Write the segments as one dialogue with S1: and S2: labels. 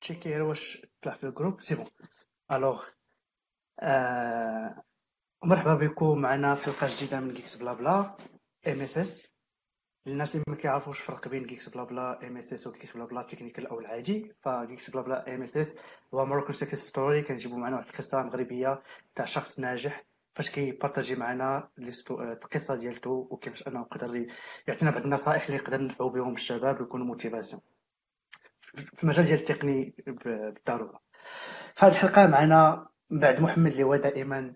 S1: تشيكي واش طلع في الـ groupe c'est bon alors مرحبا بكم. معنا في حلقه جديده من Geeks Blabla MSS للناس اللي ما كيعرفوش الفرق بين Geeks Blabla MSS و Geeks Blabla technical أو العادي. ف Geeks Blabla MSS هو Moroccan success story كنجيبو معنا واحد القصة مغربية تاع شخص ناجح فاش كي partager معنا القصة ديالته وكيفاش أنه يقدر يعطينا بعض النصائح اللي يقدر ننفعو بهم الشباب ويكونوا motivation في المجال ديال التقني بالضرورة. في الحلقة معنا بعد محمد اللي هو دائما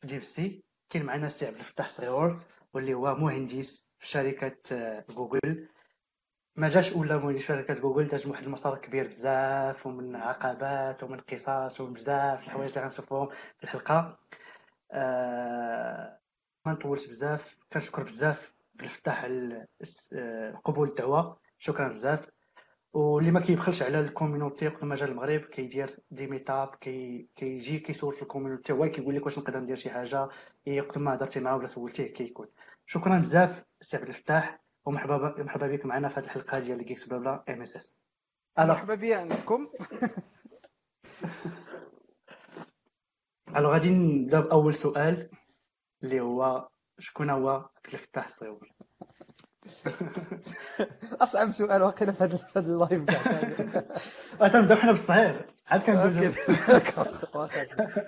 S1: في DevC. كاين معنا السي عبد الفتاح صغيور واللي هو مهندس في شركة آه، جوجل. ما جاش الا مهندس شركة جوجل داز واحد المسار كبير بزاف ومن عقبات ومن قصص ومن بزاف الحوايج اللي غنشوفوهم في الحلقة. آه ما نطولش بزاف كنشكر بزاف بالفتاح قبول الدعوه شكرا بزاف. واللي ما كيبخلش على ال community في مجال المغرب كيدير des meetups كي كيجي كيسول في ال community. هو كيقول لك واش نقدر ندير شي حاجة يقدر ما هضرتي معاه ولا سولتيه كيكون شكرا بزاف سي عبد الفتاح ومرحبا مرحبا بك معنا في هذه الحلقة ديال Geeks Blabla MSS
S2: مرحبا بيا عندكم.
S1: Alors غادي نبدا باول سؤال اللي هو شكون هو الفتاح الصيور
S2: اصعب سؤال واقيلا في هذا ال live
S1: كاع تنبداو حنا بالصغير عاد كنقول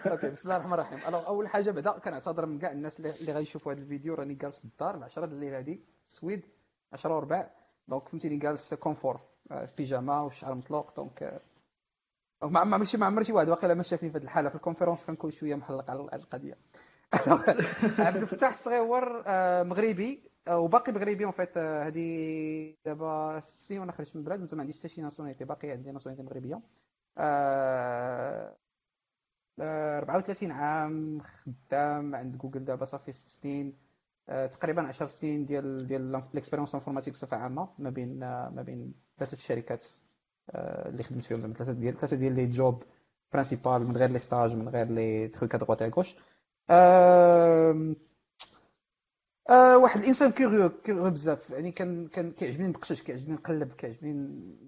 S2: OK بسم الله الرحمن الرحيم اول حاجة بعدا كنعتذر من كاع الناس اللي غيشوفوا هذا الفيديو راني جالس في الدار العشرة الليل هذه السويد 10 وربع donc فهمتيني جالس confort في pyjama والشعر مطلوق donc ما عمر شي ما عمر شي واحد. واقيلا ما شافني في هذه الحالة. في ال conférence كنكون شوية محلق على القضية. عبد الفتاح الصغيور آه، مغربي آه، وباقي مغربي en fait آه، هذه دابا ست سنين وأنا خرجت من البلاد ما عنديش حتى شي nationalité. باقي عندي nationalité مغربية. 34 عام خدام عند جوجل دابا صافي ست سنين. تقريبا 10 سنين ديال ديال l'expérience informatique بصفة عامة ما بين ما بين ثلاثة الشركات. اللي خدمت فيهم زعما ثلاثة ديال ثلاثة ديال les jobs principal من غير les stages من غير les trucs à droite à gauche آه واحد الإنسان كيغيو كيغيو بزاف. يعني كان كان كيعجبني نفتش كيعجبني نقلب كيعجبني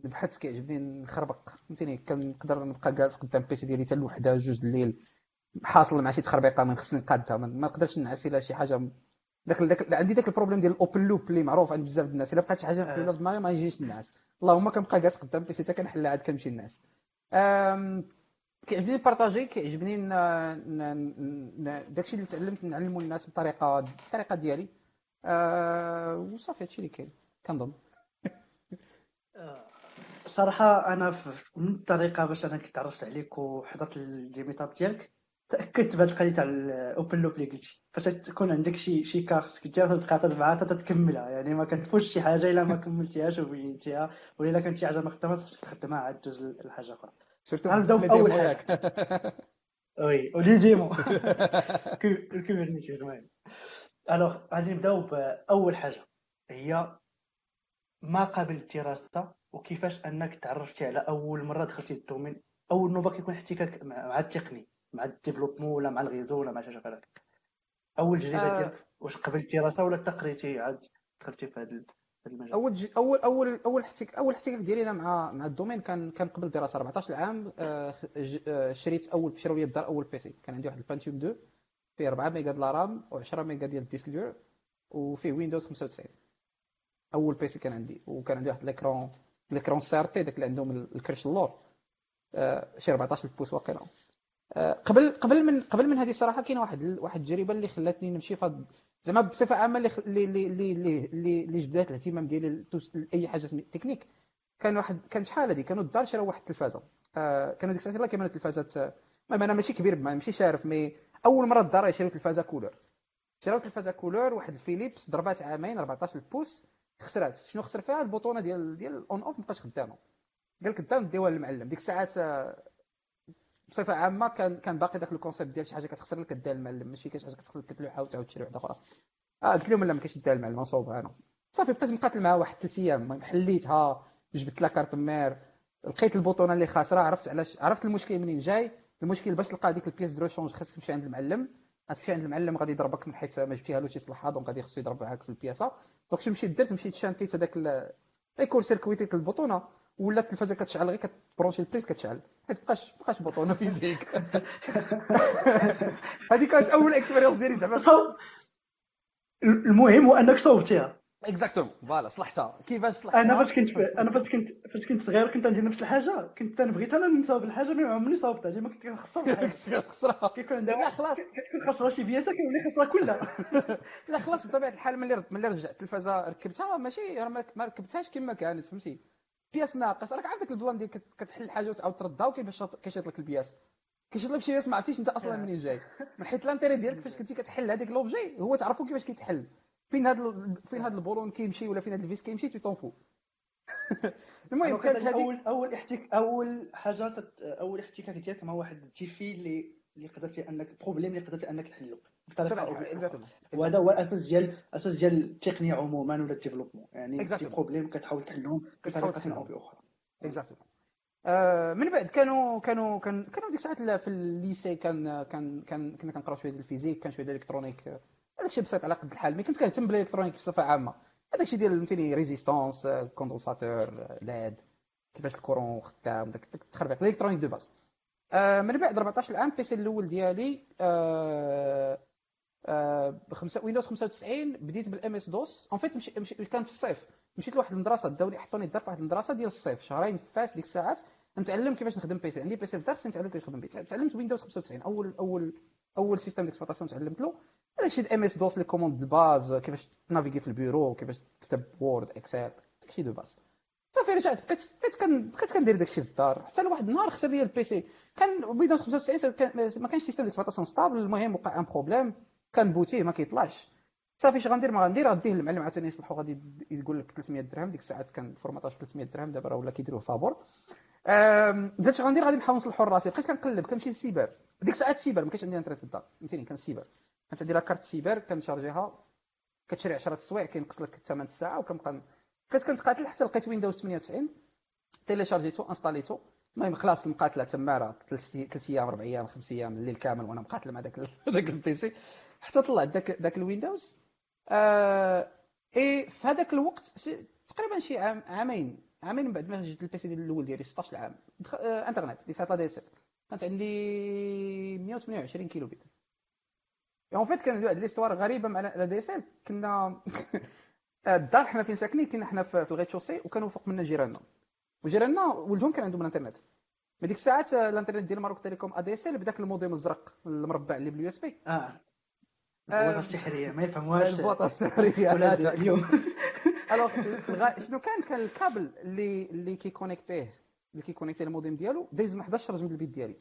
S2: نبحث كيعجبني نخربق. فهمتيني؟ كنقدر نبقى جالس قدام PC ديالي حتى الوحده جوج الليل حاصل مع شي تخربيقة ما خصني نقادها. ما نقدرش نعس الا شي حاجة. داك عندي داك ال problème ديال ال open loop اللي معروف عند بزاف الناس. إلا بقات شي حاجة محلوله في دماغي ما يجيش النعاس. اللهم كنبقى جالس قدام PC حتى كنحلها عاد كنمشي نعس كيعجبني ن partager كيعجبني داكشي اللي تعلمت نعلمو الناس بطريقة بالطريقة ديالي. أه وصافي هادشي اللي كاين. كنظن.
S1: صراحة أنا من الطريقة باش أنا كنت تعرفت عليك وحضرت ال des meetups ديالك تأكدت بهذه القضية تاع ال open loop اللي قلتي. فاش تكون عندك شي شي كارت كدير تقاطع معها حتى تكملها. يعني ما كتفوتش شي حاجة إلا ما كملتيهاش وبينتيها ولا كانت شي حاجة ما خدامه خصك تخدمها عاد دوز لحاجه أخرى.
S2: سورتو نبداو باول حاجة؟
S1: وي ولي ديمو. الكوبرنيتيز المهم الوغ غادي نبدأو بأول حاجة. هي ما قبل الدراسة وكيفاش أنك تعرفتي على أول مرة دخلتي الدومين أول نوبة كيكون احتكاك مع التقني. مع الديفلوبمون ولا مع الغيزو ولا مع شي حاجة أول تجربة آه. ديالك واش قبل الدراسة ولا تقريتي عاد دخلتي في هذا
S2: المجال؟ أول ج... أول أول أول احتكاك أول احتكاك ديالي أنا مع مع ال domaine كان كان قبل الدراسة 14 عام آه، آه، شريت أول شراو لي الدار أول PC كان عندي واحد ال Pentium 2 فيه 4 ميجا ديال RAM و10 ميجا ديال ال disque dur وفيه Windows 95 أول PC كان عندي وكان عندي واحد l'écran l'écran CRT داك اللي عندهم الكرش اللور. شي 14 pouces واقيلا. آه، قبل قبل من قبل من هذه الصراحه كاين واحد واحد التجربة اللي خلاتني نمشي فض زعما بصفة عامة اللي اللي اللي اللي اللي جبدات الاهتمام ديالي لأي حاجة تكنيك كان واحد كان شحال هذه كانوا الدار شراو واحد التلفازة. آه كانوا ديك الساعة كيما التلفازات المهم أنا ماشي كبير ماشي شارف mais أول مرة الدار يشريو تلفازة couleur. شراو تلفازة couleur واحد الفيليبس ضربات عامين 14 pouces خسرات. شنو خسر فيها؟ ال bouton ديال ديال on off مابقاش خدامة. قال لك داو ديوها للمعلم ديك الساعات آه، بصفة عامة كان كان باقي داك ال concept ديال شي حاجة كتخسر لك كديها المعلم ماشي كاين شي حاجة كتخسر لك كتلوحها وتعاود تشري واحدة أخرى. آه قلت لهم لا ما كاينش ديها المعلم نصوبها أنا. صافي بقيت مقاتل معاه واحد ثلاث أيام. المهم حليتها جبت لها كارت مير. لقيت البوطونه اللي خاسرة. عرفت علاش عرفت المشكل منين جاي؟ المشكل باش تلقى ديك البيس دو شونج خاصك تمشي عند المعلم. غتمشي عند المعلم غادي يضربك من حيث ما جبتيها له شي صلاحة دونك غادي خصو يضرب معاك في البياسه دونك شي مشيت درت مشيت شانتيت هذاك يكون سيركويتيت البطونه ولا التلفازة كتشعل غير كتبرونشي البريس كتشعل. ما تبقاش بقاش بطونة فيزيك. هذه كانت أول expérience ديالي زعما.
S1: المهم هو أنك صوبتيها.
S2: exactement voilà صلحتها. كيفاش صلحتها؟
S1: أنا فاش كنت أنا فاش كنت فاش كنت صغير كنت ندير نفس الحاجة. كنت أنا بغيت أنا نصاوب الحاجة ما عمرني صاوبتها ديما كنت كنخسر
S2: خسرها.
S1: كيكون عندها
S2: لا خلاص.
S1: كيكون خسرها شي بياسة كيولي خسرها كلها.
S2: لا خلاص بطبيعة الحال ملي ملي رجعت التلفازة ركبتها ماشي ما ركبتهاش كما كانت فهمتي؟ بياس ناقص. راك عارف داك ال plan ديال كتحل الحاجة وتعاود تردها وكيفاش كيشيط لك البياس. كيشيط لك شي pièce ما عرفتيش أنت أصلا منين جاي. من حيت l'intérieur ديالك فاش كنتي كتحل هذاك l'objet هو تعرفوا كيفاش كيتحل. فين هذا فين هذا ال boulon كيمشي ولا فين هذا ال vis كيمشي tout en fait.
S1: المهم كانت هذيك اول أول احتك أول حاجة تت... أول احتكاك ديالك مع واحد ال TV اللي اللي قدرتي انك problème اللي قدرتي أنك تحلو. بطريقه وهذا هو الأساس ديال الأساس ديال التقنية عموما ولا ال développement يعني في problème كتحاول تحلهم بطريقه أو بأخرى.
S2: exactement آه من بعد كانوا كانوا كان كانوا ديك الساعات في ال lycée كان كان كان كنا كنقراو شوية ديال ال physique كان شوية ديال ال électronique. هذاك الشيء بسيط على قد الحال mais كنت كنهتم بال électronique بصفة عامة. هذاك الشيء ديال فهمتيني résistance condensateur LED كيفاش ال courant خدام داك التخربيق. ال électronique de base. آه من بعد 14 عام PC الأول ديالي آه آه Windows 95 بديت بال MS-DOS. en fait مشي, مشي كان في الصيف. مشيت لواحد المدرسة داوني حطوني الدار في واحد المدرسة ديال الصيف. شهرين فاس ديك الساعات نتعلم كيفاش نخدم PC عندي PC في خصني نتعلم كيفاش نخدم PC تعلمت Windows 95 اول اول أول système d'exploitation تعلمت له. الشيء MS-DOS les commandes ال base كيفاش تnaviguer في البيرو كيفاش تكتب Word Excel داك الشيء de base. صافي رجعت. بقيت بقيت كان بقيت كندير داك الشيء في الدار. حتى لواحد النهار خسر لي ال PC كان Windows 95 ما كانش système d'exploitation stable المهم وقع un problème كان booter ما كيطلعش. صافي اش غندير ما غندير غديه للمعلم عاوتاني يصلحو غادي يقول لك 300 درهم ديك الساعات كان ال formatage 300 درهم دابا راه ولا كيديروه فابور. قلت اش غندير غادي نحاول نصلحو راسي بقيت كنقلب كنمشي للسيبر. ديك الساعات السيبر ما كانش عندي انترنت في الدار. فهمتيني؟ السيبر كانت عندي la carte cyber كن charger ها. كتشري 10 سوايع كينقص لك ثمن الساعة وكنبقى بقيت كنتقاتل حتى لقيت Windows 98 télécharger تو installer تو. المهم خلاص المقاتلة تما راه ثلاث أيام أربع أيام خمس أيام الليل كامل وأنا مقاتل مع ذاك ذاك ال PC حتى طلعت ذاك ذاك ال Windows. آه إي في هذاك الوقت تقريبا شي عام عامين. عامين من بعد ما جبت ال PC ديال الأول ديالي 16 عام آه إنترنت ديك الساعة دي كانت عندي 128 kilobit. en fait كان واحد l'histoire غريبة مع l'ADSL. كنا الدار حنا فين ساكنين؟ كنا حنا في ال rez-de-chaussée وكانوا فوق منا جيراننا. وجيراننا ولدهم كان عندهم الانترنت في ديك الساعات الإنترنت ديال Maroc Telecom ADSL بداك الموديم الزرق المربع اللي بال USB.
S1: آه. البوطة السحرية ما يفهموهاش
S2: البوطة السحرية
S1: اليوم.
S2: alors شنو كان كان الكابل اللي اللي كي connecter اللي كي connecter ال modem ديالو دايز من 11 رجل البيت ديالي.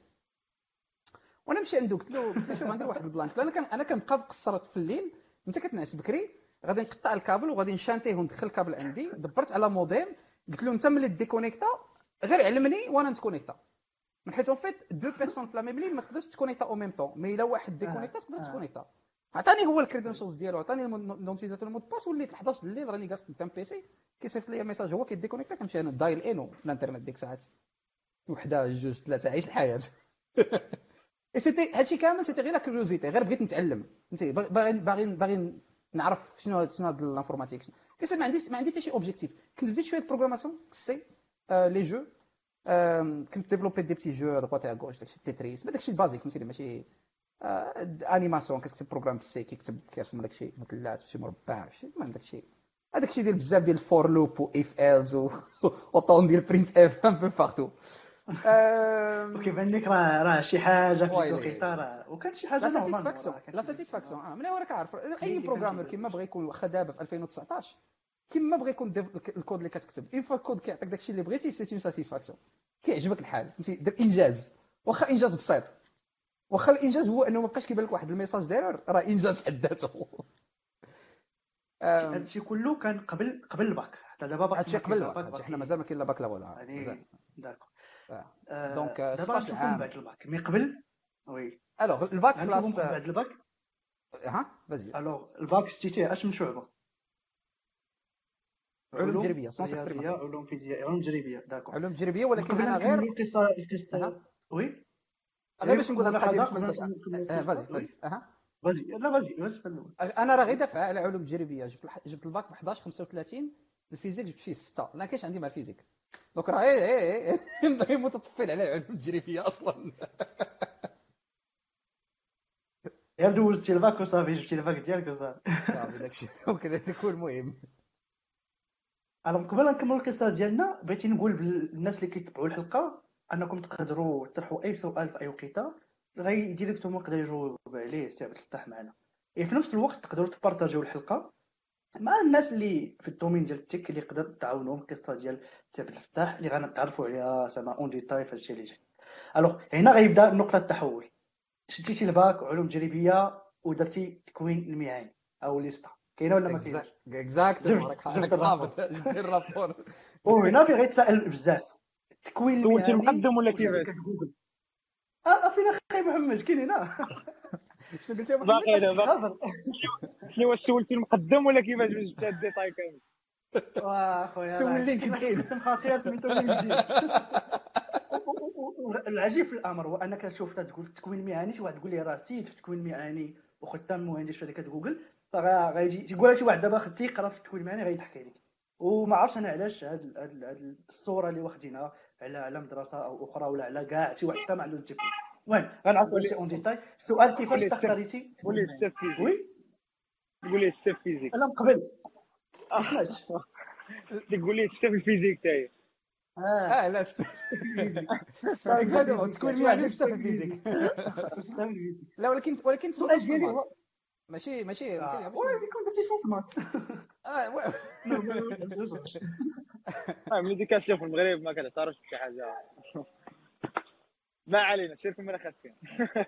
S2: وأنا نمشي عنده قلت له قلت له شوف غندير واحد ال plan قلت له أنا كان أنا كنبقى مقصر في الليل أنت كتنعس بكري غادي نقطع الكابل وغادي نshunter وندخل الكابل عندي. دبرت على موديم قلت له أنت ملي déconnecter غير علمني وأنا نت connecter. من حيت en fait deux personnes في la même ligne ما تقدرش ت connecter au même temps mais إلا واحد déconnecter تقدر ت connecter. عطاني هو ال credentials ديالو عطاني l'utilisateur ال mot de passe وليت 11 الليل راني جالس قدام PC كيصيفط لي message هو كي déconnecter كنمشي أنا dial-up الانترنت ديك الساعات. وحدة جوج ثلاثة عيش الحياة. c'était هادشي كامل c'était غير curiosité غير بغيت نتعلم. فهمتي؟ باغي باغي باغي نعرف شنو شنو هاد ال informatique. تيسا ما عنديش ما عندي حتى شي objectif كنت بديت شوية programmation C les jeux كنت développer des petits jeux droite gauche داكشي Tetris داكشي ال basique فهمتي؟ ماشي animation كتكتب programme في ال C كيكتب كيرسم لك شي مثلث شي مربع شي المهم داكشي هذاك الشيء ديال بزاف ديال for loop و if else و tant ديال printf un peu partout
S1: وكيبان لك راه راه شي حاجة في الوقيته راه وكان شي حاجة
S2: لا satisfaction la satisfaction آه هو راك عارف اي programmeur كيما بغى يكون واخا دابا في 2019 كيما بغى يكون الكود اللي كتكتب une fois ال code كيعطيك داكشي اللي بغيتي c'est une satisfaction كيعجبك الحال فهمتي دير انجاز واخا انجاز بسيط واخا الانجاز هو انه ما بقاش كيبان لك واحد ال message داير راه انجاز حد ذاته.
S1: هادشي كله كان قبل قبل الباك. حتى دابا باك
S2: هادشي قبل الباك حنا مازال ما كاين لا باك لا والو.
S1: مازال. d'accord.
S2: donc
S1: دابا نشوفو من بعد ال bac. mais قبل؟ oui.
S2: alors ال bac خلاص
S1: من بعد الباك؟
S2: ها؟ vas-y.
S1: alors ال bac شتيتيه اش من شعبة؟
S2: علوم تجريبيه
S1: علوم فيزياء علوم تجريبيه d'accord.
S2: علوم تجريبيه ولكن أنا غير
S1: القصة القصة oui؟
S2: غير باش نقول هاد القضية باش ما ننساش vas-y vas-y أها.
S1: vas-y لا vas-y
S2: أنا راه غير دافع على علوم تجريبيه جبت جبت الباك ب 11 35 ال physique جبت فيه 6 ما كاينش عندي مع ال physique. donc راه إيه إيه إيه متطفل على العلوم التجريبية أصلا.
S1: غير دوزتي الباك وصافي جبتي الباك ديالك وصافي.
S2: صافي داكشي donc هذاك هو المهم
S1: alors قبل نكملوا القصة ديالنا بغيتي نقول للناس اللي كيتبعوا الحلقة أنكم تقدروا تطرحوا أي سؤال في أي وقيتة غير directement يقدر يجاوب عليه سي عبد الفتاح معنا. يعني في نفس الوقت تقدروا ت partager و الحلقة مع الناس اللي في ال domaine ديال ال tech اللي يقدر تعاونهم القصة ديال سي عبد الفتاح اللي غنتعرفوا عليها زعما en détail في هادشي اللي جاي. alors هنا غيبدا نقطه التحول. شديتي الباك علوم تجريبيه ودرتي تكوين المهني أو l'ISTA كاينة ولا ما كاينش؟
S2: exact
S1: جبت-
S2: راك. حافظ جبت الرابور
S1: وهنا فين غيتسائل بزاف. التكوين
S3: سولتي المقدم ولا كيفاش؟
S1: آه فين أخي محمد كاين هنا
S2: شنو محمد؟
S3: باقي أنا باقي. شنو واش سولتي المقدم ولا كيفاش جبت هاد ال détail كامل
S1: واخويا
S2: سول
S1: LinkedIn. خطير سميتو LinkedIn العجيب في الأمر هو أنك تشوف تقول التكوين المهني شي واحد يقول لي راه سيد في التكوين المهني وخدام مهندس في هذيك جوجل فغيجي تيقول شي واحد دابا خد تيقرا في التكوين المهني غيضحك عليك. وما عرفتش أنا علاش هاد الصورة اللي واخدينها. على على مدرسة أو أخرى ولا على كاع شي واحد حتى ما عنده التكوين المهم غنعرفوا هادشي اون ديتاي. السؤال كيفاش
S3: قولي
S1: تختاريتي
S3: قول لي ستاف فيزيك.
S1: وي؟
S3: قول لي ستاف فيزيك.
S1: لا من قبل. ما سمعتش
S3: تقول لي ستاف الفيزيك تاعي
S1: آه.
S2: آه لا اكزاكتومون تكون مهني في الفيزيك لا ولكن ولكن
S1: السؤال ديالي هو
S2: ماشي ماشي
S1: آه،
S2: فهمتيني،
S1: وي كنت درتي سونس مات
S3: آه ملي ديك كتشوف في المغرب ما كتعترفش بشي حاجة. ما علينا سير في الملخص كاين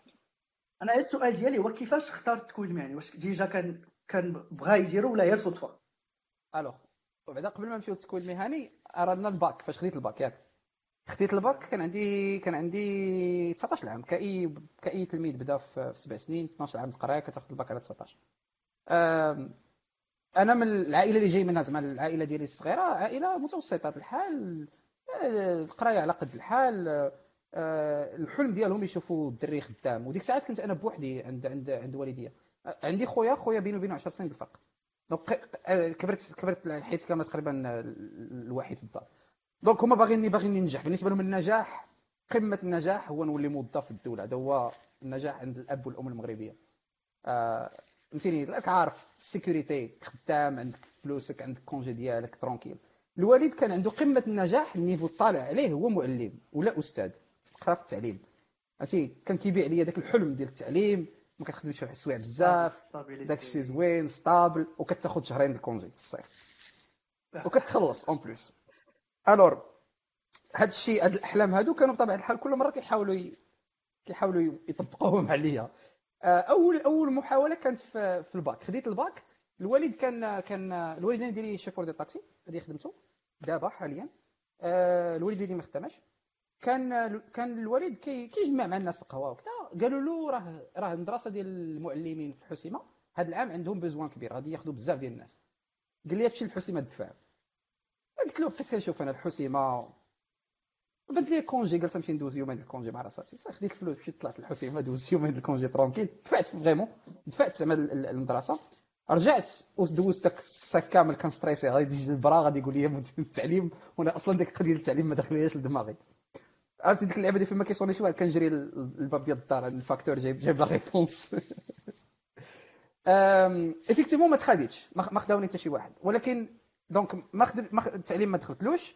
S1: أنا السؤال ديالي هو كيفاش اختار التكوين المهني واش déjà كان كان بغا يديرو ولا غير صدفه
S2: alors وبعدا قبل ما نمشيو للتكوين المهني أردنا الباك. فاش خديت الباك؟ ياك. خديت الباك كان عندي كان عندي 19 عام كاي كأي تلميذ بدأ في في سبع سنين 12 عام القرايه كتاخذ الباك على 19 أم، أنا من العائلة اللي جاي منها زعما العائلة ديالي الصغيرة عائلة متوسطة الحال القراية على قد الحال أه، الحلم ديالهم يشوفوا الدري خدام. وديك الساعات كنت أنا بوحدي عند عند عند والديا. عندي خويا خويا بينه وبينه 10 سنين الفرق donc ق- كبرت كبرت حيت كان تقريبا الوحيد في الدار. donc هما باغيني باغيني ننجح بالنسبة لهم النجاح قمة النجاح هو نولي موظف في الدولة. هذا هو النجاح عند الأب والأم المغربية. آه، فهمتيني؟ راك عارف ال sécurité خدام عندك فلوسك عندك congé ديالك tranquille الوالد كان عنده قمة النجاح ال niveau طالع عليه هو معلم ولا أستاذ. تقرا في التعليم. عرفتي كان كيبيع لي داك الحلم ديال التعليم ما كتخدمش في السوايع بزاف داك الشيء زوين stable وكتاخذ شهرين ال congé. في الصيف وكتخلص en plus alors هاد الشيء هاد الأحلام هادو كانوا بطبيعة الحال كل مرة كيحاولوا ي... كيحاولوا يطبقوهم عليا. أول أول محاولة كانت في, في الباك. خديت الباك. الوالد كان كان الوالدين ديالي شوفور ديال الطاكسي هذه خدمته دابا حاليا. آه، الوالد ديالي ما خدامش كان كان الوالد كي كيجمع مع الناس في القهوة وكذا قالوا له راه راه المدرسة ديال المعلمين في الحسيمة هذا العام عندهم besoin كبير غادي ياخذوا بزاف ديال الناس. قال لي تمشي للحسيمه تدفع قلت له بقيت كنشوف أنا الحسيمة بد لي congé قلت نمشي ندوز يومين ال congé مع راساتي. صافي خديت الفلوس مشيت طلعت للحسيمه دوزت يومين ال congé tranquille دفعت vraiment دفعت زعما ال- ال- المدرسة. رجعت ودوزت داك الصيف كامل كان stressé غادي يجي البرا غادي يقول لي التعليم. وأنا أصلا ديك ديال التعليم ما دخلياش لدماغي. عرفتي ديك اللعبة اللي فين ما كيصوني شي واحد كنجري للباب ديال الدار ال facteur جايب جايب la réponse. effectivement ما تخاديتش. ما خداوني حتى شي واحد. ولكن donc ما التعليم ما دخلتلوش.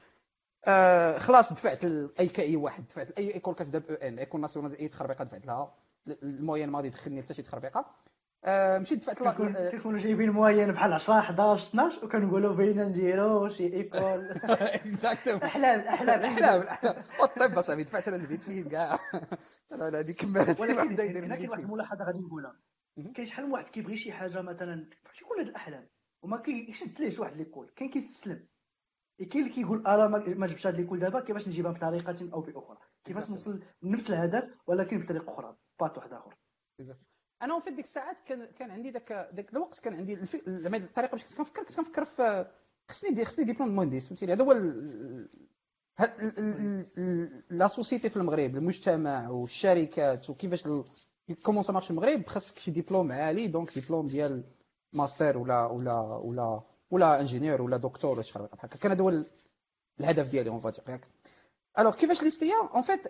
S2: آه خلاص دفعت لاي كاي واحد دفعت les écoles كتبدا ب EN école nationale إي تخربيقة دفعت لها. ال moyenne ما غادي يدخلني حتى شي تخربيقة. آه مشيت دفعت لا-
S1: كيكون-
S2: آه،
S1: كيكونوا جايبين moyenne بحال 10 11 12 وكنقولوا بينا نديرو شي école.
S2: exactement
S1: أحلام أحلام
S2: أحلام. الاحلام والطب أصاحبي دفعت أنا ال médecine كاع. لا هذه كملت
S1: ولكن كاين واحد الملاحظة غادي نقولها. كاين شحال من واحد كيبغي شي حاجة مثلا كل هاد الأحلام وما كيشد ليه شي واحد l'école كاين كيستسلم. كاين اللي كيقول أنا ما جبتش هاد l'école دابا كيفاش نجيبها بطريقة أو بأخرى؟ كيفاش. نوصل لنفس الهدف ولكن بطريقة أخرى بات واحد اخر
S2: أنا في ديك الساعات كان كان عندي ذاك ذاك الوقت كان عندي الف... الطريقة باش كنت كنفكر كنت كنفكر في خصني ندير خصني ديبلوم مهندس فهمتيني؟ هذا هو la société في المغرب المجتمع والشركات وكيفاش ال- comment ça marche المغرب خاصك شي ديبلوم عالي donc diplôme ديال ماستر ولا ولا ولا ولا ingénieur ولا دكتور ولا شي حاجة. بحال هكا كان هذا هو الهدف ديالي on va dire ياك. alors كيفاش l'ISTA en fait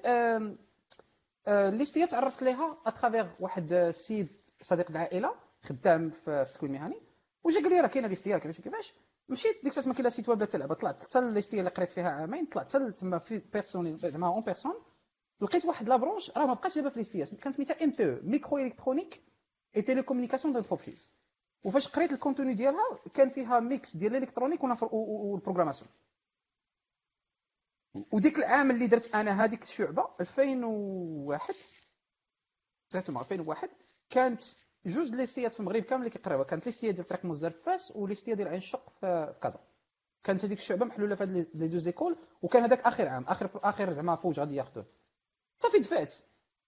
S2: l'ISTA تعرفت ليها à travers واحد السيد صديق العائلة خدام في التكوين المهني وجا قال لي راه كاينة l'ISTA كيفاش كيفاش؟ مشيت ديك الساعة ما كاين لا site web لا تلعب طلعت. حتى l'ISTA اللي قريت فيها عامين طلعت. حتى تما في personnel زعما en personne لقيت واحد la branche راه ما بقاتش دابا في l'ISTA كان سميتها MT microélectronique et télécommunications d'entreprise وفاش قريت ال contenu ديالها كان فيها mix ديال ال électronique وال programmation. وديك العام اللي درت أنا هذيك الشعبة 2001 exactement 2001 كانت جوج l'ISTA ات في المغرب كامل اللي كيقراوها. كانت l'ISTA ديال طريق موزار فاس و l'ISTA ديال عين الشق في كازا. كانت هذيك الشعبة محلولة في هاد les deux écoles وكان هذاك آخر عام اخر آخر زعما فوج غادي ياخذوه صافي دفعت.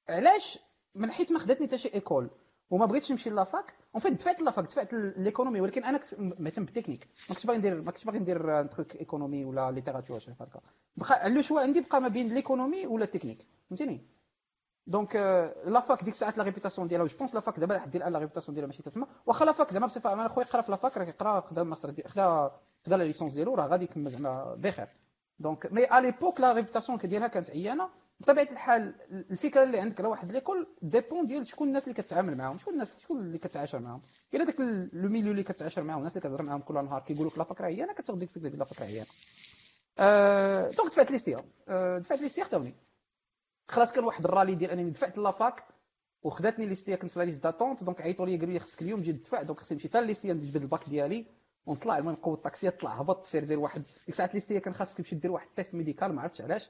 S2: علاش؟ من حيت ما خداتني حتى شي école. وما بغيتش نمشي la fac en fait دفعت la fac دفعت l'économie ولكن أنا كنت مهتم بالتكنيك. ما كنتش باغي ندير ما كنتش باغي ندير truc économie ولا littérature شي هكا بقى le choix عندي بقى ما بين l'économie ولا التكنيك فهمتيني؟ donc la fac ديك الساعات la réputation ديالها je pense la fac دابا لحد الان la réputation ديالها ماشي تما واخا la fac زعما بصفة عامة خويا قرا في la fac راه كيقرا خدا ماستر خدا خدا la licence ديالو راه غادي يكمل زعما بخير. donc mais à l'époque la réputation ديالها كانت عيانة. بطبيعة الحال الفكرة اللي عندك على واحد l'école dépend ديال شكون الناس اللي كتعامل معاهم شكون الناس شكون اللي كتعاشر معاهم. إلا داك le milieu اللي كتعاشر معاهم الناس اللي كتهضر معاهم كل نهار كيقولوا لك la fac راه عيانة كتاخذ ديك الفكرة ديال la fac راه عيانة. أه donc دفعت l'ISTA أه دفعت l'ISTA خداوني. خلاص كان واحد الرالي ديال أنني دفعت la fac وخداتني l'ISTA كنت في la liste d'attente donc عيطوا لي قالوا لي خصك اليوم تجي تدفع donc خصني نمشي حتى l'ISTA نجبد الباك ديالي ونطلع المهم نقود الطاكسي طلع هبط سير دير واحد. ديك الساعات l'ISTA كان خاصك تمشي دير واحد test médical ما عرفتش علاش.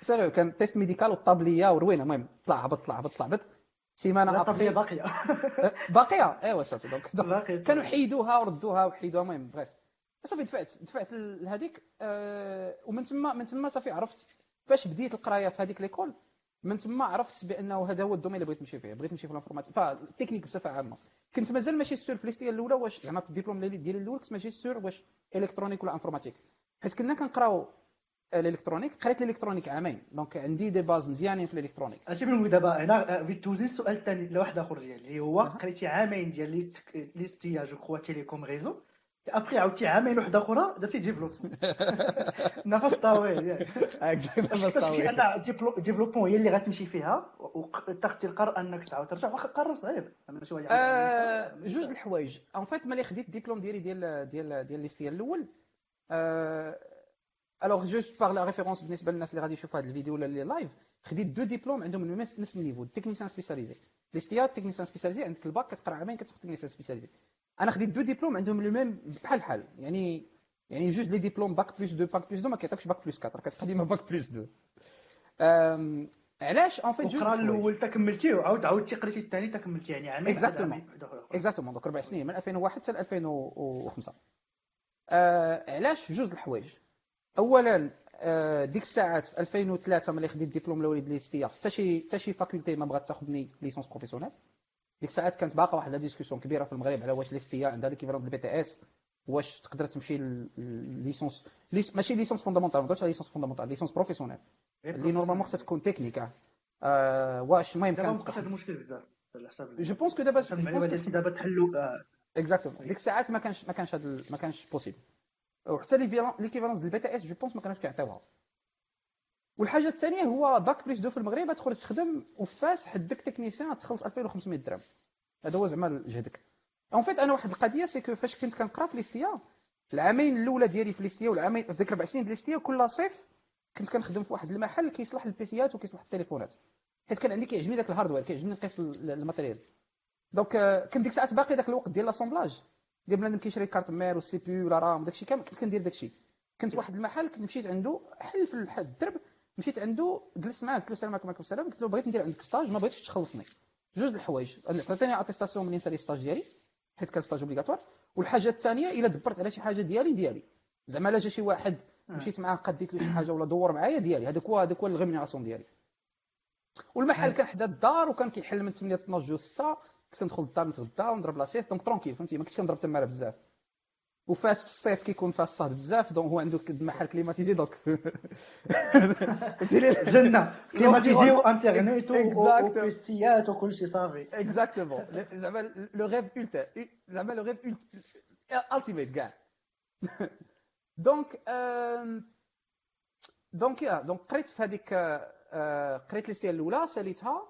S2: sérieux كان test médical والطابليه وروينة. المهم طلع هبط طلع هبط طلع. هبط سيمانة
S1: الطابليه باقية.
S2: باقية. ايوا صافي donc كانوا حيدوها وردوها وحيدوها المهم بغيت صافي دفعت دفعت لهذيك أه ومن تما من تما صافي عرفت فاش بديت القراية في هذيك l'école من تما عرفت بأنه هذا هو ال domaine اللي بغيت نمشي فيه. بغيت نمشي في ال informatique فال technique بصفة عامة. كنت مازال ماشي sûr في l'ISTA الأولى واش؟ زعما في الدبلوم ديالي الأول كنت ماشي sûr واش؟ électronique ولا informatique. حيت كنا كنقراو ال électronique قريت ال électronique عامين. donc عندي des bases مزيانين في ال
S1: électronique. أجي من دابا هنا بغيت توزي السؤال الثاني لواحد آخر ديالي اللي هو قريتي عامين ديال l'ISTA je crois télécom réseaux. après عاودتي عامين وحده أخرى درتي développement نفس طويل نفس طويل أنا développement هي اللي غتمشي فيها وتاخدي القرار أنك تعاود ترجع. واخا قرار صعيب.
S2: آه جوج الحوايج. en fait ملي خديت الدبلوم ديالي ديال ديال ديال l'ISTA الأول. alors juste par la référence بالنسبة للناس اللي غادي يشوفوا هذا الفيديو ولا اللي live خديت deux diplômes عندهم نفس ال niveau technicien spécialisé l'ISTA technicien spécialisé عندك الباك كتقرا عامين كتاخذ technicien spécialisé أنا خديت deux diplômes عندهم le même بحال بحال يعني يعني جوج les diplômes bac plus 2 bac plus 2 ما كيعطيكش bac plus 4 كتبقى ديما باك بلس 2 علاش؟ en fait
S1: جوج الأول تكملتيه وعاود عاودتي قريتي الثاني تكملتي يعني عامين.
S2: exactement exactement دوك أربع سنين من 2001 حتى 2005 آه علاش جوج الحوايج؟ اولا آه ديك الساعات في 2003 ملي خديت الدبلوم الاولي ديال ال ISTA حتى شي حتى شي faculté ما بغات تاخذني licence professionnelle. ديك الساعات كانت باقا واحد la discussion كبيرة في المغرب على واش l'ISTA عندها l'équivalence ديال ال BTS واش تقدر تمشي licence ليس ماشي licence fondamentale ما على licence fondamentale licence professionnelle اللي normalement خصها تكون تكنيك آه. واش المهم
S1: كان بقى هذا المشكل بزاف على حساب
S2: je pense que دابا
S1: دابا تحلوا
S2: exactement ديك الساعات ما كانش ما كانش هذا ما كانش possible وحتى l'équivalence ديال ال BTS je pense ما كانوش كيعطيوها. والحاجة الثانية هو bac plus deux في المغرب تخرج تخدم وفاس حدك technicien تخلص 2500 درهم. هذا هو زعما جهدك. en fait أنا واحد القضية c'est que فاش كنت كنقرا في l'ISTA العامين الأولى ديالي في l'ISTA والعامين ديك أربع سنين ديال l'ISTA كل صيف كنت كنخدم في واحد المحل كيصلح البيسيات وكيصلح التليفونات حيت كان عندي كيعجبني داك ال hardware كيعجبني نقيس ال matériel. donc كنت ديك الساعات باقي داك الوقت ديال l'assemblage ديال بنادم كيشري carte mère وال CPU la RAM داكشي كامل كنت كندير داكشي كنت واحد المحل كنت مشيت عنده حل في الدرب مشيت عنده جلست معاه قلت له السلام عليكم وعليكم السلام قلت له بغيت ندير عندك stage ما بغيتش تخلصني. جوج الحوايج. عطيتني attestation منين سالي stage ديالي حيت كان stage obligatoire والحاجة الثانية إلا دبرت على شي حاجة ديالي ديالي. زعما لا جا شي واحد مشيت معاه قديت له شي حاجة ولا دور معايا ديالي. هذاك هو هذاك هو ال rémunération ديالي. والمحل كان حدا الدار وكان كيحل من 8 12 جوج 6 كنت كندخل للدار نتغدى ونضرب la sieste donc tranquille فهمتي ما كنتش كنضرب تما بزاف وفاس في الصيف كيكون فاس صهد بزاف donc هو عنده محل climatisé donc
S1: جنه climatisé وانترنت
S2: Exact.
S1: وفيستيات وكل شيء صافي
S2: exactement زعما le rêve ulti زعما le rêve ultime كاع donc donc يا donc قريت في هذيك قريت l'ISTA الاولى ساليتها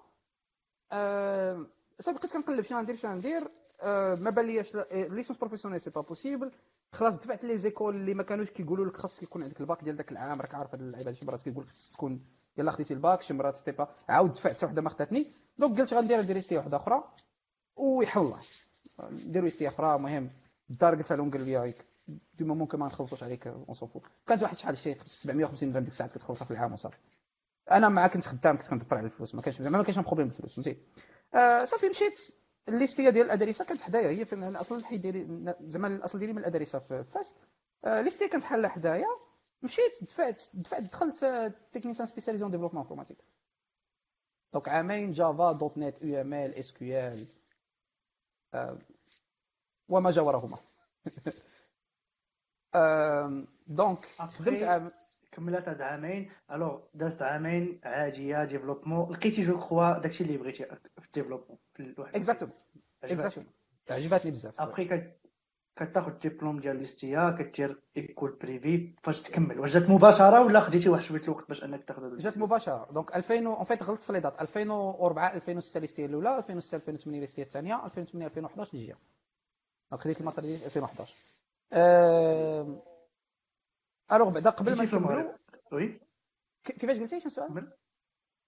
S2: صافي بقيت كنقلب شنو غندير شنو غندير آه، ما بان ليش licence professionnelle c'est pas possible خلاص دفعت les écoles اللي ما كانوش كيقولوا لك خاص يكون عندك الباك ديال ذاك العام راك عارف هاد اللعيبة شي مرات كيقول لك خاص تكون يلا خديتي الباك شي مرات c'était pas عاود دفعت حتى وحدة ما خداتني. donc قلت غندير ندير ISTA وحدة أخرى. ويحول الله. نديرو ISTA أخرى المهم الدار قلت لهم قال لي du moment que ما نخلصوش عليك on s'en fout كانت واحد شحال شي 750 درهم ديك الساعات كتخلصها في العام وصافي. أنا مع كنت خدام كنت كندبر على الفلوس. ما كانش ما كانش problème بالفلوس فهمتي؟ آه صافي مشيت l'ISTA ديال الادرسه كانت حدايا هي فين أنا أصلا الحي ديالي زعما الأصل ديالي من الادرسه في فاس. آه l'ISTA كانت حاله حدايا. مشيت دفعت دفعت دخلت technicien spécialisé en développement informatique donc عامين جافا دوت نت يو ام ال اس كيو ال وما جاورهما donc خدمت
S1: كملت هاد عامين. alors دازت عامين عاديه développement. لقيتي je crois داكشي اللي بغيتي في ال développement
S2: exactement exactement عجبتني بزاف.
S1: ابخي كت- كتاخد الدبلوم ديال ال ISTA كدير école privée فاش تكمل. واش جات مباشرة ولا خديتي واحد شوية الوقت باش أنك تاخذ
S2: جات مباشرة. donc 2000 en fait غلطت في les dates 2004 2006 l'ISTA الأولى 2006 2008 l'ISTA الثانية 2008 2011 الجيه donc خديت المسار ديالي 2011 آم، alors بعدا قبل ما نكملوا
S1: المغرب
S2: oui. كيفاش قلتي شنو السؤال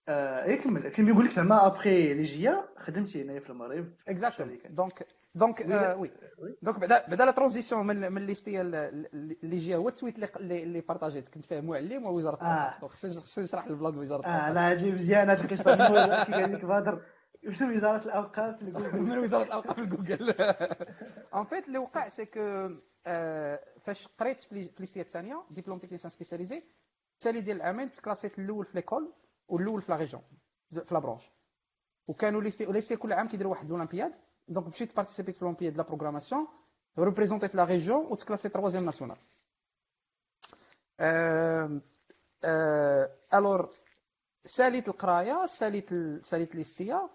S1: آه إيه كمل. كان بيقول لك زعما après l'IGA خدمتي هنايا في المغرب.
S2: exactement
S1: شركة.
S2: donc donc
S1: oui،
S2: آه،. donc بعدا بعدا la transition من من ال- اللي جا هو ال tweet اللي اللي, بارطاجيت كنت فيه معلم ووزارة
S1: آه.
S2: donc خصني نشرح ال plan وزاره
S1: آه
S2: الأوقاف.
S1: لا عجيب مزيان. هاد القصة. كي قال لك بدر من وزاره الاوقاف لجوجل
S2: من وزاره الاوقاف ل Google en fait اللي وقع c'est que فاش قريت في لي- في l'ISTA الثانية diplôme technicien spécialisé التالي ديال العامين تكلاسيت الأول في l'école والاول في la région في la branche وكانوا l'ISTA l'ISTA كل عام كيديروا واحد الاولمبياد donc مشيت بارتيسيبيت في الاولمبياد de la programmation ريبريزونتيت la région وتكلاسيت troisième national alors ساليت القرايه ساليت ال- ساليت l'ISTA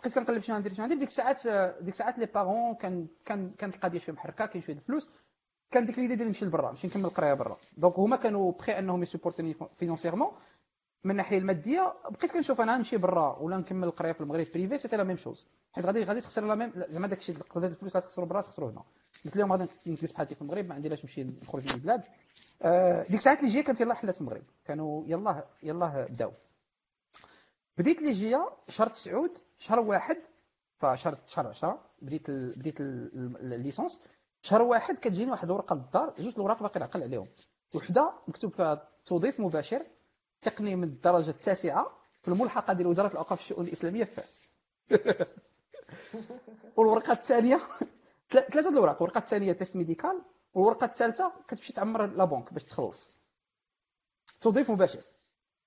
S2: بقيت كنقلب شنو ندير شنو ندير ديك الساعات ديك الساعات les parents كان كان كانت القضية شوية محركه كاين شوية الفلوس كان ديك l'idée ديال نمشي لبرا نمشي نكمل القراية برا. donc هما كانوا بخي أنهم يسوبورتوني financièrement من الناحيه المادية بقيت كنشوف أنا نمشي برا ولا نكمل القراية في المغرب privé c'était la même chose حيت غادي غادي تخسر la même زعما داكشي قضية الفلوس اللي تخسروا برا تخسروا هنا. قلت لهم غادي نجلس بحالتي في المغرب ما عندي لاش نمشي نخرج من البلاد. آه، ديك الساعات l'IGA كانت يلاه حلات في المغرب. كانوا يلاه يلاه بداو بديت l'IGA شهر تسعود شهر واحد فشهر شهر 10 بديت ال... بديت ال- ال- ال licence شهر واحد كتجيني واحد الورقه للدار جوج الوراق باقي نعقل عليهم. وحدة مكتوب فيها توظيف مباشر تقني من الدرجة التاسعة في الملحقة ديال وزارة الأوقاف الشؤون الإسلامية في فاس. والورقة الثانية ثلا- ثلاثة الاوراق الورقة الثانية test médical والورقة الثالثة كتمشي تعمر la banque باش تخلص. توظيف مباشر.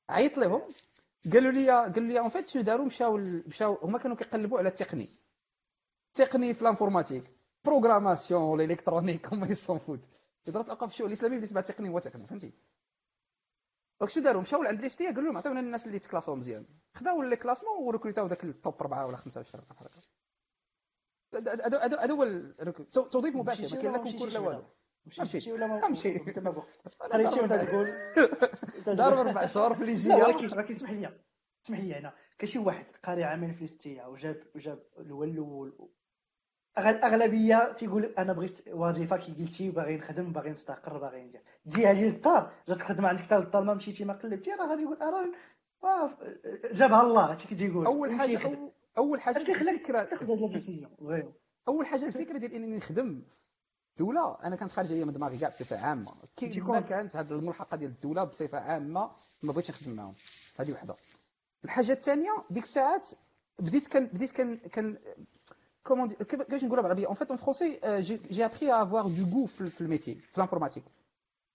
S2: عيطت لهم قالوا لي قالوا لي en fait شنو داروا مشاو مشاو هما كانوا كيقلبوا على التقني تقني في l'informatique programmation ولا électronique هما ils s'en foutent وزارة الأوقاف الشؤون الإسلامية بالنسبة للتقني هو تقني فهمتي؟ donc شنو داروا مشاو لعند l'ISTA قالوا لهم عطيونا الناس اللي تكلاسوا مزيان. خداو les classements وريكروتاو داك ال top أربعة ولا خمسة واش بحال هكا هذا هو توظيف مباشر ما كاين لا concours لا والو.
S1: مشيتي
S2: أمشي.
S1: ولا ما
S2: أمشي.
S1: انت ما بغيت قريتي ولا تقول.
S2: ضرب أربع شهور في l'IGA
S1: ولكن اسمح لي. اسمح لي هنا كاين شي واحد قاري عامين في l'ISTA وجاب وجاب هو الأول الاغلبيه تيقول أنا بغيت وظيفة كي قلتي باغي نخدم باغي نستقر باغي ندير تجي هاجي للدار جات الخدمه عندك حتى للدار ما مشيتي ما قلبتي راه غادي يقول راه جابها الله كي تيقول.
S2: أول حاجة أول- أول حاجة
S1: اش كيخليك
S2: الفكرة
S1: تاخذ هاد la décision.
S2: أول حاجة الفكرة ديال إنني نخدم. الدولة أنا كانت خارجه ليا من دماغي كاع بصفة عامة. كي
S1: تيكون-
S2: ما كانت هذه الملحقة ديال الدولة بصفة عامة ما بغيتش نخدم معاهم. هذه وحدة. الحاجة الثانية ديك الساعات بديت كان بديت كان كان comment كيفاش نقولها بالعربية؟ en fait en français j'ai appris avoir du goût في ال métier في l'informatique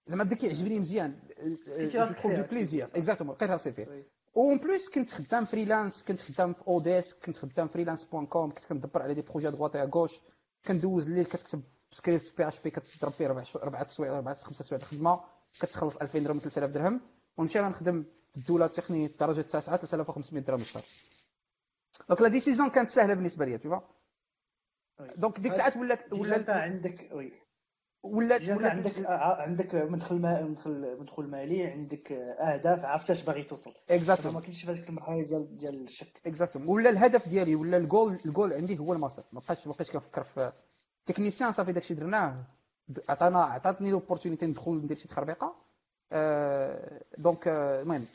S2: زعما بدا كيعجبني مزيان goût
S1: فيها،
S2: du plaisir exactement لقيت راسي فيه
S1: oui.
S2: en plus كنت خدام freelance كنت خدام في oDesk كنت خدام freelance point com كنت كندبر على des projets de droite à gauche كندوز الليل كتكتب script PHP كتضرب فيه ربع اربعه سوايع اربعه خمسة سوايع الخدمة كتخلص 2000 درهم 3000 درهم ونمشي أنا نخدم في الدولة التقنية الدرجه التاسعه 3500 درهم الشهر. donc la décision كانت سهلة بالنسبة لي tout donc ديك الساعات ولات
S1: ولا عندك oui.
S2: ولات
S1: ولات عندك عندك مدخل مدخل مدخل مالي عندك أهداف عرفت اش باغي توصل.
S2: exactement
S1: ما كاينش في هذيك المرحلة ديال ديال الشك.
S2: exactement ولا الهدف ديالي ولا الجول الجول عندي هو الماستر. ما بقيتش ما بقيتش كنفكر في technicien صافي داكشي درناه عطانا عطاتني l'opportunité ندخل ندير شي تخربيقه donc المهم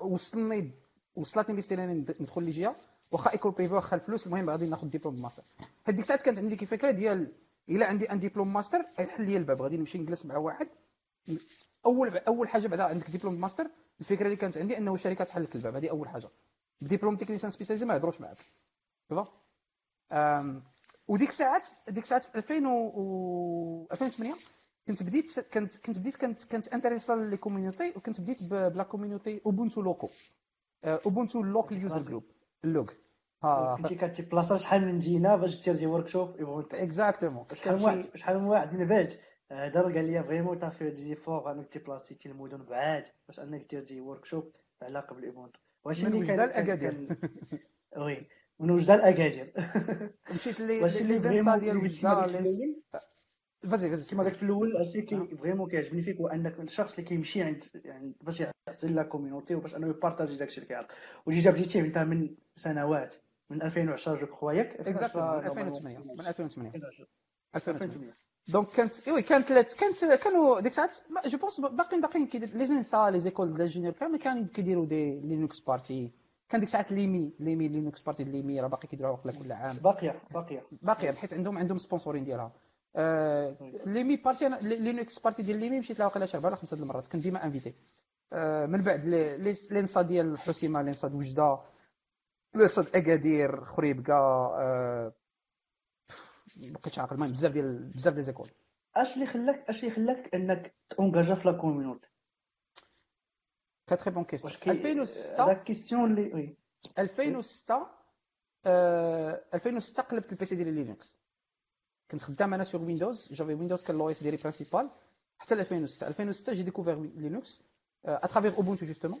S2: وصلني وصلتني l'ISTA لأنني ندخل l'IGA واخا école privée واخا الفلوس المهم غادي ناخذ diplôme master هذيك الساعات كانت عندي ديك الفكرة ديال الا عندي un diplôme master يحل لي الباب غادي نمشي نجلس مع واحد اول اول حاجة بعدا عندك diplôme master الفكرة اللي كانت عندي انه الشركة تحل لك الباب هذه اول حاجة diplôme technicien spécialisé ما يهضروش معاك وديك الساعات ديك الساعات في 2000 و 2008 كنت بديت كنت كنت بديت كنت كنت انتريسا les community وكنت بديت ب la community Ubuntu LoCo Ubuntu local user group ال LUG
S1: ها. كنتي كتي بلاصة شحال من جينا باش دير des workshops
S2: exactement
S1: شحال من واحد شحال من واحد من بعد هضر قال لي vraiment t'as des forces انك كتي المدن بعاد باش أنك دير des workshops علاقه بال événement
S2: واش اللي كان
S1: oui. من وجده لاكادير
S2: مشيت لي les ENSA ديال وجده فازي فازي
S1: كما قلت في الأول. الشيء كي vraiment كيعجبني فيك هو أنك الشخص اللي كيمشي عند يعني باش يعطي la community وباش أنه يبارطاجي داكشي اللي كيعرف. وجيت بديتيه انت من سنوات من 2010 je crois ياك؟
S2: exactement من 2008 من 2008 2008 donc كانت oui كانت كانت كانوا ديك الساعات je pense باقيين باقيين les ENSA les écoles d'ingénieurs كامل كانوا كيديروا des Linux party كان ديك الساعات l'EMI l'EMI Linux party l'EMI راه باقي كيديروها كل عام.
S1: باقية باقية.
S2: باقية بحيث عندهم عندهم sponsoring ديالها. آه l'EMI party Linux party ديال l'EMI مشيت لها وقيلا شي أربع خمسة المرات. كنت ديما invité آه من بعد l'ENSA ديال الحسيمه l'ENSA وجدة l'ENSA أكادير خريبكا آه بقيتش عاقل. المهم بزاف ديال بزاف ديال les
S1: écoles أش اللي خلاك أش اللي خلاك أنك تونجاجا في la community
S2: très très bonne question 2006
S1: la question اللي oui
S2: 2006 آه 2006 قلبت ال PC ديالي Linux كنت خدام أنا sur Windows j'avais Windows كان l'OS ديالي principal حتى 2006 2006 j'ai découvert Linux à travers Ubuntu justement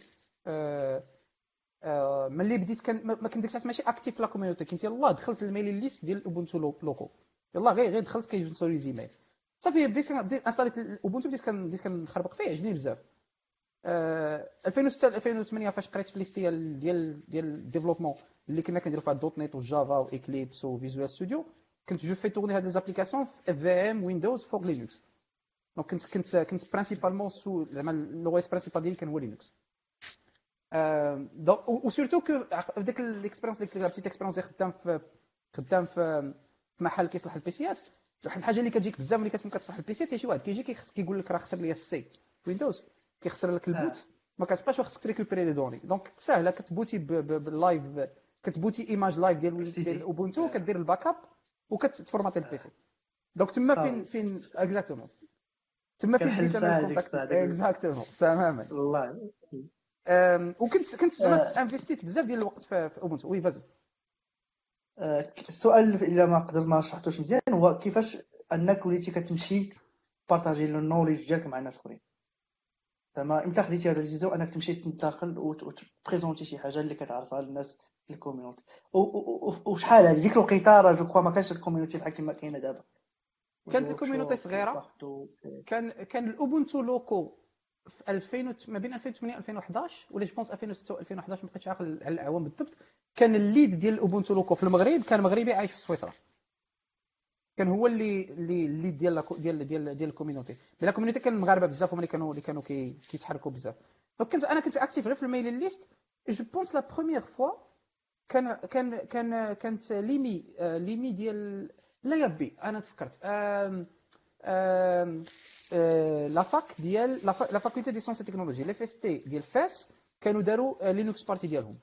S2: ملي بديت كان ما كنت ديك الساعة ماشي actif في la community كنت يلاه دخلت ال mailing list ديال Ubuntu LoCo يلاه غير غير دخلت كيجونسوا les emails صافي بديت بديت انستاليت Ubuntu بديت بديت كنخربق فيه عجبني بزاف 2006 2008 فاش قريت في liste ديال ديال ديال ال développement اللي كنا كنديروا فيها dot net و Java و Eclipse و Visual Studio كنت je fais tourner هاد les applications في VM Windows فوق Linux donc كنت كنت كنت principalement sous زعما l'OS principal ديالي كان هو Linux donc و surtout que ديك l'expérience ديك la petite expérience اللي خدام في خدام في محل كيصلح البيسيات واحد الحاجة اللي كتجيك بزاف ملي كتكون كتصلح البيسيات هي شي واحد كيجي كيقول لك راه خسر لي السي Windows كيخسر لك ال boot. ما كتبقاش خصك تريكوبيري les données. donc ساهله كتبوتي بال live كتبوتي image live ديال ديال Ubuntu كدير ال backup وكتفورماتي ال PC donc تما فين فين exactement تما فين بديت أنا ال contact exactement تماما.
S1: والله.
S2: وكنت كنت زعما انفستيت بزاف ديال الوقت في Ubuntu oui vas-y
S1: السؤال إلا ما قدر ما شرحتوش مزيان هو كيفاش أنك وليتي كتمشي partager ال knowledge ديالك مع الناس أخرين؟ زعما إمتى خديتي هذا الجزء؟ انك تمشي تنتقل وتبريزونتي شي حاجة اللي كتعرفها للناس في ال community. وشحال هذه؟ ديك الوقيته راه je crois ما كانش ال community بحال كما كاينة دابا.
S2: كانت ال community صغيرة. كان كان ال Ubuntu LoCo في 2000 ما بين 2008 و 2011 ولا je pense 2006 و 2011 ما بقيتش عاقل على الاعوام بالضبط كان ال lead ديال ال Ubuntu LoCo في المغرب كان مغربي عايش في سويسرا. كان هو اللي اللي ال lead ديال ديال ديال ديال الكوميونتي مي لا كوميونيتي كان المغاربه بزاف هما اللي كانوا اللي كانوا كيتحركوا بزاف. donc كنت أنا كنت actif غير في ال mailing list je pense la première fois كان كان كان كانت ليمي ليمي ديال لا يا ربي أنا تفكرت. la fac ديال la faculté des sciences technologiques la FST ديال فاس كانوا داروا Linux party ديالهم.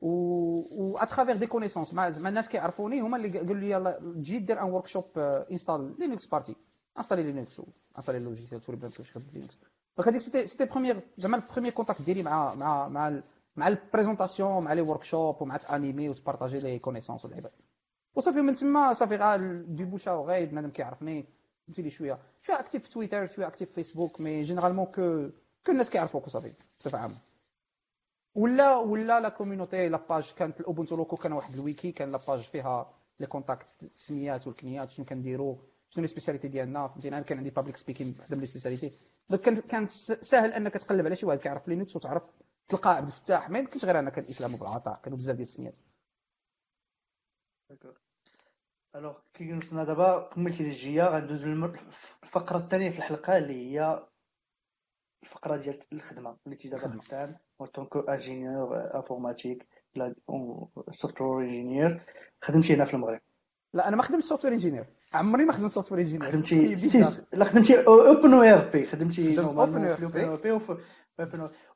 S2: و à travers des connaissances مع الناس كيعرفوني هما اللي قالوا لي يلاه تجي دير un workshop install Linux party installer Linux installer logiciels توري بان كيفاش كتخدم Linux donc هذيك c'était c'était première زعما ال premier contact ديالي مع مع مع مع ال présentation مع les workshops ومع تانيمي وتبارطاجي les connaissances واللعيبات وصافي من تما صافي غا ديبوشا وغاي بنادم كيعرفني فهمتي شوية شوية actif في تويتر شوية actif في فيسبوك mais généralement que كل الناس كيعرفوك صافي بصفه عامه ولا ولا la community la page كانت ال Ubuntu LoCo كان واحد الويكي كان la page فيها les contacts السميات والكنيات شنو كنديروا شنو les spécialités ديالنا. فهمتيني أنا كان عندي public speaking وحده من les spécialités كان كان ساهل أنك تقلب على شي واحد كيعرف Linux وتعرف تلقى عبد الفتاح. ما يمكنش غير أنا كان الاسلام بالعطاء كانوا بزاف ديال السميات.
S1: alors كي وصلنا دابا كملتي الجية غندوز الفقرة الثانية في الحلقة اللي هي الفقرة ديال الخدمة اللي تي دابا خدام en tant que ingénieur informatique software engineer خدمتي هنا في المغرب.
S2: لا أنا ما خدمتش software engineer عمري ما خدمت software engineer
S1: خدمتي لا خدمتي OpenERP خدمتي OpenERP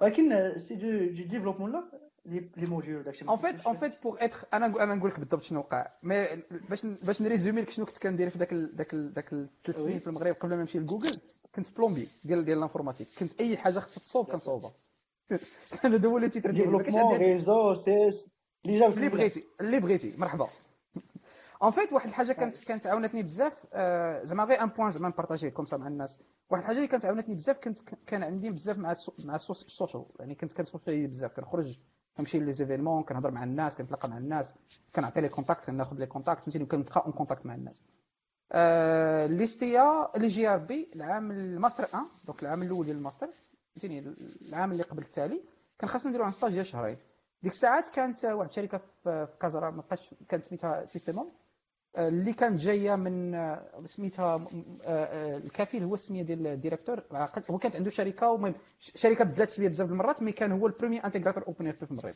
S1: ولكن c'est du développement لا les modules داكشي
S2: en fait en fait pour être أنا أنا نقول لك بالضبط شنو وقع. mais باش باش نريزومي لك شنو كنت كندير في ذاك ذاك ذاك الثلاث سنين في المغرب قبل ما نمشي لجوجل كنت plombier ديال ديال ال informatique. كنت أي حاجة خصها تصوب كنصوبها هذا هو اللي titre ديالي
S3: réseaux sys اللي جا
S2: اللي بغيتي اللي بغيتي. مرحبا. en fait واحد الحاجة كانت كانت عاونتني بزاف زعما غير un point زعما نبارطاجيه comme ça مع الناس. واحد الحاجة اللي كانت عاونتني بزاف كنت كان عندي بزاف مع مع ال social يعني كنت كن social بزاف. كنخرج كنمشي les événements كنهضر مع الناس كنتلاقى مع الناس كنعطي les contacts كناخذ les contacts فهمتيني؟ وكنبقى en contact مع الناس. ليستيا لي جي آر بي العام الماستر 1 donc العام الأول ديال الماستر. فهمتيني العام اللي قبل التالي كان خاصنا نديرو un stage ديال شهرين. ديك الساعات كانت واحد الشركة في كازا ما بقاش كانت سميتها سيستيموم اللي كانت جاية من سميتها الكفيل هو السمية ديال ال directeur. هو كانت عنده شركة ومهم شركة بدلات السمية بزاف المرات mais كان هو ال premier intégrateur Open في المغرب.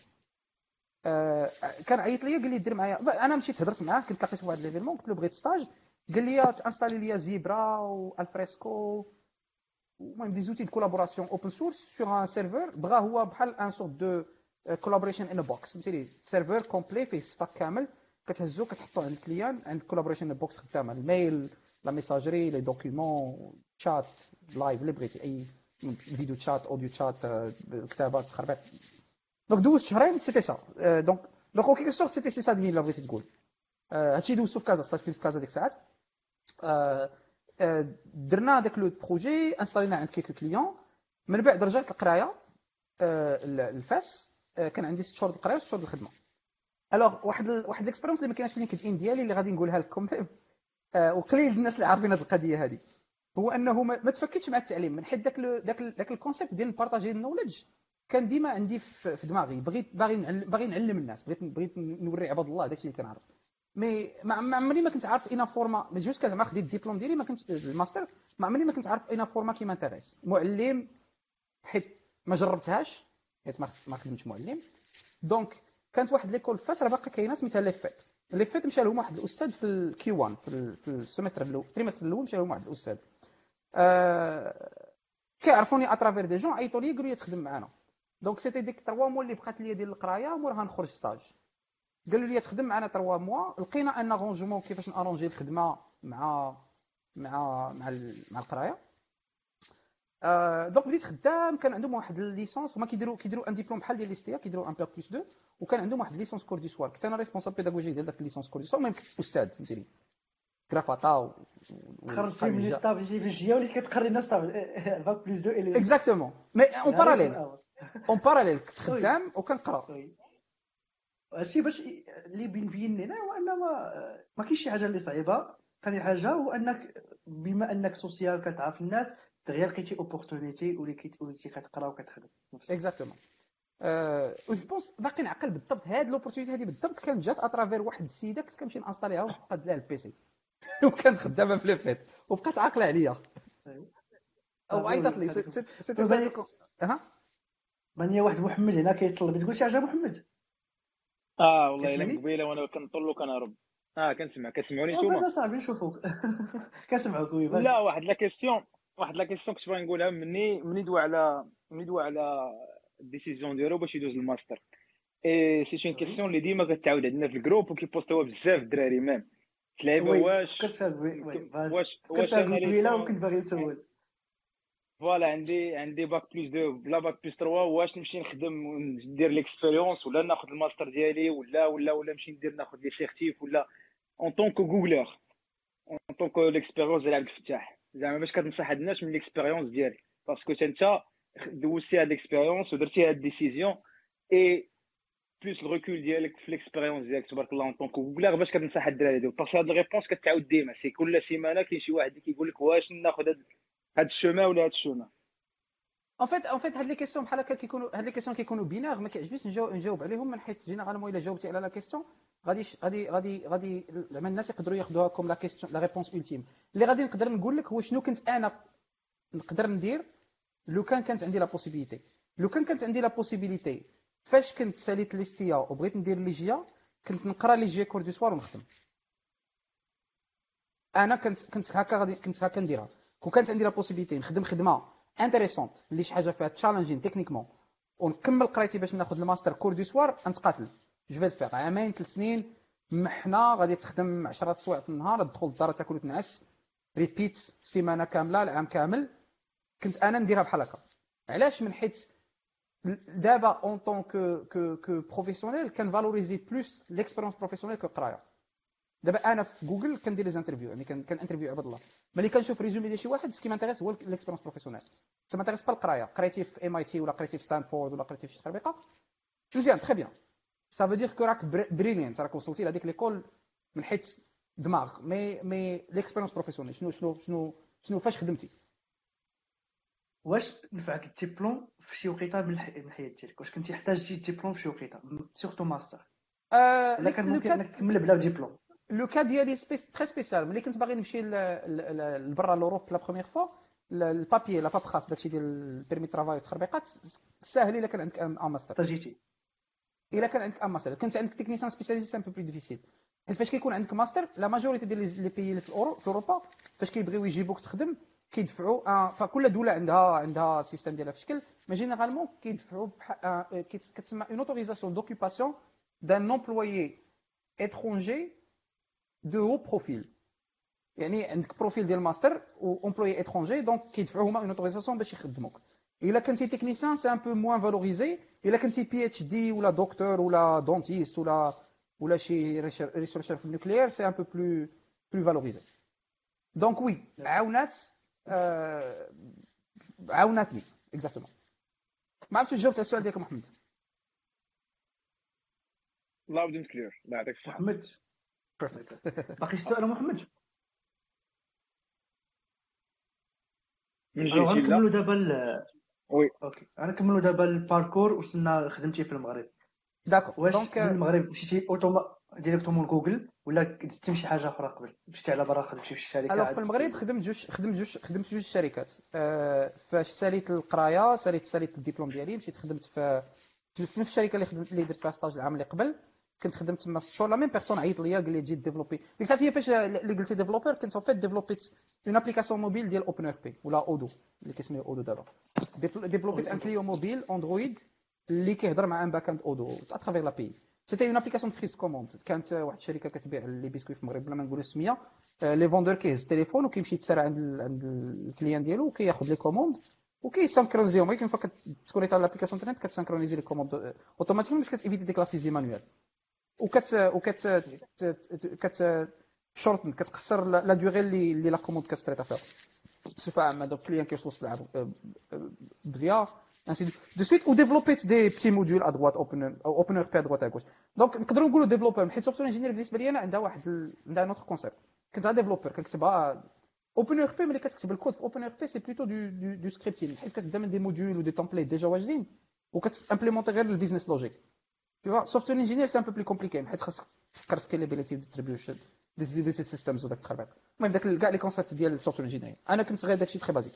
S2: كان عيط لي قال لي دير معايا. أنا مشيت هضرت معاه كنت لقيت في واحد l'événement قلت له بغيت stage. قال لي تانستالي les Zimbra و Alfresco المهم des outils de collaboration open source sur un serveur بغا هو بحال une sorte de collaboration in box فهمتيني serveur complet فيه stack كامل كتهزو كتحطو عند ال client عند collaboration box خدامه ال mail la messagerie les documents chat live اللي بغيتي اي video chat audio chat كتابات تخربيق donc دوزت شهرين c'était ça donc donc OK سورت c'était sysadmin لا بغيتي تقول هادشي دوزتو في كازا stage في كازا ديك الساعات درنا داك le projet انستالينا عند كيكو كليون. من بعد رجعت القراية الفاس كان عندي ست شهور القراية وست شهور الخدمة. alors واحد ال... واحد ال expérience اللي ما كاينش في LinkedIn ديالي اللي غادي نقولها لكم آه وقليل الناس اللي عارفين هذه القضية هذه هو أنه ما, تفاكيتش مع التعليم من حيت داك ال... داك ال... داك ال concept ديال نبارطاجي ال knowledge كان ديما عندي في دماغي بغيت باغي نعلم باغي نعلم الناس بغيت بغيت نوري عباد الله داكشي اللي كنعرف. mais ما عمري ما كنت عارف informatique jusqu'à زعما خديت الدبلوم ديالي ما كنت الماستر ما عمري ما كنت عارف informatique qui m'intéresse. معلم حيت ما جربتهاش حيت ما خدمتش معلم. donc كانت واحد l'école ف فاس راه باقي كاينة سميتها ليفيت ليفيت مشى لهم واحد الأستاذ في ال Q1 في, في ال semestre الأول في ال trimestre الأول مشى لهم واحد الأستاذ. آه كيعرفوني à travers des gens عيطوا لي قالوا لي تخدم معنا donc c'était ديك 3 mois اللي بقات لي ديال القراية موراها نخرج stage قالوا لي تخدم معنا 3 mois. لقينا un arrangement كيفاش نارونجي الخدمة مع مع مع مع القراية. آه donc بديت خدام كان عندهم واحد ال licence هما كيديروا كيديروا un diplôme بحال ديال l'EST كيديروا un bac plus 2 وكان عندهم واحد ال licence cours du soir كنت أنا responsable pédagogique ديال داك ال licence cours du soir المهم كنت أستاذ فهمتيني؟ كرافاتا و...
S1: خرجتي من l'EST في ال GI وليت كتقري لنا ستاف باك بلس 2
S2: اكزاكتومون مي اون باراليل اون باراليل كنت خدام وكنقرأ.
S1: هادشي باش اللي بين لنا هو ان ما ما كاينش شي حاجة اللي صعيبة. ثاني حاجة هو أنك بما أنك social كتعرف الناس دغيا لقيتي opportunité وليتي كتقرا وكتخدم.
S2: اكزاكتومون جو بونس باقي نعقل بالضبط هاد l'opportunité هادي بالضبط كانت جات à travers واحد السيدة كنت كنمشي نانستاليها ونقاد لها ال PC وكانت خدامة في ليفيت وبقات عاقلة عليا. أو عيطت لي. c'était
S1: ها ماني واحد محمد هنا كيطلب تقول شي حاجة محمد؟
S3: آه والله الا قبيلة وأنا كنطل وكنهرب آه كنسمع كتسمعوني نتوما
S1: آه صاحبي نشوفوك كنسمعوك
S3: لا واحد لا كيسيون واحد لا كيسيون كنت باغي نقولها. مني مني دوا على مني دوا على ال décision ديالو باش يدوز ال master. et c'est une question اللي ديما كتعاود عندنا في ال groupe وكيبوستوها بزاف الدراري même. تلعيبه واش
S1: واش واش أنا وكنت باغي نسول
S3: voilà عندي عندي bac plus deux ولا bac plus 3 واش نمشي نخدم وندير l'expérience ولا ناخذ الماستر ديالي ولا ولا ولا نمشي ندير ناخذ les certifs ولا en tant que Googler en tant que l'expérience ديال عبد الفتاح زعما باش كتنصح الناس من l'expérience ديالي parce que انت دوزتي هاد l'expérience ودرتي هاد décision et plus ال recul ديالك في l'expérience ديالك تبارك الله en tant que Googler باش كتنصح الدراري هادو parce que هاد ال réponse كتعاود ديما. c'est كل سيمانة كاين شي واحد اللي كيقول لك واش ناخذ هاد ال chemin ولا هاد الشوما
S2: ان فيت ان فيت هاد les questions بحال هكا كيكونوا هاد les questions كيكونوا binaires ما كيعجبنيش نجاوب, نجاوب عليهم. من حيت généralement إلا جاوبتي على la question غادي غادي غادي غادي زعما الناس يقدروا ياخذوها comme la question la réponse ultime اللي غادي نقدر نقول لك هو شنو كنت أنا نقدر ندير لو كان كانت عندي la possibilité لو كان كانت عندي la possibilité فاش كنت ساليت l'EST وبغيت ندير l'IGA كنت نقرا l'IGA cours du soir ونخدم. أنا كنت كنت هكا غادي كنت هكا نديرها. كون كانت عندي la possibilité نخدم خدمه intéressante اللي شي حاجة فيها challenging techniquement ونكمل قرايتي باش ناخذ ال master cours du soir نتقاتل. je vais faire عامين ثلاث سنين محنا غادي تخدم 10 سوايع في النهار تدخل للدار تاكل وتنعس. répète سيمانة كاملة العام كامل. كنت أنا نديرها بحال هكا. علاش من حيت دابا en tant que que que professionnel كنفالوريزي plus l'expérience professionnelle que قراية؟ دابا أنا في جوجل كندير les interviews يعني كنانترفيو عباد الله. ملي كنشوف résumé ديال شي واحد ce qui m'intéresse هو l'expérience professionnelle ça m'intéresse pas القرايه قريتي في MIT ولا قريتي في ستانفورد ولا قريتي في شي تخربيقه مزيان très bien ça veut dire que راك brillant راك وصلتي لهذيك l'école من حيت دماغ mais mais l'expérience professionnelle شنو شنو شنو شنو فاش خدمتي؟
S1: واش نفعك الدبلوم في شي وقيتة من الحياة ديالك واش كنتي احتاجتي الدبلوم في شي وقيتة؟ surtout master ولا كان ممكن إنك تكمل بلا diplôme
S2: le cas ديالي très spécial ملي كنت باغي نمشي لبرا l'Europe la première fois ال papiers la paperasse داكشي ديال ال permis travail والتخربيقات ساهل الا كان عندك un master
S1: جيتي
S2: الا كان عندك un master كنت عندك technicien spécialisé c'est un peu plus difficile حيت فاش كيكون عندك master la majorité ديال les pays في الاورو في اوروبا فاش كيبغيو يجيبوك تخدم كيدفعوا فكل دوله عندها عندها système ديالها في شكل mais généralement كيدفعوا كتسمى une autorisation d'occupation d'un employé étranger de haut profil يعني عندك profil ديال ماستر و employé étranger donc كيدفعوا هما une autorisation باش يخدموك الا كنتي technicien c'est un peu moins valorisé الا كنتي PhD ولا دكتور ولا dentiste ولا ولا شي researcher في ال nucléaire c'est un peu plus plus valorisé donc oui عاونات آه عاوناتني exactement ما عرفتش جاوبت على السؤال ديالك محمد
S3: لا peut-être clair لا يعطيك الصحه
S1: محمد باقي شي سؤال محمد؟
S3: من
S1: غنكملوا دابا
S3: oui.
S1: OK. غنكملوا دابا ال parcours وصلنا خدمتي في المغرب.
S2: d'accord
S1: واش
S2: donc
S1: من المغرب مشيتي automatiquement directement لجوجل ولا دزتي شي حاجة أخرى قبل؟ مشيتي على برا خدمتي في
S2: الشركة؟
S1: alors
S2: في المغرب خدمت جوج خدمت جوج خدمت جوج شركات آه، فاش ساليت القراية ساليت ساليت الدبلوم ديالي مشيت خدمت في في نفس الشركة اللي خدمت اللي درت فيها stage العام اللي قبل. كنت خدمت تما شغل la même personne عيط ليا قال لي تجي développer ديك الساعة هي فاش اللي قلتي développeur كنت en fait ديفلوبيت une application mobile ديال OpenERP ولا Odoo اللي كيسميو Odoo دابا. ديفلوبيت un client mobile Android اللي كيهضر مع un backend Odoo à travers l'API c'était une application prise commandes كانت واحد الشركة كتبيع les biscuits في المغرب بلا ما نقولوا السمية. les vendeurs كيهز التليفون وكيمشي يتسارع عند عند ال clients ديالو وكياخذ les commandes وكيسانكرونيزيهم ولكن فقط تكونيكت على l'application Internet كتسانكرونيزي les commandes automatiquement باش كتيفيتي ديك la saisie manuelle وكت وكت كت shorten كتقصر la durée اللي اللي la commande كتريتا فيها بصفة عامة دوك ال clients كيوصلوا السلعه فيا ainsi de suite. Ou développer des petits modules à droite open OpenERP droite à gauche. Donc نقدروا نقولوا developer حيت software engineer بالنسبة لي أنا عندها واحد. عندها un autre concept كنت غير developer كنكتبها OpenERP ملي كتكتب الكود في OpenERP c'est plutôt du du, du scripting حيت كتبدا من des modules و des templates déjà واجدين وكتامبليمونتي غير ال business logic Tu vois, software engineer c'est plus compliqué. حيت خاصك تفكر و distribution distributed systems وداك التخربيق المهم داك كاع les concepts ديال ال software engineer أنا كنت غير داكشي très basique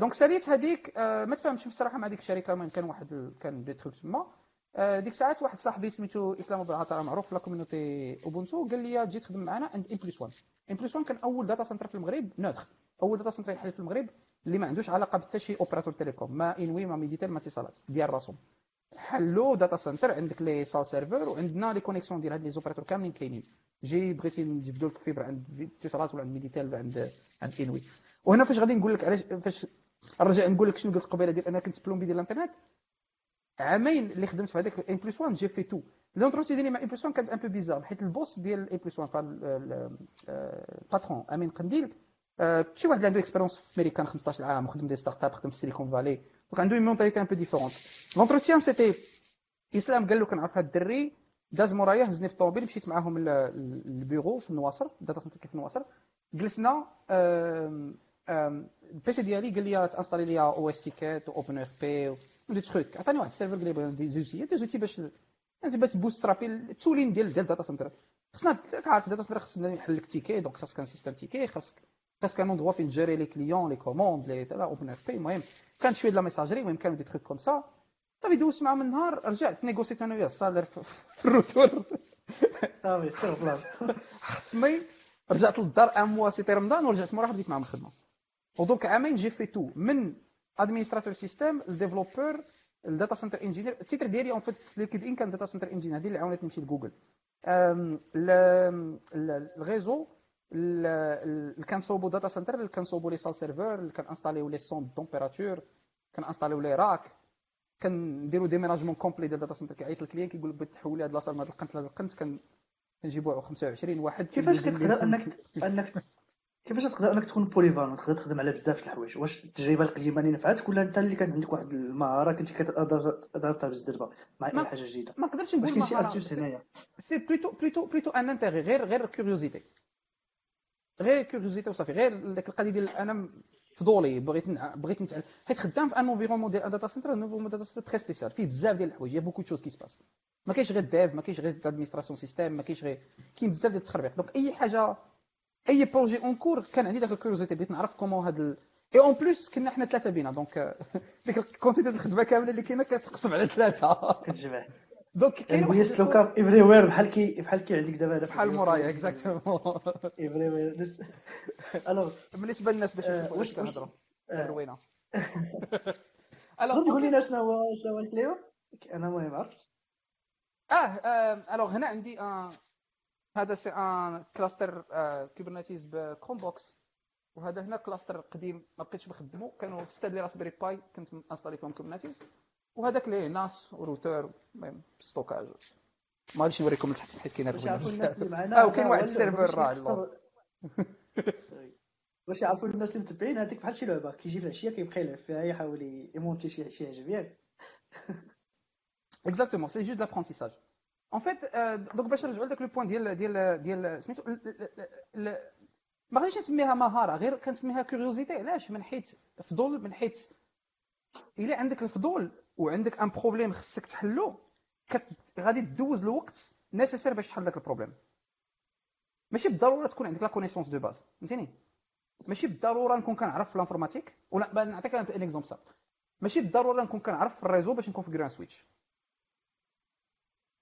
S2: donc ساليت هذيك ما تفهمتش بصراحه مع ديك الشركة المهم كان واحد. كان des trucs تما ديك الساعات واحد صاحبي سميتو اسلام ابو العطاء معروف في لا Ubuntu قال لي تجي تخدم معنا عند ام بلس 1 ام بلس 1 كان اول data center في المغرب neutre اول data center يحل في المغرب اللي ما عندوش علاقه بحتى شي opérateur télécom ما انوي ما ميديتال ما اتصالات ديال راسهم حلو data center عندك les salles serveurs وعندنا les connexions ديال هاد les opérateurs كاملين كاينين. جي بغيتي نجبدوا لك fibre عند اتصالات ولا عند ميديتال ولا عند عند انوي وهنا فاش غادي نقول لك علاش فاش نرجع نقول لك شنو قلت قبيلة ديال أنا كنت plombier ديال الإنترنت. عامين اللي خدمت في هذاك N+1 j'ai fait tout. l'entretien ديالي مع N+1 كانت un peu bizarre حيت ال boss ديال N+1 ال patron امين قنديل شي واحد اللي عنده expérience في امريكان 15 عام وخدم des startups خدم في Silicon Valley donc عنده une mentalité un peu différente l'entretien c'était اسلام قال له كنعرف هاد الدري. داز مورايا هزني في الطوموبيل مشيت معاهم للبيرو في النواصر ال data center في النواصر جلسنا ال PC ديالي قال لي تانستالي لي أو اس تيكيت اوبن ار بي دي تخوك. عطاني واحد ال serveur قال لي des outils des outils باش انت باش بوسترابي ال tooling ديال ديال ال data center خصنا عارف ال data center خص بنادم يحل لك ticket donc خاصك un système ticket خاصك فين تجيري les clients les commandes les OpenERP المهم كانت شوية la messagerie المهم كانوا دي تخوك كوم سا صافي دوزت معاهم النهار رجعت نيغوسيت أنا وياه ال salaire في ال
S1: retour صافي
S2: حطني رجعت للدار un mois c'était رمضان ورجعت مورا بديت معاهم الخدمه و donc عامين j'ai fait tout من administrateur système ال développeur ال data center engineer ال titre ديالي en fait في LinkedIn كان data center engineer هذه اللي عاونتني نمشي لجوجل ال réseau كنصوبو data center كنصوبو les salles serveurs كنانستاليو les sondes température كنانستاليو les racks كنديرو déménagement complet ديال data center كيعيط ال client كيقول لك بغيت تحول لي هاد la salle من هاد القنت لهاد القنت كنجيبو 25 واحد
S1: كيفاش كتقدر انك انك كيفاش تقدر أنك تكون polyvalent تقدر تخدم على بزاف د الحوايج. واش التجربة القديمة اللي نفعتك ولا أنت اللي كان عندك واحد المهارة كنت كتضربها بالزربه مع اي حاجة جديدة؟
S2: ما نقدرش نقول
S1: هنايا؟
S2: c'est plutôt plutôt plutôt un intérêt غير غير curiosité غير curiosité وصافي غير ديك القضية ديال أنا فضولي بغيت بغيت نتعلم. حيت خدام في un environnement ديال data center environnement data center très spécial فيه بزاف ديال الحوايج beaucoup choses qui se passent ما كاينش غير dev ما كاينش غير administration système ما كاينش غير كاين بزاف ديال التخربيق. donc أي حاجة أي projet en cours كان عندي داك ال curiosité بغيت نعرف comment هاد ال... et en plus كنا حنا ثلاثة بينا دونك ديك ال quantité ديال الخدمة كاملة اللي كاينة كتقسم على
S1: ثلاثة.
S2: donc
S1: كاين واحد لوكا everywhere بحال كي بحال كي عندك دابا
S2: بحال مورايا
S1: exactement everywhere alors
S2: بالنسبة للناس باش يشوفوا واش كنهضروا. روينه
S1: alors قول لنا شنو هو شنو هو الكليو؟ أنا المهم عرفت
S2: آه alors هنا عندي هذا c'est un cluster Kubernetes ب Chromebox وهذا هنا cluster قديم ما بقيتش بخدمه كانوا ستة ديال Raspberry Pi كنت انستالي فيهم Kubernetes وهذاك le NAS و routeur المهم stockage ما غاديش نوريكم من تحت حيت كاين آه وكاين واحد ال serveur راه
S1: باش يعرفوا الناس اللي متبعين؟ هذيك بحال شي لعبه كيجي في العشية كيبقى يلعب فيها يحاول يمونتي شي شي حاجة ياك
S2: exactement c'est juste l'apprentissage en fait donc باش نرجعوا لذاك le point ديال ديال ديال سميتو ما غاديش نسميها مهارة غير كنسميها curiosité علاش؟ من حيث فضول من حيث إلا عندك الفضول وعندك un problème خصك تحلو غادي تدوز الوقت nécessaire باش تحل داك ال problème. ماشي بالضرورة تكون عندك la connaissance de base فهمتيني؟ ماشي بالضرورة نكون كنعرف في l'informatique ولا نعطيك un exemple صافي ماشي بالضرورة نكون كنعرف في ال réseau باش نكونفيغوري un switch.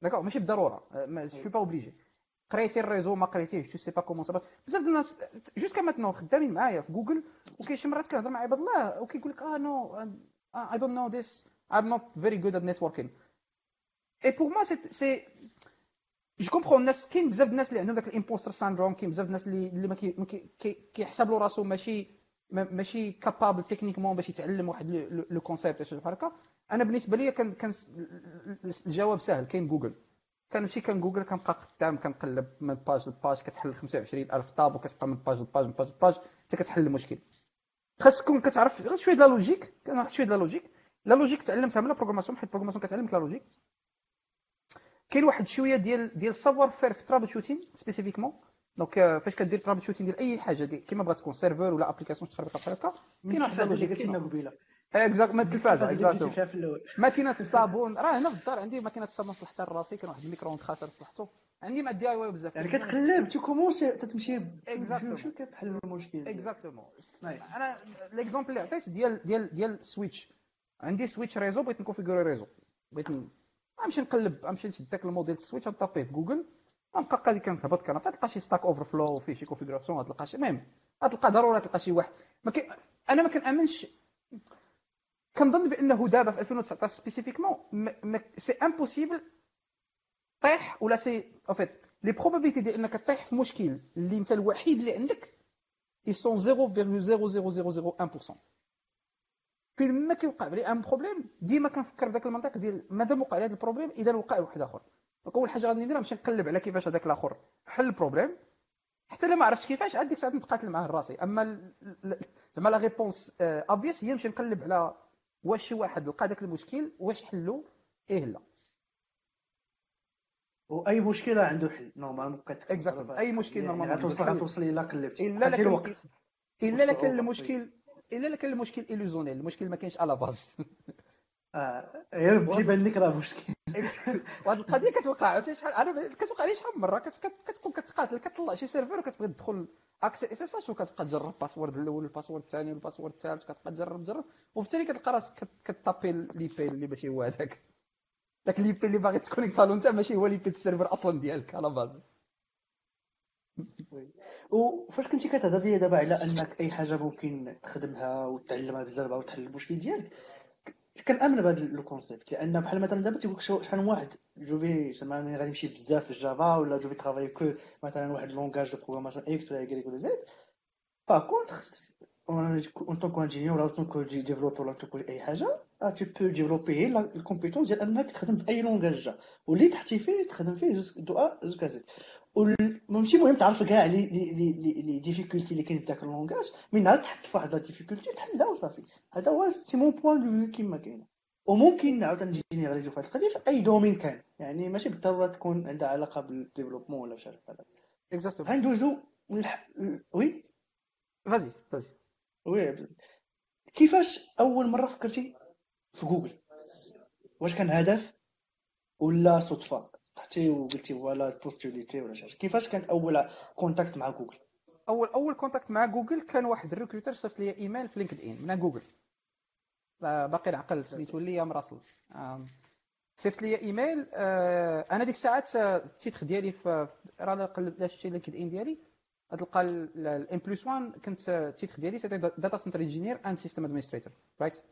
S2: d'accord ماشي بالضرورة. je suis pas obligé قريتي ال réseau ما قريتيهش je sais pas comment ça بزاف الناس jusqu'à maintenant خدامين معايا في جوجل وكاين شي مرات كنهضر مع عباد الله وكيقول لك آه no I don't know this I'm not very good at networking. Et pour moi, c'est je comprends الناس كاين بزاف الناس اللي عندهم ذاك l'imposter syndrome كاين بزاف الناس اللي اللي كيحسب له راسو ماشي ماشي capable techniquement باش يتعلم واحد le concept شي بحال هكا أنا بالنسبة لي كان كان الجواب سهل كاين جوجل كنمشي كان جوجل كنبقى قدام كنقلب من page ل page كتحل 25000 tab وكتبقى من page ل page من page ل page حتى كتحل المشكل. خاص تكون كتعرف غير شوية د la logique كنعرف شوية د la logique la logique تعلمتها من la programmation حيت ال programmation كتعلمك la logique. كاين واحد شوية ديال ديال savoir-faire في troubleshooting spécifiquement donc فاش كدير troubleshooting ديال أي حاجة ديك كيما بغات تكون serveur ولا application تخربق بحال هكا
S1: كاين واحد ال logique كاين قبيلة.
S2: exact ما التلفازه exact ماكينة الصابون راه هنا في الدار عندي ماكينة الصابون صلحتها لراسي كان واحد الميكرو خاسر صلحته. عندي مع ال DIY بزاف.
S1: يعني كتقلب ت commencer تمشي
S2: exactement
S1: كتحل المشكل.
S2: exactement أنا l'exemple اللي عطيت ديال ديال ديال switch عندي switch réseau بغيت ن configurer réseau بغيت نمشي نقلب نمشي نشد داك الموديل السويتش نطابيه في جوجل نبقى قادي كنهبط كنهبط تلقى شي Stack Overflow فيه شي configuration تلقى شي المهم تلقى ضروري تلقى شي واحد. ما كي... أنا ما كنامنش كنظن بأنه دابا في 2019 spécifiquement c'est impossible طيح ولا si en fait les probabilités ديال إنك طيح في مشكل اللي أنت الوحيد اللي عندك ils sont 0,0001% فين ما كيوقع. لي un problème ديما كنفكر بداك المنطق ديال مادام وقع لي هذا ال problème إذا وقع واحد آخر. donc أول حاجة غادي ندير نمشي نقلب على كيفاش هذاك الآخر حل ال problème حتى الا ما عرفتش كيفاش عاد ديك الساعة نتقاتل معاه راسي. أما زعما la réponse obvious هي نمشي نقلب على واش شي واحد لقى داك المشكل واش حلو إيه لا.
S1: وأي مشكلة عنده حل. normalement
S2: exactement أي مشكل normalement
S1: غتوصل غتوصل الا قلبتي إلا
S2: لكن إلا لكن. المشكل الا لكن المشكل إلوزونيل المشكل ما كاينش على باز.
S1: آه، غير كيبان لك راه مشكل.
S2: وهاد القضية كتوقع عرفتي شحال أنا كتوقع لي شحال من مرة كت- كت- كتكون كتقاتل كتطلع شي سيرفر وكتبغي تدخل اكسي اس اس اش وكتبقى تجرب الباسورد الأول والباسورد الثاني والباسورد الثالث كتبقى تجرب تجرب. وفي التالي كتلقى راسك كت- كتابي لي بي اللي ماشي هو هذاك داك لي بي اللي باغي تكونيكتا له أنت ماشي هو لي بي السيرفر أصلا ديالك على باز.
S1: وفاش كنتي كتهضر ليا دابا على انك اي حاجة ممكن تخدمها وتعلمها تجربها وتحل المشكل ديالك كنأمن بهذا le concept لأن بحال مثلا دابا تيقول لك شحال من واحد je vais زعما غادي يمشي بزاف في Java ولا je vais travailler que مثلا واحد langage de programmation X ولا Y ولا زيد par contre en tant qu'ingénieur ولا tant que développeur ولا tant que اي حاجة tu peux développer ال compétence ديال أنك تخدم في أي langage. واللي تحتي فيه تخدم فيه جوج deux ماشي مهم تعرف كاع les les les les difficultés اللي كاين في ذاك ال langage من نهار تحط في واحد difficulté تحلها وصافي. هذا هو c'est mon point de vue كيما كاين. وممكن نعاود نجي n généraliser و في هذه القضية في أي domaine كان. يعني ماشي بالضرورة تكون عندها علاقة بال développement ولا شي حاجة
S2: exactement
S1: غندوزو. oui؟
S2: vas-y vas-y
S1: oui كيفاش أول مرة فكرتي في جوجل واش كان هدف ولا صدفة؟ طحتي وقلتي voilà postuler تي ولا شي كيفاش كانت أول contact مع جوجل
S2: أول أول contact مع جوجل كان واحد ال recruteur صيفط لي ايميل في Linked In من جوجل آه، باقي نعقل سميتو Liam Russell آم، صيفط لي ايميل آه، أنا ديك الساعات آه، ال titre ديالي في راه قلب شتي LinkedIn ديالي غتلقى الام بلس 1 كنت ال titre ديالي سيتي data center engineer and system administrator رايت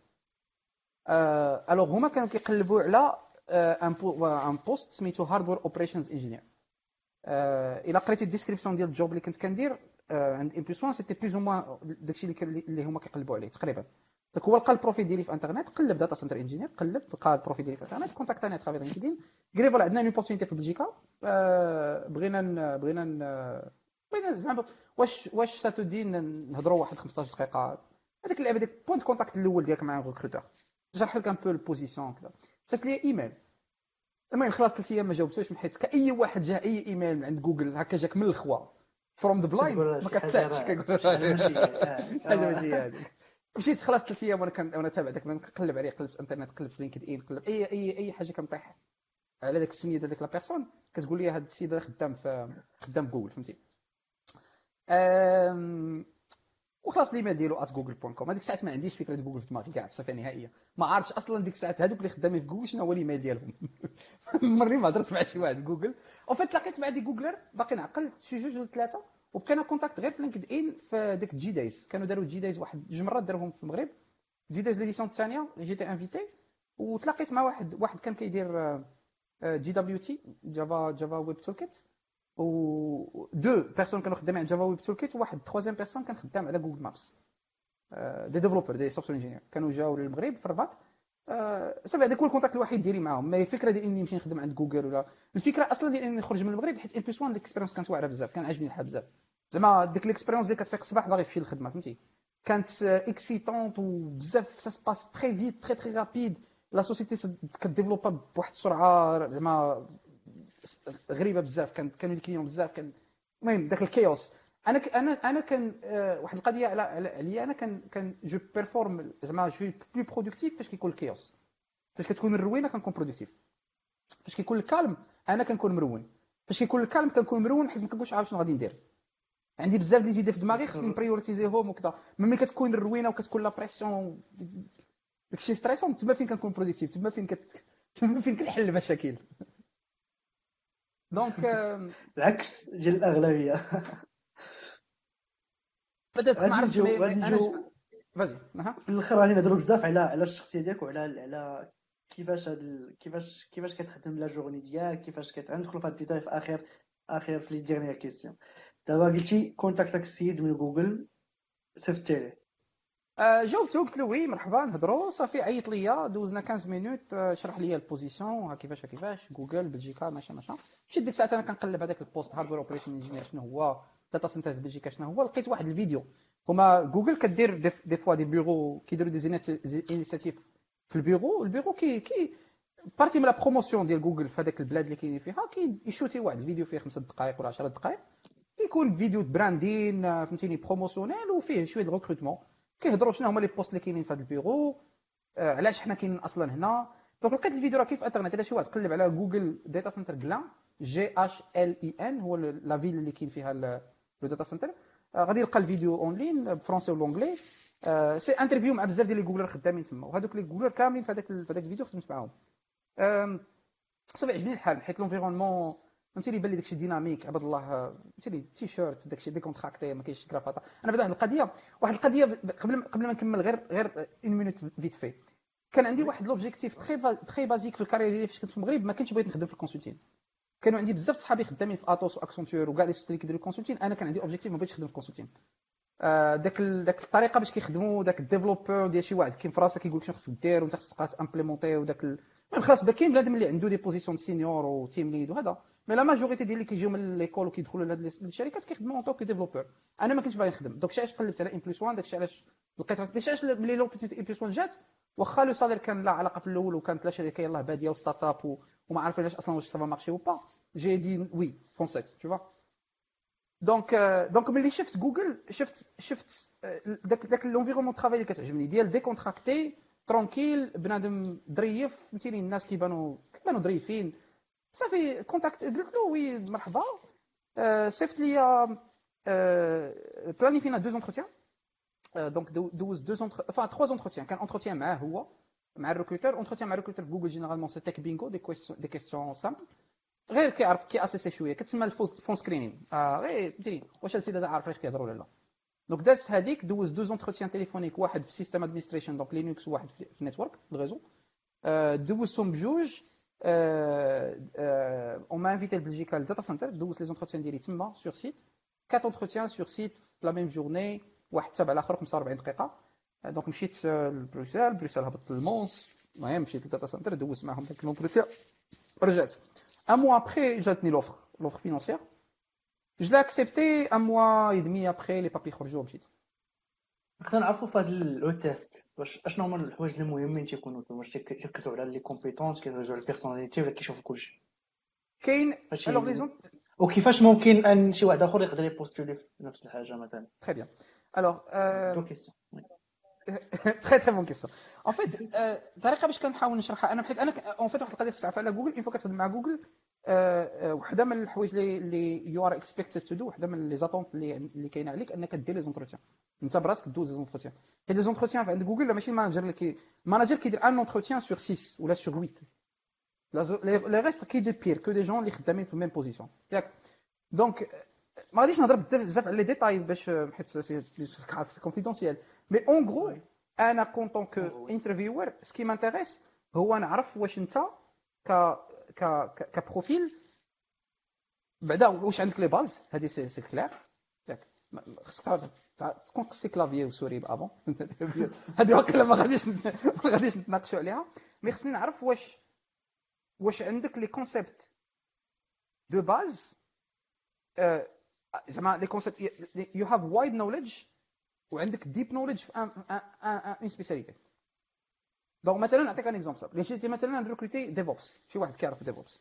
S2: ألوغ هما كانوا كيقلبوا على ان بوست سميتو هاردوير اوبريشنز انجينير الا قريتي الديسكريبسيون ديال الجوب اللي كنت كندير آه، عند ام 1 سيتي بلوز أو موان داكشي اللي هما كيقلبوا عليه تقريبا. دونك هو لقى البروفيل ديالي في انترنت قلب داتا سنتر انجينير قلب لقى البروفيل ديالي في انترنت كونتاكتاني اترافير لينكدين قال فوالا عندنا اون اوبورتونيتي في بلجيكا آه، بغينا بغينا بغينا زعما واش واش ساتو دي ن- نهضروا واحد 15 دقيقه هذيك اللعبة ديك بوينت كونتاكت الأول ديالك مع الريكروتور شرح لك ان بو البوزيسيون كذا. صيفط لي إيميل المهم خلاص ثلاث أيام ما جاوبتوش من حيت كأي واحد جا أي إيميل من عند جوجل هكا جاك من الخوا فروم ذا بلايند ما
S1: راه-
S2: كيقول.
S1: آه. حاجة ماشي هي
S2: هذيك مشيت خلاص ثلاث أيام وأنا كان وأنا تابع داك كنقلب عليه قلبت الإنترنت قلبت في لينكد ان قلب اي اي أي حاجة كنطيح على داك السمية ديال ديك لا بيرسون كتقول لي هذا السيد خدام في خدام جوجل فهمتي. وخلاص الإيميل ديالو at Google point com هذيك الساعات ما عنديش فكرة ديال جوجل في دماغي كاع بصفة نهائية. ما عارفش أصلا ديك الساعات هذوك اللي خدامين في جوجل شنو هو الإيميل ديالهم. عمري ما هضرت مع شي واحد جوجل وفات تلاقيت مع des Googlers باقي نعقل شي جوج ولا ثلاثة وبقينا contact غير في LinkedIn في ديك G-Days كانوا داروا G-Days واحد جوج مرات داروهم في المغرب. G-Days l'édition الثانية جيتي invité وتلاقيت مع واحد واحد كان كيدير GWT Java Java Web Toolkit و deux personnes كانوا خدامين على Java Web Toolkit وواحد troisième personne كان خدام على Google Maps des développeurs des software engineers كانوا جاوا للمغرب في الرباط صافي هذاك هو ال contact الوحيد ديالي معاهم ما هي الفكرة ديال اني نمشي نخدم عند جوجل ولا الفكرة أصلا ديال اني نخرج من المغرب حيت M+1 ال expérience كانت واعره بزاف كان عاجبني الحال بزاف زعما ديك ال expérience اللي كتفيق الصباح باغي تمشي للخدمه فهمتي كانت excitante وبزاف ça se passe très vite très très rapide la société ك développa بواحد السرعه زعما غريبة بزاف كان كانوا les clients بزاف كان المهم داك ال chaos. أنا ك- أنا أنا كان آه، واحد القضية على عليا. أنا كان كان je performe زعما je plus productif فاش كيكون ال chaos. فاش كتكون الروينه كنكون productif فاش كيكون ال calme أنا كنكون مرون فاش كيكون ال calme كنكون مرون حيت ما كنكونش عارف شنو غادي ندير. عندي بزاف des idées في دماغي خصني ن prioritis يهم وكذا ملي كتكون الروينه وكتكون la pression داكشي stressant تما فين كنكون productif تما فين كت تما فين كنحل المشاكل؟ donc
S1: العكس ديال الاغلبيه
S2: بدات ما عرفتش فازي
S1: في الآخر غادي نهضروا بزاف على على الشخصيه ديالك وعلى على كيفاش هاد. كيفاش كيفاش كتخدم la journée ديالك كيفاش كت غندخلوا في هاد الديتاي في اخر اخر في les dernières questions دابا قلتي contact ك السيد من جوجل صيفط ليه
S2: جاوبته قلت له oui مرحبا نهضروا. صافي عيط ليا. دوزنا 15 minutes آه، شرح لي ال position ها كيفاش كيفاش؟ جوجل بلجيكا ماشي ماشي. مشيت ديك الساعة أنا كنقلب هذاك ال poste hardware operation engineer شنو هو؟ data center بلجيكا شنو هو؟ لقيت واحد الفيديو. هما جوجل كدير des fois des bureaux كيديروا des initiatives في ال bureau. ال bureau كي كي partie من la promotion ديال جوجل في هذاك البلاد اللي كاينين فيها كي shooti واحد الفيديو فيه خمسة دقائق ولا 10 دقائق كيكون فيديو branding فهمتيني promotionnel وفيه شوية recrutement كيهضروا شنو هما les postes اللي كاينين في هذا البيرو. آه، علاش حنا كاينين أصلا هنا؟ donc لقيت الفيديو راه كيف انترنت الا شي واحد قلب على جوجل data center Ghlin G H L I N هو la ville اللي كاين فيها le data center غادي يلقى الفيديو en ligne بال français و l'anglais c'est interview مع بزاف ديال les Googlers خدامين تما وهذوك les Googlers كاملين في هذاك في هذاك الفيديو خدمت معاهم. صافي عجبني الحال حيت l'environnement فهمتي لي بان لي داكشي dynamique عباد الله فهمتي تي شيرت داكشي décontracté ما كاينش كرافاطة. أنا بعد واحد القضية واحد القضية قبل قبل ما نكمل غير غير une minute vite fait كان عندي واحد l'objectif très très basique في ال carrière ديالي فاش كنت في المغرب ما كنتش بغيت نخدم في ال consulting كانوا عندي بزاف صحابي خدامين في Atos و Accenture وكاع les sociétés اللي كيديروا ال consulting أنا كان عندي objectif ما بغيتش نخدم في ال consulting آه، داك داك الطريقة باش كيخدموا داك ال développeur ديال شي واحد كاين في راسك كيقول لك شنو خصك دير وانت خصك implémenter وداك المهم خلاص كاين بنادم اللي عنده des positions senior و team lead وهذا mais la majorité ديال اللي كيجيو من l'école وكيدخلوا لهاد الشركات كيخدموا en tant que développeur أنا ما كنتش باغي نخدم donc علاش قلبت على N plus 1 داكشي علاش لقيت راسي داكشي علاش ملي l'opportunité N plus 1 جات واخا le salaire كان لا علاقه في الأول وكانت لا شركه يلاه باديه و start-up وما عارفينش أصلا واش ça va marcher ou pas j'ai dit oui foncer et tout donc donc ملي شفت جوجل شفت شفت داك داك l'environnement travail اللي كتعجبني ديال décontracté tranquille بنادم ظريف فهمتيني الناس كيبانوا كيبانوا ظريفين صافي contact قلت له oui مرحبا. صيفط لي planifi ينا deux entretiens donc دوز deux entre enfin trois entretiens كان entretien معاه هو مع ال recruteur entretien مع ال recruteur في جوجل généralement c'est type bingo des questions des questions simples غير كيعرف كي assessi شوية. كتسمى ال phone screening آه غير فهمتيني واش السيد هذا عارف علاش كيهضروا ولا لا. donc داز هذيك دوز deux entretiens téléphoniques واحد في system administration donc Linux وواحد في network في ال réseau دوزتهم بجوج on m'a invité لبلجيكا لل data center دوز les entretiens ديالي تما sur site quatre entretiens sur site في la même journée واحد تابع الآخر 45 دقيقه donc مشيت لبروسيل بروسيل هبطت للمونس المهم مشيت لل data center دوزت معاهم داك l'entretien رجعت un mois après جاتني l'offre l'offre financière je l'ai acceptée un mois et demi après les papiers خرجوا مشيت
S1: خلينا نعرفوا في هذا le test. واش اشنو هما الحوايج المهمين تيكونوا؟ واش تيركزوا على les compétences كيركزوا على ال personnalité ولا كيشوفوا كلشي؟
S2: كاين alors les zones
S1: وكيفاش ممكن أن شي واحد آخر يقدر ي postuler في نفس الحاجة مثلا؟
S2: très bien alors
S1: deux questions
S2: très très bonne question en fait الطريقة باش كنحاول نشرحها أنا حيت أنا en fait واحد القضية تستعرف على جوجل une fois كتخدم مع جوجل وحده من الحوايج اللي اللي you are expected to do وحده من les attentes اللي اللي كاينة عليك أنك دير les entretiens أنت براسك دوز les entretiens حيت les entretiens عند جوجل ماشي ال manager اللي كي ال manager كيدير un entretien sur 6 ولا sur 8 les restes كي دو بير كو دي جون اللي خدامين في ال même position ياك donc ما غاديش نهضر بزاف على les détails باش حيت c'est confidentiel mais en gros أنا en tant que interviewer ce qui m'intéresse هو نعرف واش انت ك ك ك profil بعدا واش عندك les bases هذه c'est clair ياك خصك تكون قصي clavier و souris enfin هذه واقيلا ما غاديش ما غاديش نتناقشوا عليها mais خصني نعرف واش واش عندك les concepts de base زعما les concepts you have wide knowledge وعندك deep knowledge في une spécialité donc مثلا نعطيك un exemple جيتي مثلا ن recruter DevOps شي واحد كيعرف DevOps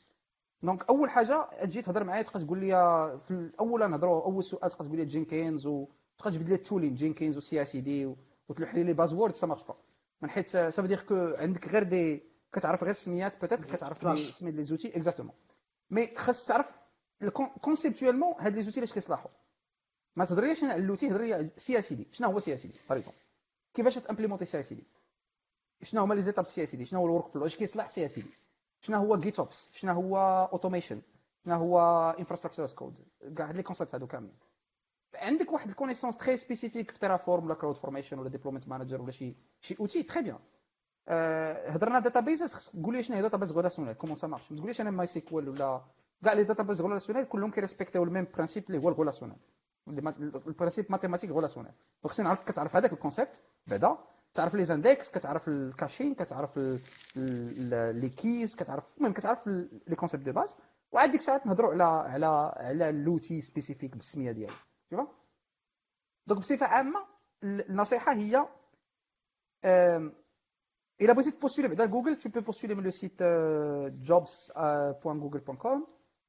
S2: donc أول حاجة تجي تهضر معايا تبقى تقول لي في الأول نهضروا أول سؤال تبقى تقول لي Jenkins وتبقى تجبد لي ال tooling Jenkins و CI/CD وتلوح لي les buzzwords ça marche pas من حيت ça veut dire que عندك غير دي كتعرف غير السميات peut-être كتعرف لي سميات les outils exactement mais خاص تعرف conceptuellement هاد les outils لاش كيصلحوا. ما تهضريش على l'outil هضري CI/CD شنو هو CI/CD par كيفاش ت implémenter CI/CD شنو هما les étapes CI/CD؟ شنو هو ال workflow؟ اش كيصلح سي اس دي؟ شنو هو جيت اوبس شنو هو automation شنو هو infrastructure code كاع هاد les concepts هادو كاملين. عندك واحد ال connaissance très spécifique في Terraform ولا CloudFormation ولا Deployment Manager ولا شي شي outil très bien هضرنا data خصك تقول لي شنو هي database relationnelle comment ça marche ما تقوليش أنا MySQL ولا كاع les database relationnelles كلهم كي respecter و ال même principe اللي هو ال relationnel ال principe mathématique relationnel donc خصني نعرف كتعرف هذاك ال concept بعدا. تعرف les index كتعرف ال caching كتعرف les keys كتعرف المهم كتعرف les concepts de base. وعاد ديك الساعات نهضروا على على على l'outil spécifique بالسمية ديالو شوف donc بصفة عامة النصيحة هي إلا بغيتي ت postuler بعدا Google tu peux postuler من le site jobs.google.com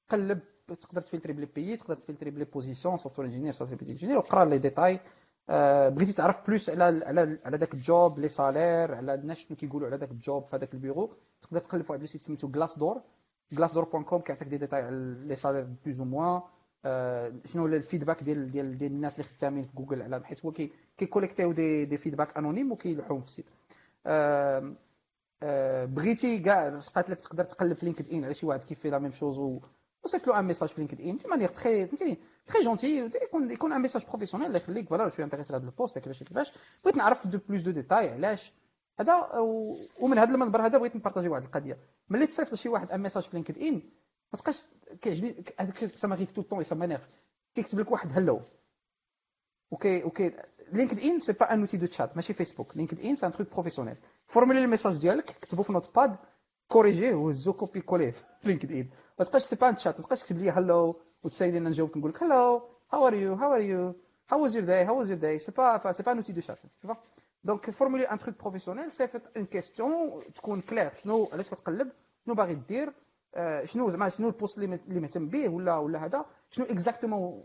S2: قلب تقدر ت filtrer ب les pays تقدر ت filtrer ب les positions software engineer software engineer وقرأ les détails بغيتي تعرف plus على على على داك ال job les salaires على الناس شنو كيقولوا على داك ال job في هذاك البيرو. تقدر تقلب في واحد le site سميتو Glassdoor Glassdoor point com كيعطيك دي ديتاي على les salaires plus ou moins. شنو ال feedback ديال ديال ديال الناس اللي خدامين في جوجل على حيت هو كي collecter و des des feedback anonymes وكيلوحوهم في ال site. بغيتي كاع بقات لك تقدر تقلب في LinkedIn على شي واحد كي fait la même chose وصيفط له un message في LinkedIn d'une manière très فهمتيني très gentille يكون يكون un message professionnel اللي يخليك voilà شوية intéressé لهذا ال poste كيفاش كيفاش بغيت نعرف de plus de détails علاش هذا ومن هذا المنبر هذا بغيت ن partager واحد القضية ملي تصيفط لشي واحد un message في LinkedIn ما تبقاش كيعجبني هذاك ça m'arrive tout le temps ça m'énerve كيكتب لك واحد hello ok ok LinkedIn c'est pas un outil de chat ماشي Facebook LinkedIn c'est un truc professionnel formuler ال message ديالك كتبو في Notepad corriger ه وهزو copier coller ه في LinkedIn ما تبقاش c'est pas un chat ما تبقاش تكتب لي hello وتسالي أنا نجاوبك نقول لك hello how are you how are you how was your day how was your day c'est pas c'est pas un outil de chat tu donc formuler un truc professionnel صيفط une question تكون كلير شنو علاش كتقلب شنو باغي دير شنو زعما شنو ال poste اللي مهتم به ولا ولا هذا شنو exactement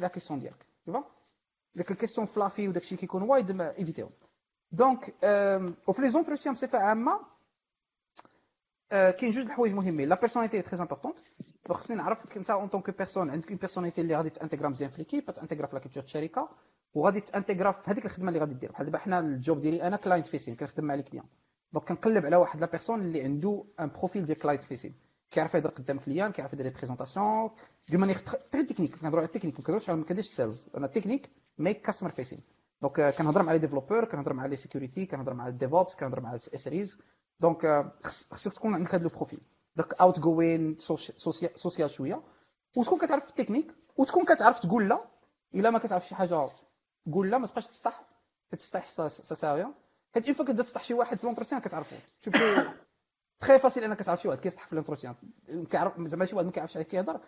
S2: la question ديالك tu ديك ال question فلافي وداك الشيء كيكون وايد ما ايفيتيهم donc وفي les entretiens بصفه عامه كاين جوج الحوايج مهمين la personnalité très importante donc خصني نعرف انت en tant que personne عندك une personnalité اللي غادي ت intégrer مزيان في l'équipe ت intégrer في لا الشركة وغادي ت intégrer في هذيك الخدمه اللي غادي دير بحال دابا حنا ال job ديالي أنا client facing كنخدم مع les clients donc كنقلب على واحد la personne اللي عنده un profil ديال client facing كيعرف يهضر قدام client كيعرف يدير présentation de manière très technique كنهضروا على التكنيك ما كنهضروش ما كنديرش ال sales أنا technique mais customer facing donc كنهضر مع les développeurs كنهضر مع les sécurité كنهضر مع ال DevOps كنهضر مع ال SREs donc خصك تكون عندك هذا le donc outgoing social شوية. وتكون كتعرف في التكنيك وتكون كتعرف تقول لا. إلا ما كتعرف شي حاجة قول لا ما تبقاش تسطح. كتسطح سا سا حيت une fois كتبدا تسطح شي واحد في l'entretien كتعرفو. très facile إنك تعرف شي واحد كيسطح في l'entretien كيعرف زعما شي واحد ما كيعرفش عليك كيهضر.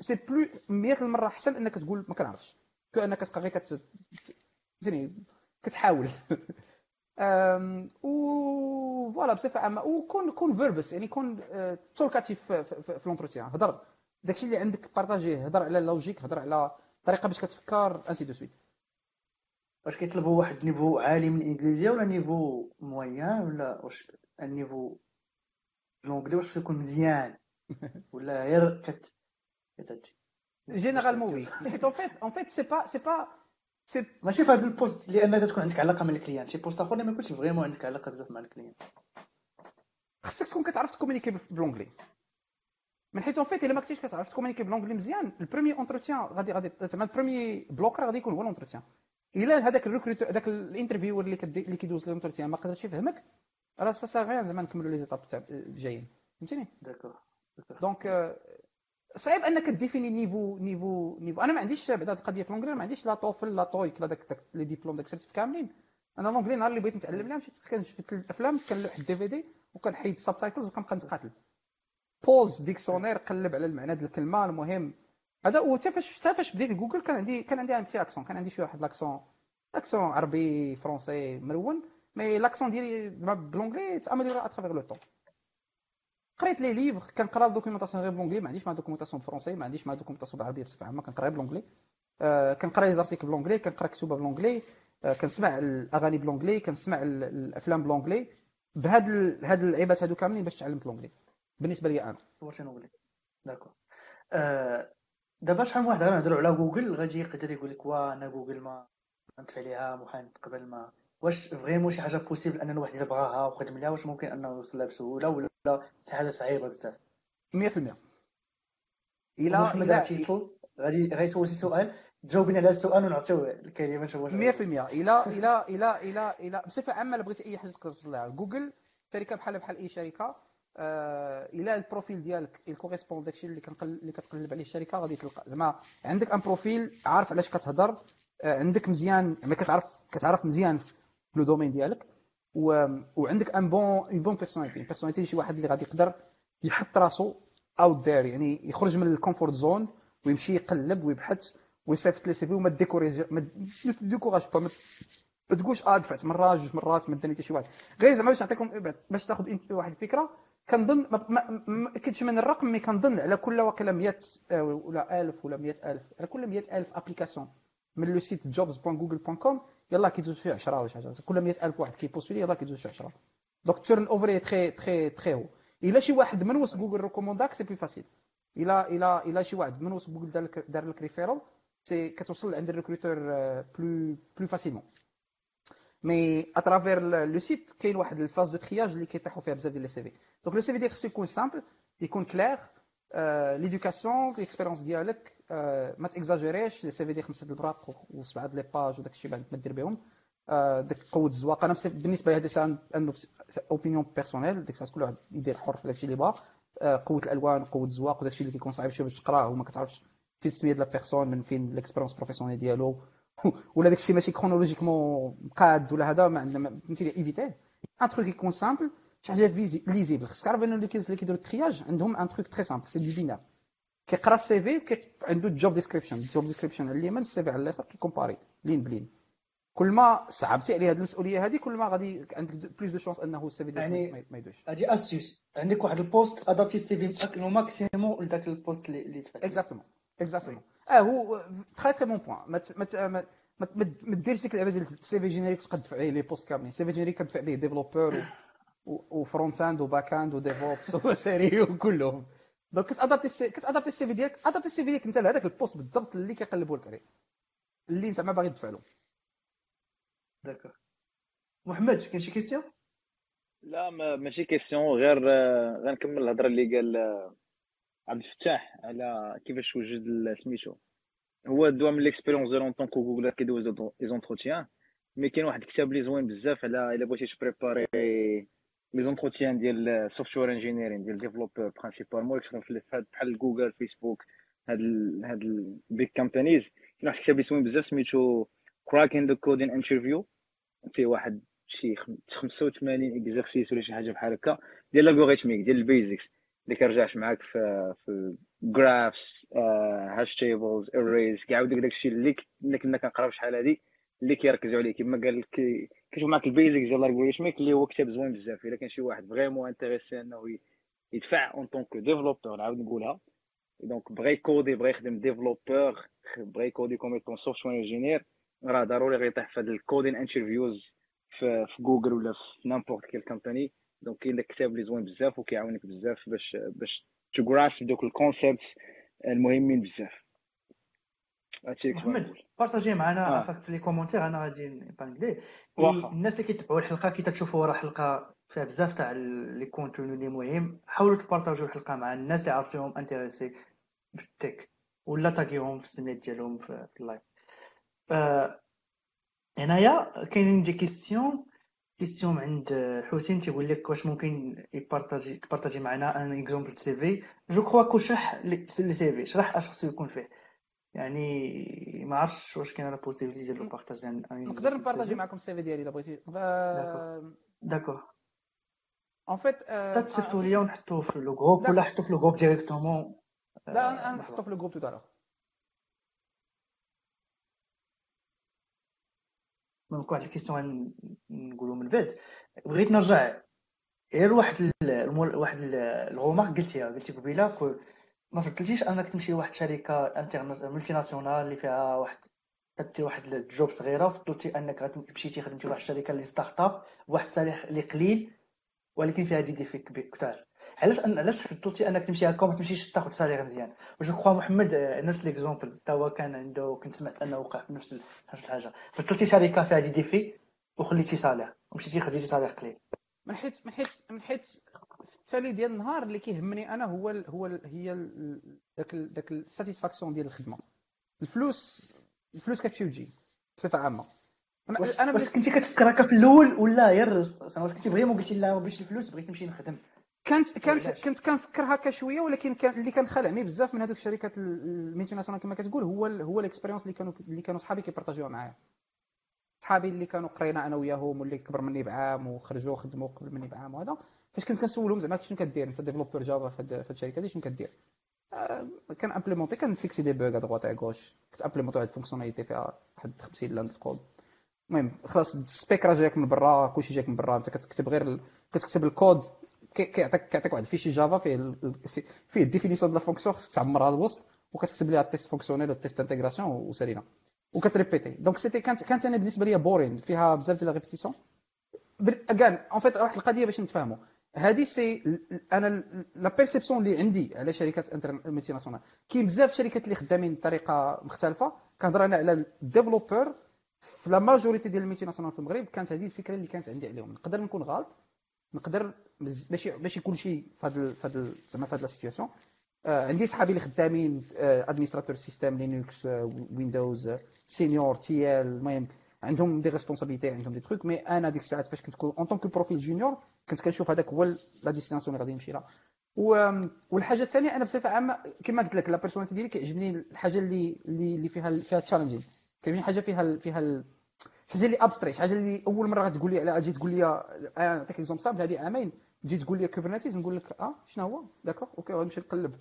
S2: c'est plus 100 المرة أحسن إنك تقول ما كنعرفش. que إنك تبقى غير كت كتحاول. و voilà بصفه عامه وكون كون verbose يعني كون talkative في, في, في l'entretien هضر داكشي اللي عندك partager ه هضر على ال logique هضر على طريقه باش كتفكر ainsi de suite
S1: واش كيطلبوا واحد ال niveau عالي من الانجليزيه ولا niveau moyen ولا واش ال niveau l'anglais واش يكون مزيان ولا غير كت
S2: généralement oui حيت en fait en fait c'est pas c'est pas
S1: c'est ماشي في هذا ال poste لأن تكون عندك علاقة مع ال client. شي poste آخر ما يكونش vraiment عندك علاقة بزاف مع ال client.
S2: خصك تكون كتعرف ت communiquer ب l'anglais من حيت en fait إلا ما كنتيش كتعرف ت communiquer ب l'anglais مزيان ال premier entretien غادي غادي زعما ال premier blocker غادي يكون هو ال entretien إلا هذاك ال recruteur هذاك ال interviewer اللي كدي اللي كيدوز l'entretien ما قدرش يفهمك راه سا سا غير زعما نكملوا les étapes تاع الجايين فهمتيني؟
S1: d'accord
S2: donc صعيب أنك définir niveau niveau niveau. أنا ما عنديش بعد هذه القضية في l'anglais ما عنديش لا TOEFL لا TOEIC لا داك les diplômes داك ال certifs كاملين. أنا l'anglais نهار اللي بغيت نتعلم لها مشيت كنشوف الأفلام كنلوح ال DVD وكنحيد ال subtitles وكنبقى نتقاتل. pause dictionnaire قلب على المعنى ديال الكلمة المهم. هذا وحتى فاش حتى بديت جوجل كان عندي كان عندي un petit accent كان عندي شي واحد l'accent accent عربي français marrant mais l'accent ديالي ب l'anglais s'améliora à travers le temps قريت les livres كنقرا ال documentation غير ب l'anglais ما عنديش مع documentation français ما عنديش مع documentation بالعربية بصفة عامة كنقرا ب l'anglais. آه كنقرا les articles ب l'anglais كنقرا كتوبه ب l'anglais آه كنسمع الأغاني ب l'anglais كنسمع الأفلام ب l'anglais. بهاد هاد اللعيبات هادو كاملين باش تعلمت l'anglais بالنسبة لي أنا.
S1: نقول d'accord. آه، دابا شحال من واحد غنهضروا على جوجل غادي يقدر يقول لك وا أنا جوجل ما نطفي عليها محال قبل ما. واش vraiment شي حاجة possible أن الواحد الا بغاها وخدم لها واش ممكن أنه يوصل لها بسهولة ولا حاجة صعيبه بزاف
S2: 100%
S1: الا الا غادي غيسول شي سؤال؟ جاوبنا على السؤال ونعطيو الكلمة
S2: نشوفوا 100% الا الا الا الا الا بصفة عامة الا بغيتي أي حاجة تقدر توصل لها جوجل شركة بحال بحال أي شركة آه، إلى ال profil ديالك كي correspond داكشي اللي كنقل اللي كتقلب عليه الشركة غادي تلقى. زعما عندك un profil عارف علاش كتهضر آه، عندك مزيان ما كتعرف كتعرف مزيان في le domaine ديالك. و... وعندك un bon une bonne personnalité personnalité شي واحد اللي غادي يقدر يحط راسو out there يعني يخرج من ال comfort zone ويمشي يقلب ويبحث ويصيفط les CV وما décourage ما décourage pas ما تقولش آه دفعت مره جوج مرات ما داني حتى شي واحد. غير زعما باش نعطيكم باش تاخذ واحد الفكرة كنظن ما, ما كنتش من الرقم mais كنظن على كل واقيلا 100 آه، ولا 1000 ولا 100000 على كل 100000 application من le site jobs.google.com يلاه كيدوز فيه 10 ولا شي حاجة. كل 100000 واحد كي postuler يلاه كيدوز فيه 10 donc turnover très très très haut. إلا شي واحد من وسط جوجل recommandاك c'est plus facile. إلا إلا إلا شي واحد من وسط جوجل دار لك دار لك referral c'est كتوصل عند ال recruteur plus plus facilement. mais à travers le site كاين واحد ال phase de triage اللي كيطيحوا فيها بزاف ديال les CV. donc le CV ديالك خصو يكون simple يكون clair l'éducation l'expérience ديالك ما ت exagérer ش CV ديال خمسة البراق وسبعة les pages وداك الشيء بعد ما دير بهم. ديك قوة الزواقه أنا بالنسبة لي هذا une opinion personnelle ديك كل واحد يدير حر في داكشي اللي بغا قوة الألوان قوة الزواق وداكشي اللي كيكون صعيب شوية باش تقراه وما كتعرفش فين السمية ديال la personne من فين l'expérience professionnelle ديالو. ولا داكشي ماشي chronologiquement قاد ولا هذا ما عندنا فهمتي éviter un truc يكون simple حاجة lisible خصك تعرف ان اللي كيديروا ال triage عندهم un truc très simple c'est des binaires كيقرا ال CV عنده ال job description ال job description على اليمين ال CV على اليسار كي comparer ligne par ligne كل ما صعبتي عليه هذه المسؤوليه هذه كل ما غادي عندك plus de chance انه ال CV
S1: يعني ما يدوش هذه اسيوس عندك واحد ال poste adapter ال CV maximum لذاك ال poste اللي تفعل
S2: exactement exactement آه هو تري تري بون بوان ما ما ديرش ديك اللعبه ديال ال CV générique تقدف عليه les postes كاملين ال CV générique كتدفع به développeur و front end و back end و DevOps وسيري وكلهم donc كت adapter كت adapter ال CV ديالك adapter ال CV ديالك أنت لهذاك ال poste بالضبط اللي كيقلبوا لك عليه. اللي زعما باغي تدفع له.
S1: d'accord محمد كاين شي question
S4: لا ما ماشي question غير غنكمل الهضرة اللي قال عبد الفتاح على كيفاش وجد سميتو. هو دوا من l'expérience ديالو que جوجل كيدوز les entretiens mais كاين واحد الكتاب اللي زوين بزاف على إلا بغيتي ت préparer les entretiens ديال software engineering ديال développeur principalement اللي في بحال جوجل فيسبوك هاد هاد ال big companies كاين واحد الكتاب زوين بزاف سميتو Cracking the Coding Interview فيه واحد شي 85 exercices ولا شي حاجة بحال هكا ديال ال algorithmique ديال ال basics اللي كيرجعش معاك في في graphs hash tables arrays كيعاود لك داكشي اللي كنا كنقراو شحال هادي اللي كيركزوا عليه كما قال لك كيشوف معاك ال basics ديال ال algorithmique اللي هو كتاب زوين بزاف. إلا كان شي واحد vraiment intéressé إنه يدفع en tant que développeur نعاود نقولها. donc بغا ي coder بغا يخدم développeur بغا ي coder comme يكون software engineer راه ضروري غيطيح في هاد ال coding interviews في, في جوجل ولا في n'importe quelle compagnie donc كاين داك الكتاب اللي زوين بزاف وكيعاونك بزاف باش باش تغراس دوك ال concepts المهمين بزاف.
S1: هادشي محمد partager معنا آه. في les commentaires أنا غادي نبانكلي الناس اللي كيتبعوا الحلقة كي تشوفوا راه حلقه فيها بزاف تاع les contenus اللي مهم. حاولوا ت partager و الحلقة مع الناس اللي عرفتوهم intéressés بال tag ولا taguer هم في السميات ديالهم في ال live. آه هنايا كاينين des questions. question عند حسين تيقول لك واش ممكن ي partager ت partager معنا un exemple CV. je crois que شرح les CV شرح اش خصو يكون فيه. يعني ما عرفتش واش كاين la possibilité ديال ال partage
S2: نقدر ن partager معكم ال CV ديالي الا بغيتي
S1: d'accord
S2: en fait
S1: تصيفطوا ليا ونحطوه في le groupe ولا حطوه في le groupe directement
S2: لا نحطوه في le groupe tout
S1: donc واحد ال question نقولوا من بعد بغيت نرجع غير واحد واحد ال remarque قلتيها قلتي قبيله ما فضلتيش انك تمشي لواحد الشركة انترنت multinationale اللي فيها واحد تدي واحد ال job صغيرة فضلتي انك مشيتي خدمتي واحد الشركة اللي startup بواحد ال salaire اللي قليل ولكن فيها des défis كثار علاش علاش فضلتي انك تمشي هكا وما تمشيش تاخذ salaire مزيان؟ je crois محمد آه، نفس l'exemple حتى هو كان عنده كنت سمعت أنه وقع في نفس الحاجة. فضلتي شركة فيها des défis وخليتي salaire ومشيتي خديتي salaire قليل.
S2: من حيث من حيث من حيث في التالي ديال النهار اللي كيهمني أنا هو ال هو ال هي داك داك ال satisfaction ديال الخدمة. الفلوس الفلوس كتمشي وتجي بصفة عامة.
S1: أنا واش كنتي كتفكر هكا في الأول ولا غير واش كنتي vraiment قلتي لا باش الفلوس بغيت نمشي نخدم.
S2: كانت كانت؟ كنت كنفكر هكا شوية ولكن كان اللي كان خلعني بزاف من هذوك الشركات ال multinationales كما كتقول هو ال- هو ال expérience اللي كانوا اللي كانوا صحابي كي partager وها معايا. صحابي اللي كانوا قرينا أنا وياهم واللي كبر مني بعام وخرجوا خدموا قبل مني بعام وهذا. فاش كنت كنسولهم زعما شنو كدير؟ أنت développeur Java في هاد الشركة هادي شنو كدير؟ آه، كان implémenter كان fixer des bugs à droite à gauche كنت implémenter واحد ال fonctionnalité فيها واحد 50 lignes de code المهم خلاص ال spec راه جايك من برا كلشي جايك من برا. أنت كتكتب غير ال... كتكتب الكود كي- كيعطيك كيعطيك واحد ال fichier Java فيه ال... فيه- ال définition ديال ال fonction خصك تعمرها الوسط وكتكتب ليها ال test fonctionnel وال test intégration وسالينا وكت répéter donc c'était كانت كانت أنا بالنسبة لي boring فيها بزاف ديال répétition كان en fait واحد القضية باش نتفاهموا هذه c'est أنا la perception اللي عندي على شركات multinationales كاين بزاف شركات اللي خدامين بطريقة مختلفة. كنهضر أنا على ال développeur في la majorité ديال ال multinationales في المغرب كانت هذه الفكرة اللي كانت عندي عليهم. نقدر نكون غلط. نقدر مز- ماشي ماشي كلشي في هذا هذا زعما في هذه la situation عندي صحابي اللي خدامين administrateur système Linux Windows senior TL المهم عندهم des responsabilités عندهم des trucs mais أنا ديك الساعات فاش كنت en tant que profil junior كنت كنشوف هذاك هو la destination اللي غادي نمشي لها. والحاجة الثانية أنا بصفة عامة كما قلت لك la personnalité ديالي كيعجبني الحاجة اللي اللي فيها فيها challenging كاين حاجة فيها فيها حاجة اللي abstraite حاجة اللي أول مرة غتقول لي على تجي تقول لي أنا نعطيك exemple هذه عامين تجي تقول لي Kubernetes نقول لك آه شنو هو؟ d'accord okay غنمشي نقلب.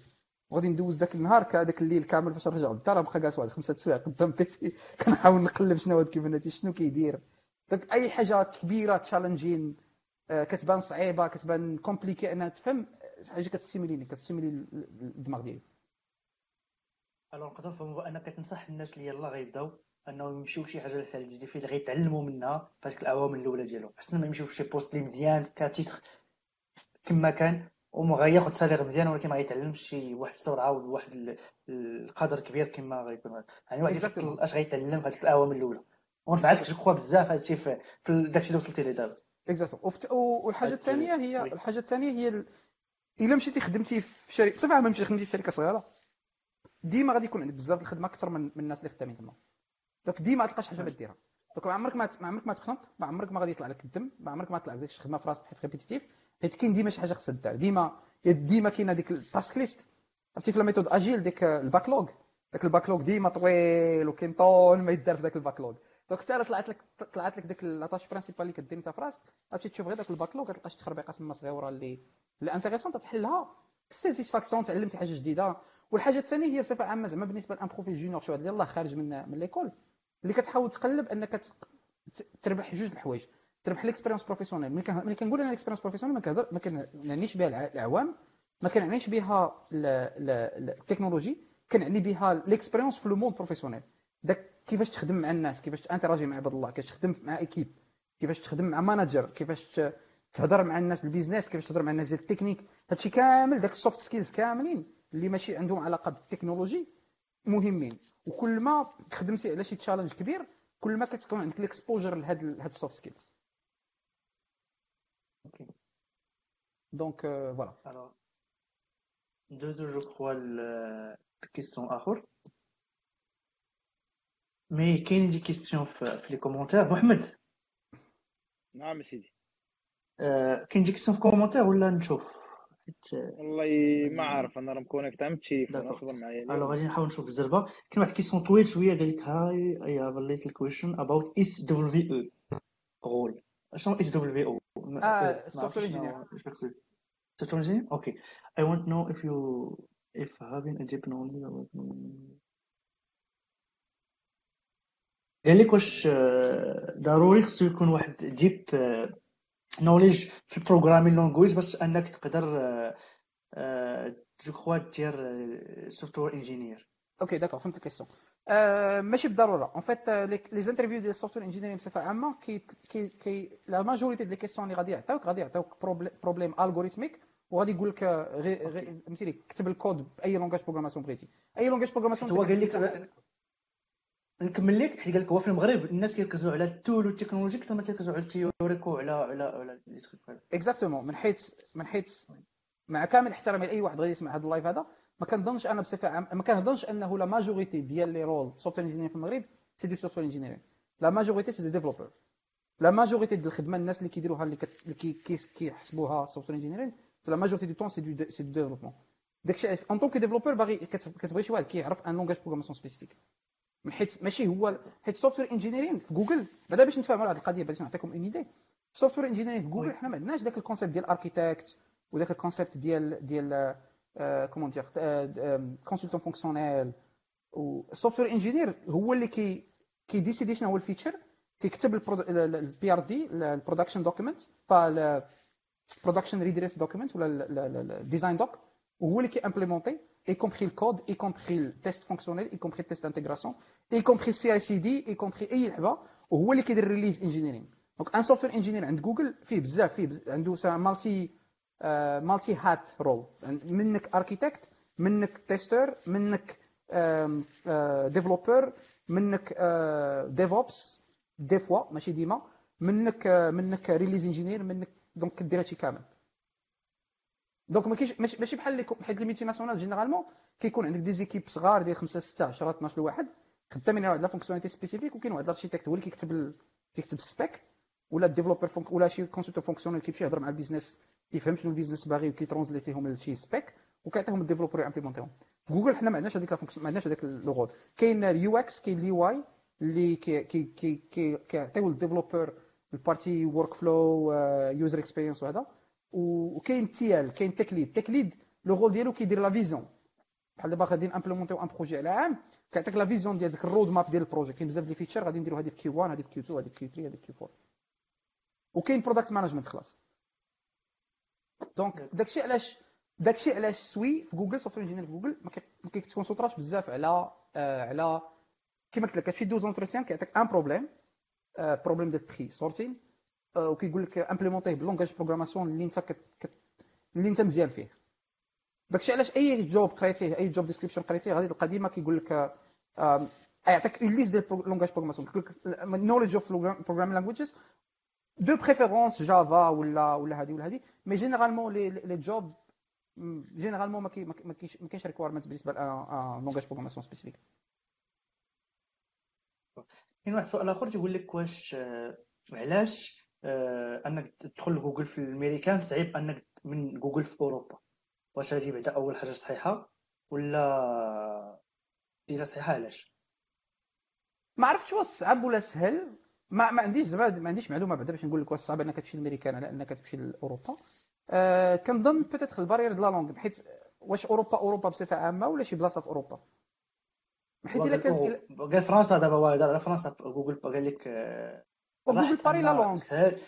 S2: وغادي ندوز ذاك النهار كهذاك الليل كامل فاش نرجع للدار بقى جالس واحد خمسة سوايع قدام PC كنحاول نقلب شنو هو Kubernetes شنو كيدير. donc أي حاجة كبيرة challenging آه، كتبان صعيبة كتبان compliquée انها تفهم حاجة كت stimuler ني كت stimuler الدماغ ديالي.
S1: alors نقدر نفهموا أنك كتنصح الناس اللي يلاه غيبداو أنهم يمشيو لشي حاجة جديده فيه اللي غيتعلموا منها في هذيك الأولى ديالهم. حسن ما يمشيو لشي poste اللي مزيان ك titre كما كان. وما غياخد salaire مزيان ولكن ما غيتعلمش شي واحد السرعه وواحد ال- القدر كبير كما غيكون. يعني واحد. يفكر أش غيتعلم في هذيك الاعوام الأولى. ونفعلك je crois بزاف هادشي في داكشي اللي وصلتي ليه دابا.
S2: اكزاكتو وفت- و-
S1: والحاجة
S2: الثانية هي. الحاجة الثانية هي ال... إلا مشيتي خدمتي في شركه بصفة عامة مشيتي خدمتي في شركة صغيرة ديما غادي يكون عندك بزاف الخدمة أكثر من, من الناس اللي خدامين تما. donc ديما تلقاش حاجة ديرها donc ما عمرك ما ما عمرك ما تخنط ما عمرك ما غادي يطلع لك الدم ما عمرك ما طلع لك شي خدمة في راسك حيت répétitive حيت كاين ديما شي حاجة خصها دار. ديما ديما كاينة ديك ال task list عرفتي في ال méthode agile ديك ال backlog؟ داك ال backlog ديما طويل وكاين طول ما يدار في ذاك ال backlog. donc حتى طلعت لك طلعت لك ديك la tâche principale اللي كدير انت في راسك غتمشي تشوف غير داك ال backlog كتلقى شي تخربيقه تما صغيره اللي اللي تحلها satisfaction تعلمتي حاجة جديدة. والحاجة الثانية هي بصفة عامة زعما بالنسبة ل un profil junior شو يلاه خارج من من l'école اللي كتحاول تقلب أنك تربح جوج الحوايج. تربح l'expérience professionnelle ملي كنقول أنا l'expérience professionnelle ما كنهضر ما كنعنيش بها الع- الاعوام ما كنعنيش بها ال- ال- ال- التكنولوجي كنعني بها l'expérience في le monde professionnel داك كيفاش تخدم مع الناس كيفاش تا interagir مع عباد الله كيفاش تخدم مع équipe كيفاش تخدم مع manager كيفاش تهضر مع الناس ال business كيفاش تهضر مع الناس ديال التكنيك هادشي كامل داك ال soft skills كاملين اللي ماشي عندهم علاقة بالتكنولوجي مهمين. وكل ما خدمتي على شي challenge كبير كل ما كتكون عندك ال exposure لهاد ال- هاد ال soft
S1: skills
S2: okay donc
S1: voilà alors ندوزو je crois ال question اخر mais كاين des questions في في les commentaires محمد
S3: نعم سيدي
S1: آه، كاين des questions في commentaires ولا نشوف حيت
S3: والله ما عارف أنا راه م connecté عم التليفون
S1: d'accord.
S3: اصبر معايا
S1: alors
S3: اليوم.
S1: غادي نحاول نشوف بالزربه كاين واحد ال question طويل شوية قال لك hi I have little question about SW E role شنو SWE
S2: آه، software engineer.
S1: software engineer okay. I want to know if you if having a deep knowledge about قال لك واش آه، ضروري خصو يكون واحد deep knowledge في ال programming language باش أنك تقدر je crois دير software engineer
S2: okay d'accord فهمت ال question آه ماشي بالضروره en fait les interviews ديال ال software engineering بصفه عامه كي كي كي la majorité ديال les questions اللي غادي يعطيوك غادي يعطيوك problème algorithmique وغادي يقول لك غير فهمتيني كتب ال code بأي langage programmation بغيتي اي langage programmation
S1: هو قال لك نكمل لك. حيت قال لك هو في المغرب الناس كيركزوا على ال tools وال technologies أكثر ما كيركزوا على ال théorique وعلى على على les
S2: exactement من حيث من حيث مع كامل احترامي لأي واحد غادي يسمع هذا اللايف هذا ما كنظنش أنا بصفة عامة ما كنظنش أنه la majorité ديال les rôles software engineer في المغرب c'est des software engineering la majorité c'est des développeurs la majorité ديال الخدمة الناس اللي كيديروها اللي كيحسبوها software engineering la majorité du temps c'est du c'est du développement. داكشي en tant que développeur باغي كتبغي شي واحد كيعرف un langage programmation spécifique حيت ماشي هو حيت software engineering في جوجل بعدا باش نتفاهموا على هذه القضية باش نعطيكم une idée software engineering في جوجل حنا ما عندناش ذاك ال concept ديال architecte وذاك ال concept ديال ديال comment dire consultant fonctionnel software engineer هو اللي كي كي décider شنو هو ال feature كيكتب ال PRD ال production document ال production readiness document ولا ال design doc وهو اللي كي implémenter compris le code, y compris le test fonctionnel, y compris le test d'intégration, y compris CI/CD, y compris أي لعبة وهو اللي كيدير release engineering donc un software engineer عند جوجل فيه بزاف فيه بزاف عنده multi multi-hat rôle منك architect منك tester منك developer منك DevOps des fois ماشي ديما منك منك release engineer منك donc كدير هادشي كامل donc ما كاينش ماشي بحال حيت les multinationales généralement كيكون عندك des équipes صغار ديال 5 6 10 12 واحد خدامين على واحد la fonctionnalité spécifique وكاين واحد ال architect هو اللي كيكتب. كيكتب ال spec ولا ال developer ولا شي consultant fonctionnel كيمشي يهضر مع ال business كيفهم شنو ال business باغي وكيترونزليتيهم لشي spec وكيعطيهم ال developer امبليمونتيهم في جوجل حنا ما عندناش هذيك ما عندناش هذاك le rôle كاين ال UX كاين ال UI اللي كي كي كي كيعطيو لل developer ال partie workflow user experience وهذا وكاين TL كاين tech lead tech lead le rôle ديالو كيدير la vision بحال دابا غادي نامبليمونتيو un projet على عام كيعطيك la vision ديال ديك ال roadmap ديال ال projet كاين بزاف ديال ال features غادي نديرو هذه في Q1 هذه في Q2 هذه في Q3 هذه في Q4 وكاين product management خلاص donc داكشي علاش داكشي علاش soit في جوجل software engineer في جوجل ما كيتكونسونطراش بزاف على على كيما قلت لك كتمشي دوز entretien كيعطيك un problème problème ديال très certain وكيقول لك امبليمونتيه ب langage programmation اللي انت كت... كت... اللي انت مزيان فيه. داكشي علاش أي job قريتيه أي job description قريتيه غادي القديمة كيقول لك يعطيك une liste ديال langage programmation كيقول لك knowledge of programming languages de préférence Java ولا ولا هذه ولا هذه mais généralement les jobs généralement ما كاينش requirement بالنسبة ل langage programmation spécifique
S1: كاين واحد السؤال اخر تيقول لك واش علاش أنك تدخل لجوجل في الامريكان صعيب أنك من جوجل في أوروبا؟ واش هذه بعدا أول حاجة صحيحة ولا هي صحيحة علاش؟
S2: ما عرفتش واش صعب ولا سهل. ما, ما عنديش زعما ما عنديش معلومة بعدا باش نقول لك واش صعب إنك تمشي للامريكان على إنك تمشي لأوروبا. أه كنظن بيتيتر البارير دو لا لونغ حيت واش أوروبا أوروبا بصفة عامة ولا شي بلاصة في أوروبا؟
S1: حيت إلا كانت قال فرنسا دابا هو على فرنسا جوجل قال لك
S2: جوجل باري لا لونغ.
S1: سهل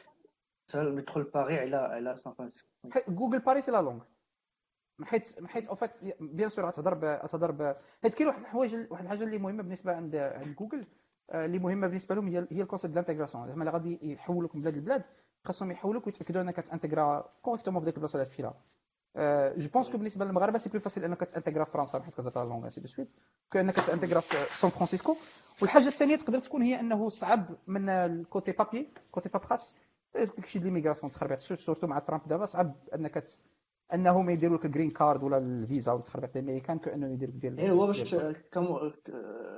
S1: سهل ندخل باري على على سان فرانسيسكو
S2: جوجل باري سي لا لونغ. حيت حيت أو فات بيان سور غتهضر غتهضر حيت كاين واحد الحوايج واحد الحاجة اللي مهمة بالنسبة عند عند جوجل اللي مهمة بالنسبة لهم هي هي الكونسيبت ديال زعما اللي غادي يحولوك من بلاد لبلاد خاصهم يحولوك ويتأكدوا أنك تانتيغرا كوريكتومون في ديك البلاصه اللي لها جو بونس كو بالنسبة للمغاربة سي بلو فاسيل أنك تانتيغرا في فرنسا حيت كتهضر لونغ سي دو سويت كأنك تانتيغرا في سان فرانسيسكو. والحاجة الثانية تقدر تكون هي أنه صعب من الكوتي بابي كوتي بابراس داكشي ديال ليميغراسيون تخربيق سورتو مع ترامب دابا صعب أنك أنهم يديروا لك جرين كارد ولا الفيزا ولا تخربيق الامريكان كانه يدير ديال
S1: ايوا باش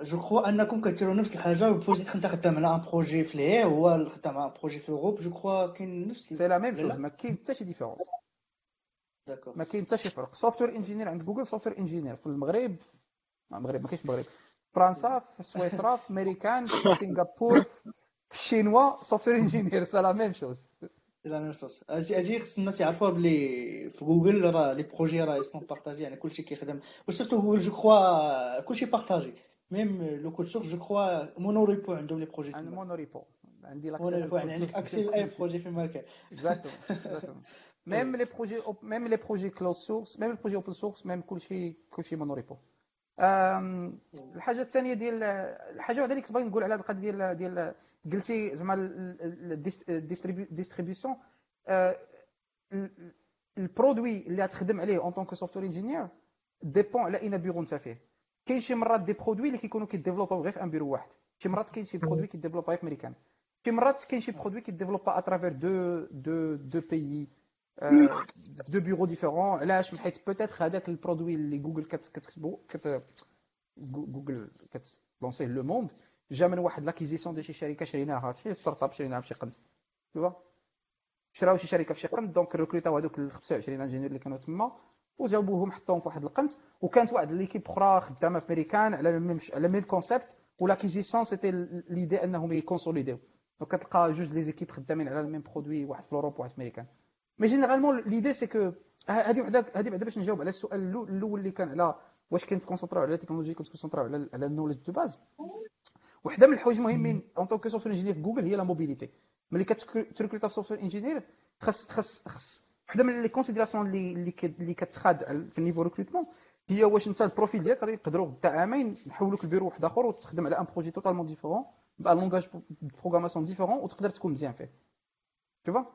S1: جو كخوا أنكم كديروا نفس الحاجة بوجيت انت خدام على ان بروجي في لي هو خدام على بروجي في اوروب جو كخوا كاين نفس
S2: سي لا ميم شوز ما كاين حتى شي ديفيرونس ما كاين حتى شي فرق. software engineer عند جوجل software engineer في المغرب. المغرب ما كاينش المغرب فرنسا في سويسرا في أمريكان في سنغافور في الشينوا software engineer c'est la même chose
S1: la même chose أجي خص الناس يعرفوها بلي في جوجل راه les projets راه ils sont partagés يعني كلشي كيخدم. و surtout جوجل je crois كلشي partagé même le code source je crois monorepo عندهم les projets
S2: أنا monorepo عندي
S1: l'accès يعني عندك accès لأي projet فيما كان.
S2: exactement même les projets même les projets closed source même ال projet open source même كلشي كلشي monorepo الحاجة الثانية ديال الحاجة واحدة اللي كنت باغي نقول على القضية ديال ديال قلتي زعما ال distribution ال produit اللي غتخدم عليه en tant que software engineer dépend على un bureau انت فيه كاين شي مرات des produits اللي كيكونوا كيديفلوباو غير في un bureau واحد شي مرات كاين شي produit كيديفلوبا في امريكان شي مرات كاين شي produit كيديفلوبا à travers deux deux deux pays في deux bureaux différents علاش حيت peut-être هذاك ال produit اللي جوجل كتكتبو كت جوجل كتلونسيه le monde جا من واحد l'acquisition ديال شي شركة شريناها شي startup شريناها في شي توا شراو شي شركة في شي donc ريكروتاو هذوك ال 25 انجينير اللي كانوا تما وجابوهم حطوهم في واحد القنت وكانت واحد l'équipe أخرى خدامة في ميريكان على ال même على même concept و l'acquisition c'était l'idée أنهم يكونسوليديو donc كتلقى جوج les équipes خدامين على ال même produit واحد في اوروب وواحد في ميريكان mais généralement l'idée c'est que هذه وحدة هذه بعدا باش نجاوب على السؤال الأول اللي كان على واش كنتكونسونطراو على التكنولوجي كنتكونسونطراو على على ال knowledge de base وحده من الحوايج المهمين en tant que software engineer في جوجل هي la mobilité ملي كتريكروتا في software engineer خاص خاص خاص. وحده من les considérations اللي اللي اللي كتخاد في ال niveau recrutement هي واش انت ال profil ديالك غادي يقدروا تاع عامين نحولوك لبيرو واحد آخر وتخدم على un projet totalement différent ب un langage programmation différent وتقدر تكون مزيان فيه. شوفا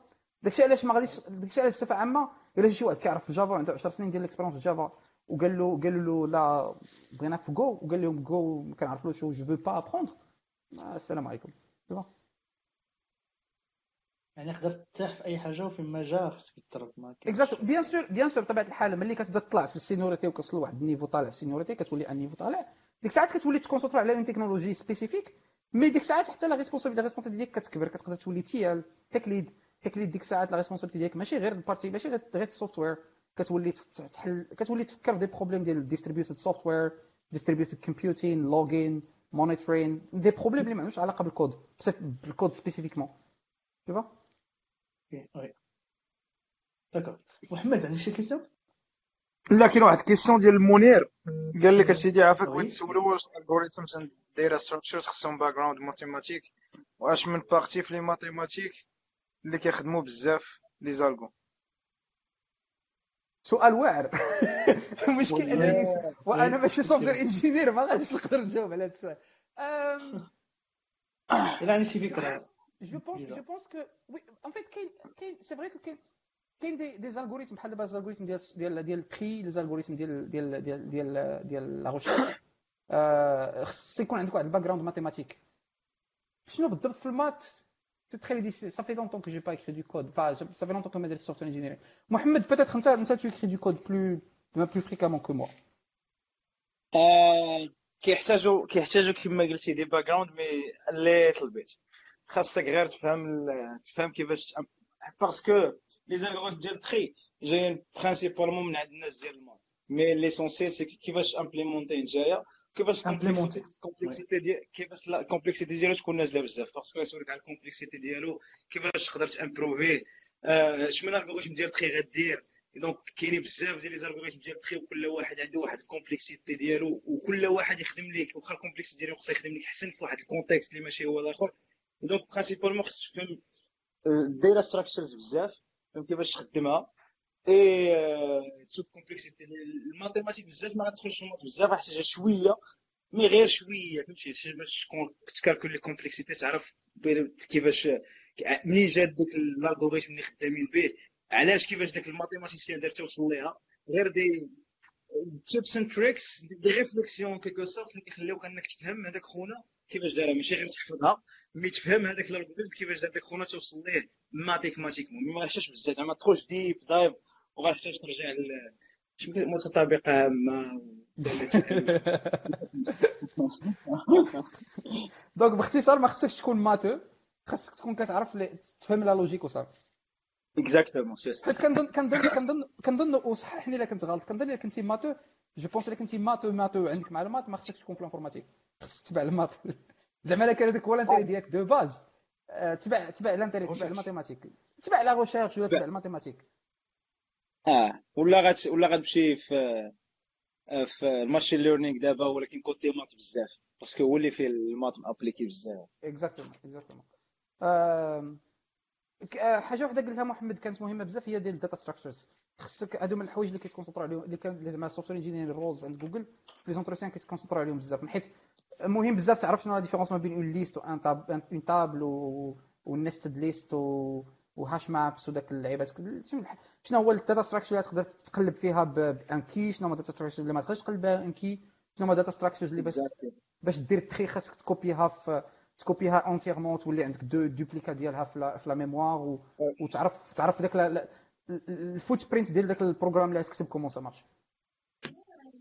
S2: داكشي علاش ما غاديش داكشي علاش بصفة عامة إلا شي واحد كيعرف Java عنده 10 سنين ديال ال expérience في Java وقال له قال له لا بغيناك في جو وقال لهم Go ما كنعرفلوش je veux pas apprendre السلام عليكم.
S1: يعني تقدر ترتاح في أي حاجة وفي ما جا خصك تضرب ما
S2: exacto bien sûr bien sûr بطبيعة الحال ملي كتبدا تطلع في ال séniorité وكتوصل لواحد ال niveau طالع في ال séniorité كتولي un niveau طالع. ديك الساعات كتولي تكونسونطرا على une technologie spécifique mais ديك الساعات حتى la responsabilité responsabilité ديالك كتكبر كتقدر تولي تيال tech lead tech lead ديك الساعات la responsabilité ديالك ماشي غير ال partie ماشي غير غير ال software كتولي تحل كتولي تفكر في des problèmes ديال distributed software distributed computing logging monitoring des problèmes اللي ما عندوش علاقة بالكود بال code spécifiquement شوفا
S1: وي داكور محمد عندك شي question
S4: لا كاين واحد question ديال المنير قال لك اسيدي عافاك بغيت نسولو واش ال algorithms data structures خصهم background mathématique واش من partie في les mathématiques اللي كيخدموا بزاف les algos
S2: سؤال واعر. المشكل انني وأنا ماشي software engineer ما غاديش نقدر نجاوب على هذا السؤال.
S1: الا عندك شي فكره
S2: je pense je pense que oui en fait كاين كاين c'est vrai que كاين كاين des des algorithmes بحال دابا ال algorithme ديال ديال ديال ال tri les algorithmes ديال ديال ديال ديال ديال la recherche خص يكون عندك واحد ال background mathématique شنو بالضبط في ال maths؟ c'est très difficile صافي longtemps que j'ai pas écrit du code. Pas ça fait longtemps que ما درت software engineering محمد peut-être انت انت tu écris du code plus plus fréquemment que moi.
S4: كيحتاجوا كيحتاجوا كما قلتي des background mais little bit خاصك غير تفهم تفهم كيفاش parce que les algorithmes ديال ال tri جايين principalement من عند الناس ديال ال maths mais l'essentiel c'est كيفاش امبليمونتي جاية كيفاش ال complexité ديال كيفاش ال complexité ديالو تكون نازله بزاف parce que يسولك على ال complexité ديالو كيفاش تقدر تامبروفيه شمن ال algorithme ديال ال tri غدير donc كاينين بزاف ديال les algorithmes ديال ال tri وكل واحد عنده واحد ال complexité ديالو وكل واحد يخدم ليك واخا ال complexité ديالو خصو يخدم لك حسن في واحد ال contexte اللي ماشي هو الآخر donc principalement خصك تفهم data structures بزاف فهم كيفاش تخدمها et تشوف complexité ال mathématique بزاف ما غتدخلش في ال maths بزاف غتحتاج شوية mais غير شوية فهمتي باش تكالكول les complexités تعرف كيفاش منين جات ديك ال algorithme اللي خدامين به علاش كيفاش داك ال mathématicien دار توصل ليها غير des tips and tricks de réflexion quelque sorte اللي كيخليوك انك تفهم هذاك خونا كيفاش دارها ماشي غير تحفظها mais تفهم هذاك ال algorithme كيفاش دار داك خونا توصل ليه mathématiquement mais ما غنحتاجش بزاف زعما تخرج deep dive وغنحتاج ترجع متطابقة هامه
S2: donc باختصار ما خصكش تكون matheux. خاصك تكون كتعرف تفهم la logique وصافي.
S4: exactement c'est
S2: حيت كنظن كنظن كنظن كنظن وصححني إلا كنت غلط. كنظن إلا كنتي matheux je pense إلا كنتي matheux matheux عندك معلومات ما خصكش تكون في ال informatique. خصك تتبع ال maths. زعما إلا كان هذاك هو ال intérêt ديالك de base تبع تبع ال intérêt تبع ال mathématique. تبع la recherche ولا تبع ال
S4: mathématique. آه. ولا غات ولا غتمشي في في ال machine learning دابا ولكن côté maths بزاف. parce que هو اللي فيه ال maths appliqué بزاف.
S2: exactement exactement حاجة وحدة قلتها محمد كانت مهمة بزاف هي ديال ال data structures خصك هادو من الحوايج اللي كيتكونسونطرا عليهم اللي كان زعما ال software engineer roles عند جوجل في les entretiens كيتكونسونطرا عليهم بزاف. من حيث مهم بزاف تعرف شنو la différence ما بين une liste و un tab un tableau وال nested list و hash maps وداك اللعيبات. شنو هو ال data structure اللي تقدر تقلب فيها ب un key؟ شنو هما ال data structure اللي ما تقدرش تقلب بها un key؟ شنو هما ال data structure اللي باش باش دير ال tri خاصك تكوبيها في تكوبيها entièrement تولي عندك deux duplicata ديالها في la mémoire وتعرف تعرف داك ال footprint ديال داك ال programme اللي تكتب comment ça marche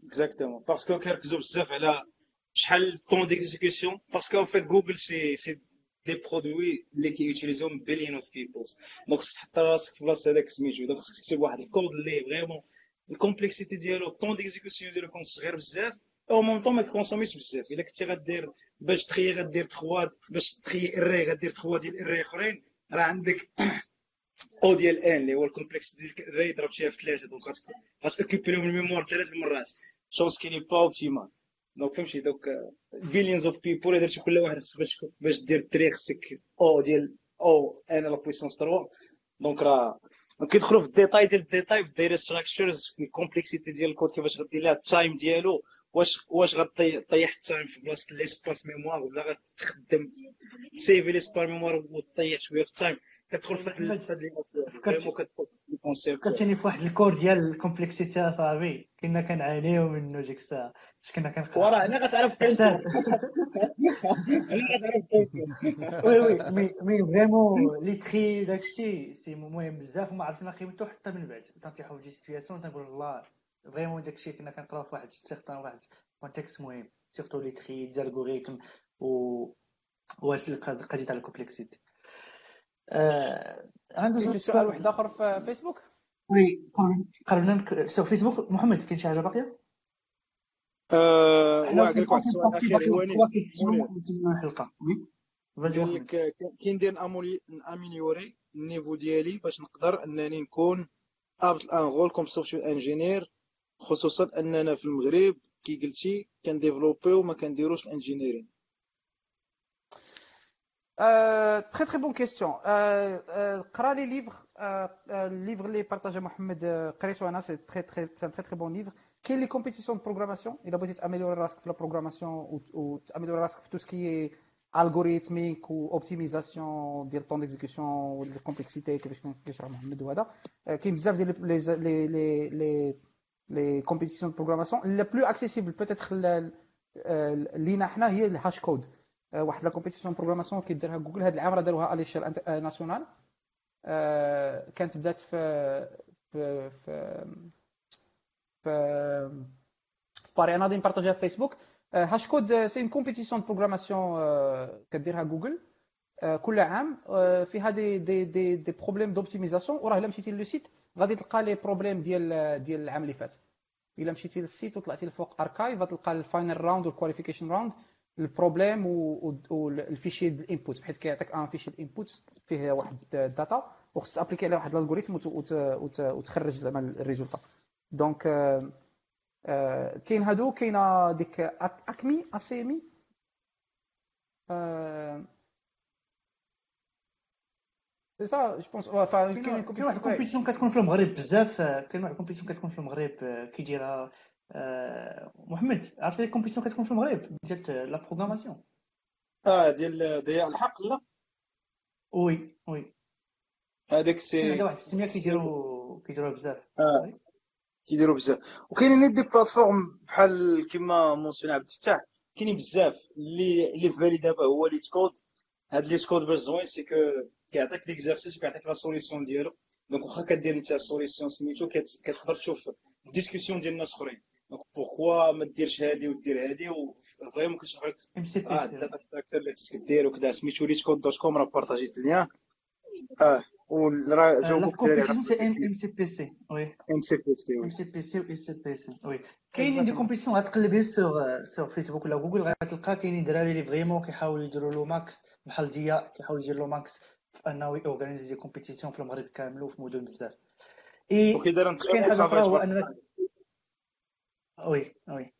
S4: exactement parce que كيركزوا بزاف على شحال temps d'exécution parce que en fait جوجل c'est c'est des produits اللي كيوتيليزيهم billion of peoples donc خصك تحط راسك في بلاصه هذاك سميتو donc خصك تكتب واحد الكود اللي vraiment ال complexité ديالو ال temps d'exécution ديالو يكون صغير بزاف أو مون طون ما يكونسوميش بزاف الا كنتي غدير باش trier غدير 3 باش trier array غدير 3 ديال ال array اخرين راه عندك O ديال n اللي هو ال complexe ديال ال array ضربتيها في ثلاثة donc غتوكيبي لهم ال mémoire ثلاث مرات chose qui est pas optimale donc فهمتي donc. billions of people الا درتي كل واحد خصك باش باش دير ال tri خصك O ديال O n la puissance 3 donc راه كيدخلوا في ال détail ديال الديتاي بالدايره ستراكشرز في الكومبلكسيتي ديال الكود كيفاش غدير لها ال time ديالو واش واش غطيح ال time في بلاصة l'espace mémoire ولا غتخدم تسيفي l'espace mémoire وطيح شوية في ال time كتدخل في هاد
S1: فكرتيني في واحد ال cours ديال ال complexité اصاحبي كنا كنعانيو منه ديك الساعة اش كنا كنقراو
S4: وراه أنا غتعرف قيمته أنا غتعرف قيمته
S1: oui oui. mais mais vraiment les tris داكشي. c'est مهم بزاف. وما عرفنا قيمته حتى من بعد. تنطيحو في des situations تنقول الله vraiment داكشي كنا كنقراو في واحد certain واحد contexte مهم. surtout les tris des و واش القضية تاع ال complexité
S2: آه عنده سؤال واحد آخر في فيسبوك؟
S1: oui قربنا sur فيسبوك. محمد كاين شي حاجة باقية؟
S4: آه واحد السؤال اخير قال لك كي ندير améliorer ال niveau ديالي باش نقدر أنني نكون ابل un rôle comme software engineer خصوصا أننا في المغرب كي قلتي كن développe يو ما كنديروش ال
S2: engineering. très très bonne question قرا les livres ال livre اللي partagea محمد قريته أنا c'est très très c'est très très bon livre كاين les compétitions programmation الا بغيتي ت améliorer راسك في la programmation وت améliorer راسك في tout ce qui algorithmique و optimisation ديال temps d'exécution وال complexité كيفاش كيشرح محمد وهذا كاين بزاف ديال les les les les compétitions programmation la plus accessible peut-être لينا حنا هي ال Hash Code واحد la compétition programmation كيديرها جوجل هذا العام راه داروها à l'échelle nationale كانت بدات في في في في باري أنا غادي ن partager ها في فيسبوك Hash Code c'est une compétition programmation كديرها جوجل كل عام. فيها des des des des problèmes d'optimisation وراه إلا مشيتي le site غادي تلقى les problèmes ديال ديال العام اللي فات. إلا مشيتي لل site وطلعتي لفوق archive غتلقى الفاينل راوند والكواليفيكيشن راوند البروبليم والفيشي الانبوت بحيث كيعطيك un fichier ال input فيه واحد ال data وخصك ت appliquer عليه واحد ال algorithme وتخرج زعما ال résultat. donc كاين هادو كاينة ديك أكمي أسيمي. سي سا جو بونس
S1: كاين واحد الكومبيتيسيون كتكون في المغرب بزاف كاين واحد الكومبيتيسيون كتكون في المغرب كيديرها آه، محمد عرفتي الكومبيتيسيون كتكون في المغرب ديال لا بروغراماسيون
S4: آه ديال ضياء الحق لا.
S1: وي وي
S4: هذاك سي
S1: هذا واحد السمية كيديروا كيديروها بزاف.
S4: آه كيديروا بزاف. وكاينين des plateformes بحال كيما mentionne عبد الفتاح كاينين بزاف. اللي اللي في بالي دابا هو LeetCode هاد LeetCode باش زوين c'est que كيعطيك les exercices وكيعطيك la solution ديالو. donc واخا كدير انت solution سميتو كتقدر تشوف discussion ديال الناس اخرين. دونك pourquoi ما ديرش هادي ودير هادي و vraiment كنشرح لك آه ال data structure اللي خصك دير وكذا سميتو LeetCode dot com راه partagé ت ال lien آه وراه
S1: جاوبك ام سي بي سي وي
S4: ام سي بي سي
S1: ام سي بي سي و ام سي بي سي وي كاينين دي كومبيتيسيون غتقلبي سور سور فيسبوك ولا جوجل غتلقى كاينين دراري اللي فريمون كيحاولوا يديروا له ماكس بحال ديا كيحاول يدير له ماكس في انه يورغانيزي دي كومبيتيسيون في المغرب كامل وفي مدن بزاف
S4: اي
S1: كاين حاجة أخرى هو وي وي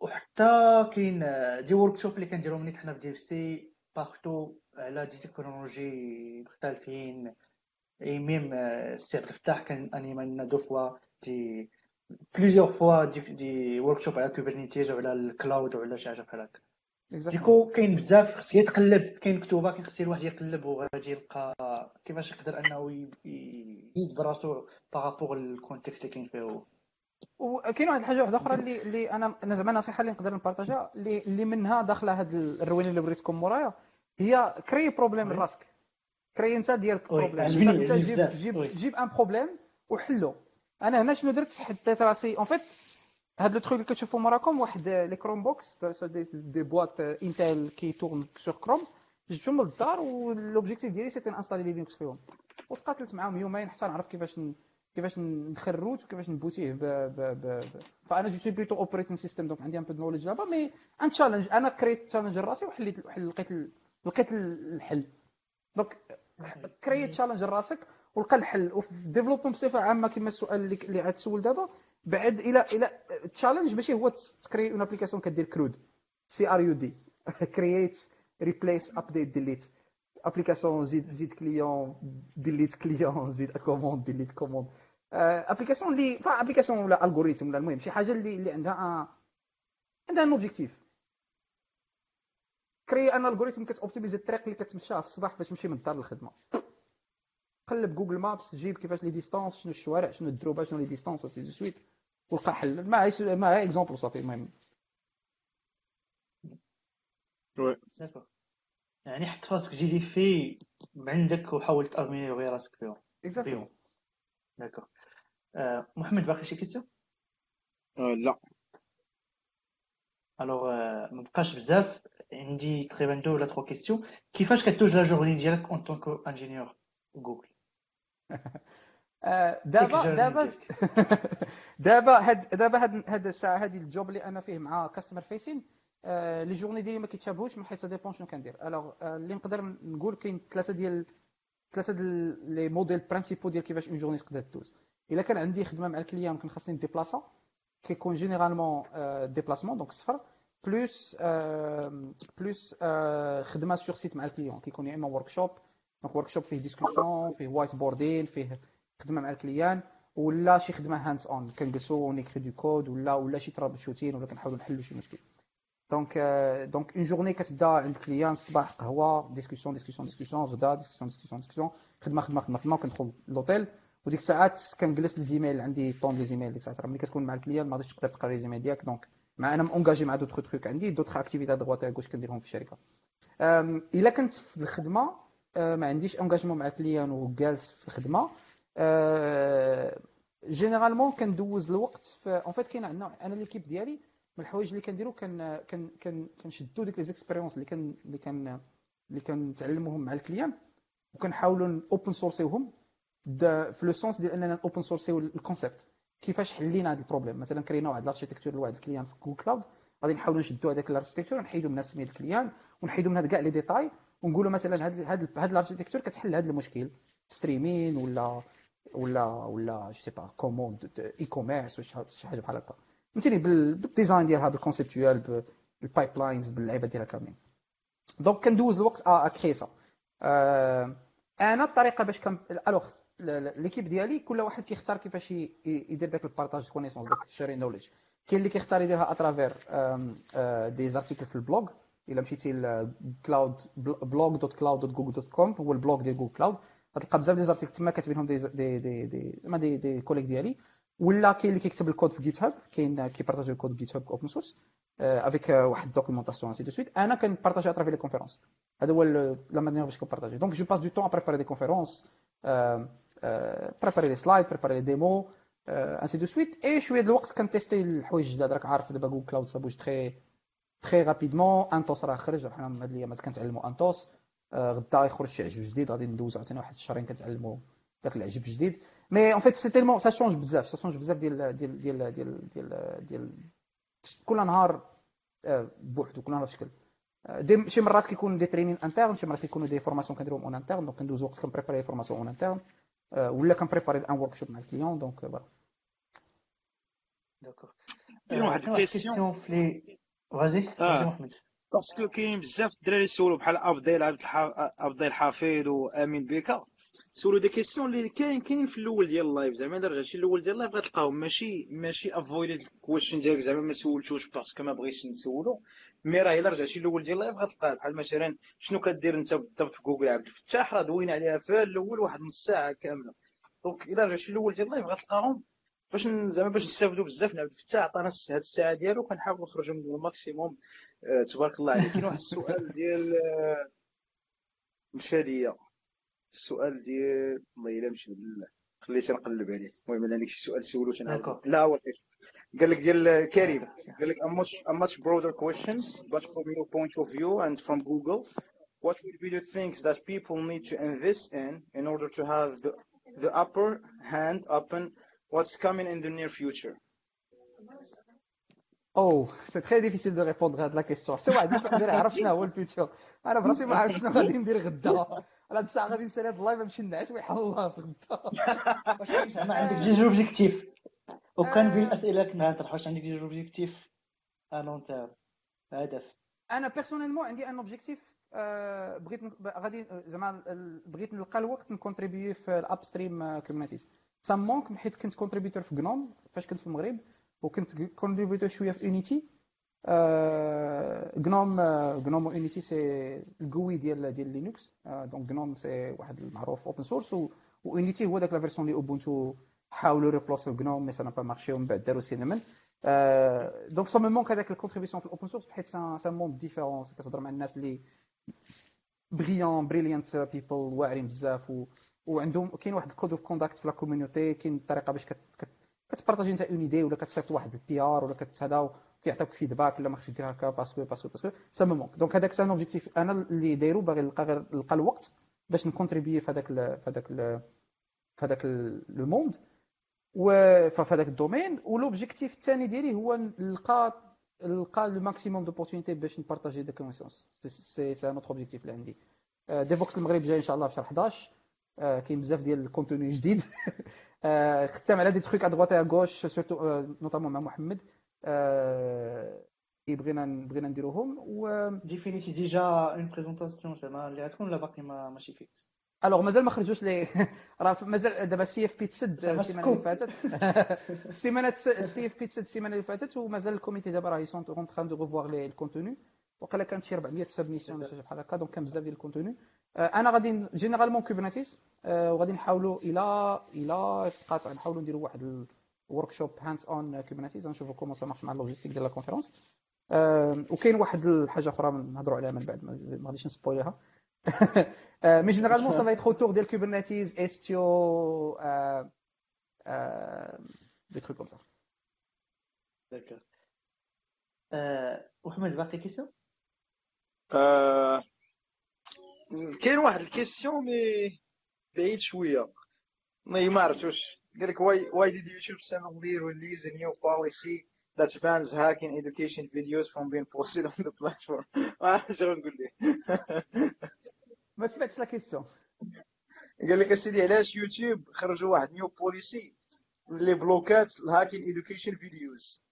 S1: وحتى كاين des workshops اللي كنديرهم نيت حنا في DevC partout على des technologies مختلفين et même السي عبد الفتاح كان anima لنا deux fois des plusieurs fois des des workshops على Kubernetes وعلى ال cloud وعلى شي حاجة بحال هكا ديكو كاين بزاف خصك يتقلب كاين كتوبه كاين خصك الواحد يقلب وغادي يلقى كيفاش يقدر انه يزيد براسو par rapport ال contexte اللي كاين فيه
S2: وكاين واحد الحاجة واحدة أخرى اللي اللي أنا أنا زعما نصيحة اللي نقدر نبارطاجها اللي اللي منها داخله هاد الروينة اللي بريتكم مورايا هي كري بروبليم لراسك كري انت ديالك بروبليم انت جيب جيب جيب ان بروبليم وحلو أنا هنا شنو درت؟ حطيت راسي. اون فيت هاد لو تروك اللي كتشوفوا موراكم واحد لي كروم بوكس دي, دي بواط انتل كي تورن سور كروم جبتهم للدار والوبجيكتيف ديالي سيتي انستالي لينكس فيهم. وتقاتلت معاهم يومين حتى نعرف كيفاش كيفاش ندخل الروت وكيفاش نبوتيه. ب ب ب, ب. فأنا جبت بليتو اوبريتين سيستم دونك عندي ان بو نوليدج دابا مي ان تشالنج أنا كريت تشالنج لراسي وحليت لقيت لقيت الحل. دونك كريت تشالنج لراسك ولقى الحل. وفي ديفلوبمون بصفة عامة كما السؤال اللي اللي عاد تسول دابا بعد إلى إلى تشالنج ماشي هو تكري اون ابليكاسيون كدير كرود سي ار يو دي كرييت ريبليس ابديت ديليت ابليكاسيون زيد زيد كليون ديليت كليون زيد كوموند ديليت كوموند ابليكاسيون اللي فا ابليكاسيون ولا الغوريثم ولا المهم شي حاجة اللي اللي عندها عندها ان اوبجيكتيف كري ان الغوريثم كتوبتيميزي الطريق اللي كتمشاها في الصباح باش تمشي من الدار للخدمة. قلب جوجل مابس جيب كيفاش لي ديستانس شنو الشوارع شنو الدروبة شنو لي ديستانس سي دو سويت ولقى حل. ما ما اكزومبل صافي المهم.
S1: يعني حط راسك جي لي في عندك وحاول تاميليوري راسك فيهم.
S2: اكزاكتومون
S1: داكور. محمد باقي شي كيسيون
S4: لا.
S1: الوغ ما بقاش بزاف. عندي تقريبا دو ولا تخوا كيسيون كيفاش كتوج لا جورني ديالك اون طونك انجينيور جوجل
S2: دابا دابا دابا هاد دابا هاد هاد الساعة هادي الجوب اللي أنا فيه مع كاستمر فيسين les journées ديالي ما كيتشابهوش من حيث dépend شنو كندير alors اللي نقدر نقول كاين ثلاثة ديال ثلاثة ديال les modèles principaux ديال كيفاش une journée تقدر دوز الا كان عندي خدمه مع ال client كان خاصني ن déplaça كيكون généralement déplacement donc صفر plus plus خدمه sur site مع ال client كيكون يا اما workshop donc workshop فيه discussion فيه whiteboarding فيه خدمه مع ال client ولا شي خدمه hands on كنجلسو ون écrire du code ولا ولا شي troubleshooting ولا كنحاولوا نحلوا شي مشكل donc donc en journée كتبدا عند ال client الصباح قهوه discussion discussion discussion غدا discussion discussion discussion خدمه خدمه خدمه خدمه وكندخل لوطيل وديك الساعات كنجلس les emails عندي tant les emails ديك الساعات ملي كتكون مع ال client ما غاديش تقدر تقرا les emails ديالك donc مع أنا m'engager مع d'autres trucs عندي d'autres activités droite gauche كنديرهم في الشركة الا كنت في الخدمه ما عنديش engagement مع ال client وجالس في الخدمه généralement كندوز الوقت في en fait كاين عندنا أنا l'équipe ديالي من الحوايج اللي كنديرو كن كن كنشدو ديك les expériences اللي كان اللي كان اللي كنتعلموهم مع ال client وكنحاولوا open sourcer يوهم في le sens ديال أننا open sourcer يو ال concept كيفاش حلينا هذا ال problème مثلا كرينا واحد ال architecture لواحد ال client في Google Cloud غادي نحاولوا نشدوا هذاك ال architecture ونحيدوا من سميه ال client ونحيدوا من هاد كاع les détails ونقولوا مثلا هاد هاد هاد ال architecture كتحل هذا المشكل. streaming ولا ولا ولا je sais pas commande e-commerce ولا شي حاجة بحال هكا. فهمتيني؟ بال design ديالها بال conceptual بال pipelines باللعيبة ديالها كاملين. donc كندوز الوقت à créer ça أنا الطريقة باش كان alors l'équipe ديالي كل واحد كيختار كيفاش يدير داك ال partage connaissances داك ال share knowledge كاين اللي كيختار يديرها à travers des articles في ال blog إلا مشيتي ل cloud blog dot cloud dot google dot com هو ال blog ديال Google Cloud غتلقى بزاف des articles تما كاتبينهم دي دي دي دي دي, دي كوليك ديالي. ولا كاين اللي كيكتب الكود في GitHub كاين كي partager ال code في GitHub open source avec واحد ال documentation c'est tout de suite أنا كن partager à travers les conférences هذا هو la manière باش كن partager. donc je passe du temps à préparer des conférences préparer les slides préparer les démos ainsi de suite et شوية الوقت كن tester الحوايج الجداد. راك عارف دابا Google Cloud ça bouge très très rapidement Anthos راه خرج. حنا هاد الايامات كنتعلموا Anthos غدا يخرج شي عجب جديد. غادي ندوزو عاوتاني واحد الشهرين كنتعلموا داك العجب الجديد mais en fait c'est tellement ça change بزاف ça change بزاف ديال ديال ديال ديال ديال ديال كل نهار بوحدو كل نهار في شكل دي شي مرات كيكون des training internes شي مرات كيكونوا des formations كنديرهم en interne donc كندوز وقت كن préparer formation en interne ولا كن préparer un workshop مع ال client donc
S1: voilà d'accord
S4: كاين واحد ال
S1: question في vas-y محمد
S4: parce que كاين بزاف الدراري سولوا بحال ابديل عبد ابديل حفيظ وامين بيكا سولوا des questions اللي كاين كاينين في الأول ديال ال live زعما الا رجعتي الأول ديال ال live غتلقاهم ماشي ماشي avoid ال question ديالك زعما ما سولتوش parce que ما بغيتش نسولو mais راه الا رجعتي الأول ديال ال live غتلقاه بحال مثلا شنو كدير انت بالضبط في جوجل عبد الفتاح راه دوينا عليها في الأول واحد نص ساعه كامله donc الا رجعتي الأول ديال ال live غتلقاهم باش زعما باش نستافدوا بزاف عبد الفتاح عطانا هاد الساعة ديالو كنحاول نخرجوا من ال maximum آه تبارك الله عليك كاين واحد السؤال ديال آه السؤال ديال والله الا مشى بالله خليت نقلب عليه المهم أنا داكشي السؤال سولو تنعاود لا هو قال لك ديال كريم قال لك a much broader question but from your point of view and from Google what would be the things that people need to invest in in order to have the, the upper hand upon what's coming in the near future?
S2: Oh c'est très difficile de répondre هاد la question حتى واحد ما يعرف شنو هو ال future؟ أنا براسي ما عارف شنو غادي ندير غدا. على هاد الساعة غادي نسالي هاد ال live نمشي نعس ويحل الله في غدا.
S1: زعما عندك جوج objectifs وكان بين الاسئله كنا نطرحوا واش عندك جوج objectifs à long terme هدف.
S2: أنا personnellement عندي un objectif بغيت ن- غادي زعما بغيت نلقى الوقت ن contribuer في ال upstream communities ça manque حيت كنت contributeur في GNOME فاش كنت في المغرب. وكنت contributeur شوية في Unity GNOME GNOME و Unity c'est les GUI ديال ديال Linux donc GNOME c'est واحد المعروف open source و Unity هو داك la version اللي Ubuntu حاولوا remplacer يو GNOME mais ça pas marché ومن بعد داروا sinon donc ça me manque هذاك ال contribution في ال open source حيت c'est un monde différent كتهضر مع الناس اللي brillants brilliant people واعرين بزاف. وعندهم كاين واحد ال code of conduct في la community كاين طريقة باش كت... كت... كت partager انت une idée ولا كتصيفط واحد ال PR ولا كتهدا كيعطيوك feedback لا ما خصكش دير هكا parce que parce que parce que. ça me manque donc هذاك c'est un objectif أنا اللي دايرو باغي نلقى غير نلقى الوقت باش ن contribuer في هذاك. في هذاك. في هذاك le monde. و في هذاك ال domaine. و l'objectif الثاني ديالي هو نلقى نلقى le maximum d'opportunités باش ن partager des connaissances c'est c'est un autre objectif اللي عندي Devoxx المغرب جاي إن شاء الله في شهر 11 آه، كاين بزاف ديال ال contenu جديد. آه، خدام على des trucs à droite à gauche surtout notamment مع محمد. آه، بغينا بغينا نديروهم و
S1: définiti déjà une présentation زعما اللي غتكون ولا باقي ما ماشي fixe
S2: alors مازال ما خرجوش لي. راه مازال دابا ال CFP تسد السيمانة اللي. فاتت. السيمانة ال CFP تسد السيمانة اللي فاتت ومازال ال comité دابا راه ils sont en train de revoir les ال contenu وقيلا كانت شي 400 submissions ولا شي حاجة بحال هكا donc كان بزاف ديال ال contenu آه، أنا غادي généralement Kubernetes وغادي نحاولوا إلى إلى سقات نحاولوا نديروا واحد ال workshop hands-on Kubernetes نشوفوا comment ça marche مع ال logistique ديال la conférence وكاين واحد الحاجة أخرى نهضروا عليها من بعد ما غاديش ça va être autour des Kubernetes, Istio, euh, euh, des trucs comme ça.
S1: d'accord محمد باقي questions
S4: آه، كاين واحد ال question mais بعيد شوية. ما عرفتوش قال لك why why did YouTube suddenly release a new policy that bans hacking education videos from being posted on the platform? ما عرفتش شنو نقول ليه
S2: ما سمعتش la question
S4: قال لك أسيدي علاش يوتيوب خرجوا واحد new policy اللي بلوكات ال hacking education videos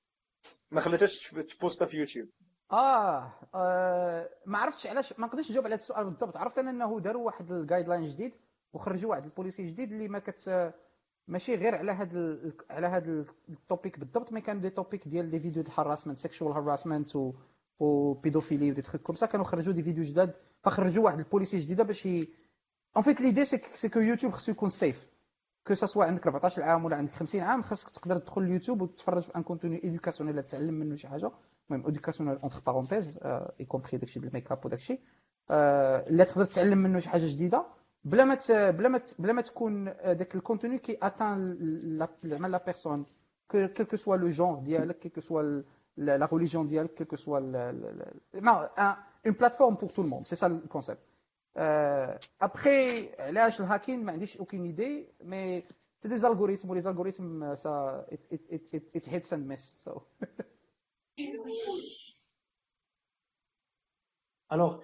S4: ما خلاتهاش تـ posta في يوتيوب
S2: آه, آه ما عرفتش علاش ما نقدرش نجاوب على هذا السؤال بالضبط. عرفت أنا إنه داروا واحد ال guideline جديد وخرجوا واحد ال policy جديد اللي ما كت ماشي غير على هذا ال... على هذا ال topic بالضبط mais كان des topics ديال des vidéos ديال ال harassment sexual harassment و و pédophilie و des trucs comme كانوا خرجوا des vidéos جداد فخرجوا واحد ال policy جديدة باش ي... en fait l'idée c'est que YouTube خصو يكون safe que ce soit عندك 14 عام ولا عندك 50 عام خاصك تقدر تدخل اليوتيوب وتتفرج في un contenu éducationnel تتعلم منه شي حاجة. المهم éducationnel entre parenthèses y compris داكشي ديال ال make up وداكشي اللي تقدر تتعلم منه شي حاجة جديده بلا ما ت... بلا ما ت... بلا ما تكون داك ال contenu qui atteint زعما la personne quel que soit le genre ديالك quelle que soit la religion ديالك quel que soit une plateforme pour tout le monde c'est ça ال concept après علاش ال hacking ما عنديش aucune idée mais c'est des algorithmes ولي algorithmes ça it hits and miss so
S1: alors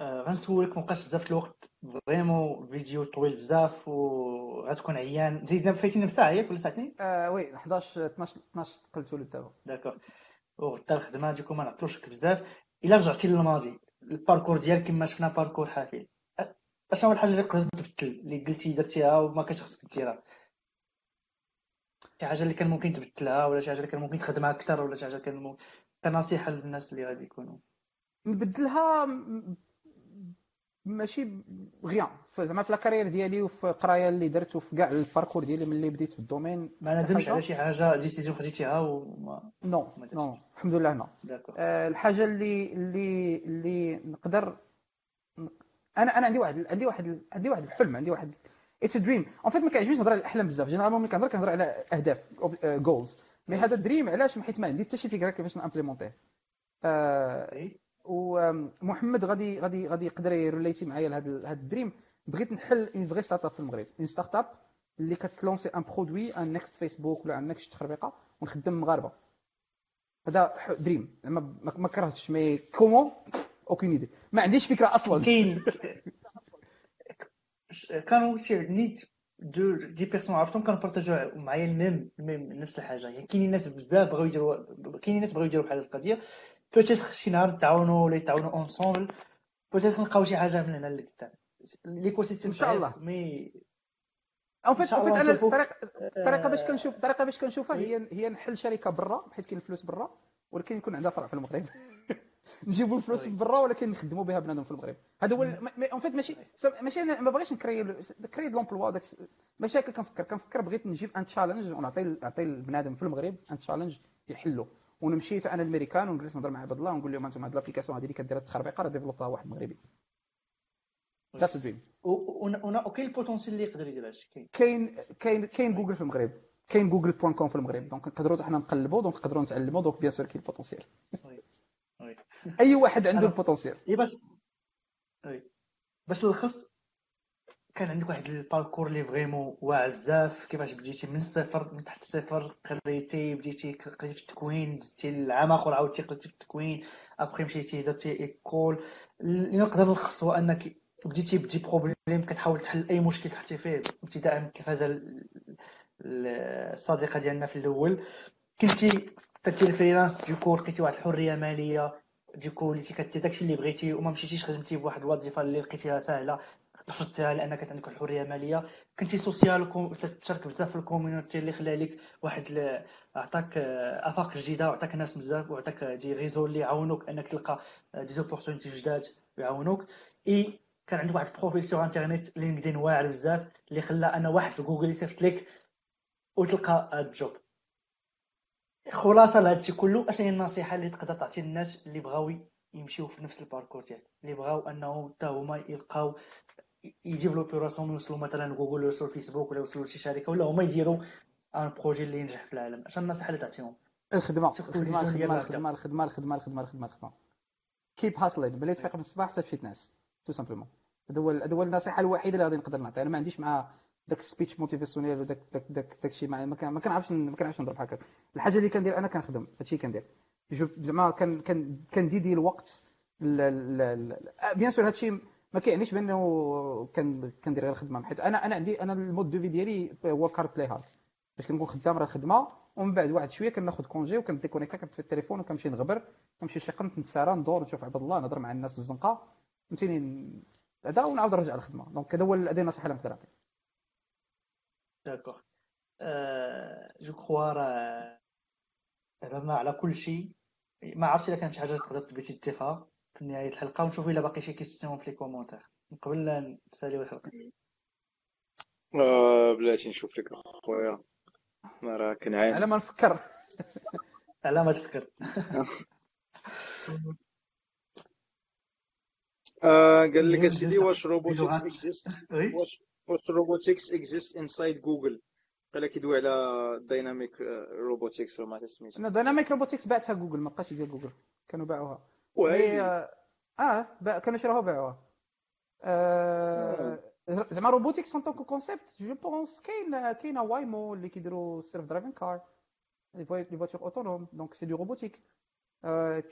S1: غنسولك مابقاش بزاف الوقت vraiment vidéo طويل بزاف وغتكون عيان زيدنا فايتين نص ساعه ياك ولا ساعتين
S2: oui 11 12 12 قلتو لدابا
S1: d'accord وغدا الخدمه ديكم ما نعطلوش بزاف الا رجعتي للماضي ال parcours ديالك كما شفنا parcours حافل اشنو هو الحاجة اللي تقدر تبدل اللي قلتي درتيها وما كانش خصك ديرها شي حاجة اللي كان ممكن تبدلها ولا شي حاجة اللي كان ممكن تخدمها أكثر ولا شي حاجة كان ممكن كنصيحة للناس اللي غادي يكونوا.
S2: نبدلها ماشي غيان. زعما في la carrière ديالي وفي القراية اللي درت وفي كاع ال parcours ديالي ملي بديت في ال domaine
S1: ما ندمش على شي حاجة décision خديتيها وما
S2: non non الحمد لله non آه الحاجة اللي اللي اللي نقدر أنا أنا عندي واحد عندي واحد عندي واحد الحلم عندي واحد it's dream en fait ما كيعجبنيش نهضر على الأحلام بزاف. généralement ملي كنهضر كنهضر على أهداف goals mais هذا dream علاش؟ حيت ما عندي حتى شي فكرة كيفاش ن implémenter ه. آه ومحمد غادي غادي غادي يقدر ي relate ي معايا لهذا هذا ال dream بغيت نحل une vraie startup في المغرب. une startup اللي كت lancer un produit un next Facebook ولا un next تخربيقة ونخدم مغاربة. هذا dream. ما ما كرهتش. mais comment aucune idée ما عنديش فكرة أصلا.
S1: كاين. كانوا شي نيت deux des personnes عرفتهم كانوا partager وا معايا الـ même الـ même نفس الحاجة. يعني كاينين ناس بزاف بغاو يديروا كاينين ناس بغاو يديروا بحال هذه القضية. peut-être شي نهار نتعاونوا ولا يتعاونوا ensemble peut-être نلقاو شي حاجة من هنا لقدام l'écosystème
S2: إن شاء الله.
S1: mais
S2: en fait en fait أنا الطريقة الطريقة باش كنشوف الطريقة باش كنشوفها هي هي نحل شركة برا حيت كاين الفلوس برا ولكن يكون عندها فرع في المغرب. نجيبوا الفلوس من برا ولكن نخدموا بها بنادم في المغرب هذا هو en fait ماشي ماشي أنا ما بغيتش نكري créer l'emploi داك ماشي هكا كنفكر كنفكر بغيت نجيب un challenge ونعطي نعطي البنادم في المغرب un challenge يحلو. ونمشي أنا الميريكان ونجلس نهضر مع عباد الله ونقول لهم أنتم هذه ال application هذه اللي كدير التخربيقة راه développe ها واحد مغربي. that's dream
S1: وكاين ال potentiel اللي يقدر يدير هادشي؟
S2: كاين. كاين كاين جوجل في المغرب. كاين Google point com في المغرب. donc نقدروا حنا نقلبوا donc نقدروا نتعلموا donc bien sûr كاين ال potentiel أي واحد عنده ال potentiel
S1: اي باش باش نلخص كان عندك واحد ال parcours اللي vraiment واعر بزاف كيفاش بديتي من الصفر من تحت الصفر قريتي بديتي قريتي في التكوين دزتي لعام اخر عاودتي قريتي في التكوين أبخي مشيتي درتي école. اللي نقدر نلخص هو أنك بديتي ب des problèmes كتحاول تحل أي مشكل طحتي فيه. ابتداء من التلفازه الصديقة ديالنا في الأول كنتي كدير freelance dès que لقيتي واحد الحرية مالية. dès que وليتي كدير داكشي اللي بغيتي وما مشيتيش خدمتي بواحد الوظيفه اللي لقيتيها سهله رفضتها لأن كانت عندك الحريه الماليه كنتي social تشارك بزاف في ال community اللي خلى لك واحد عطاك افاق جديده وعطاك ناس بزاف وعطاك des réseaux اللي يعاونوك انك تلقى des opportunités جداد يعاونوك اي كان عندي واحد profil sur internet LinkedIn واعر بزاف اللي خلى أنا واحد في جوجل يصيفط لك وتلقى ال job خلاصة لهذا الشيء كله أش هي النصيحة اللي تقدر تعطي الناس اللي بغاو يمشيو في نفس ال parcours ديالك اللي بغاو أنه حتى هما يلقاو ي développer و راسهم يوصلوا مثلا جوجل يوصلوا فيسبوك ولا يوصلوا لشي شركة ولا هما يديروا un projet اللي ينجح في العالم. أش النصيحة اللي تعطيهم؟
S2: الخدمة الخدمة الخدمة الخدمة الخدمة الخدمة الخدمة الخدمة الخدمة. keep hustling بلي تفيق من الصباح حتى تمشي تنعس tout simplement هذا هو هذا هو النصيحة الوحيدة اللي غادي نقدر نعطيها. أنا ما عنديش مع داك ال speech motivationnel وداك داك داك داك الشيء ما ما كنعرفش ما كنعرفش نضرب هكا. الحاجة اللي كندير أنا كنخدم هادشي كندير. زعما كان كن dédier الوقت bien sûr هادشي ما كيعنيش بأنه كندير غير الخدمه حيت أنا أنا عندي أنا ال mode de vie ديالي work hard play hard باش كنكون خدام راه الخدمه ومن بعد واحد شوية كناخذ congé وكن déconnecta كنطفي التليفون وكنمشي نغبر كنمشي شي قنت نتسارى ندور نشوف عباد الله نهضر مع الناس في الزنقه فهمتيني هذا ونعاود نرجع للخدمة. donc هذا هو هذه النصيحه اللي نقدر نعطي
S1: d'accord je crois راه هضرنا على كل شيء. ما عرفتش الا كانت شي حاجة تقدر تبغي تضيفها في نهايه الحلقة. ونشوف إلا باقي شي question في les commentaires قبل لا نساليو الحلقة.
S4: آه بلاتي نشوف لك اخويا أنا راه كنعاني
S2: على ما نفكر.
S1: على ما تفكر.
S4: آه قال لك أسيدي واش robotics exist واش واش robotics exist inside جوجل قال لك يدوي على dynamic robotics وما سميتو
S2: dynamic robotics بعتها جوجل ما بقاش يدير جوجل كانوا باعوها.
S4: وهي
S2: آه با... كانوا شراوها باعوها. آه... زعما robotics en tant que concept je pense كاين كاينة Waymo اللي كيديروا self-driving car les voitures autonomes donc c'est de robotique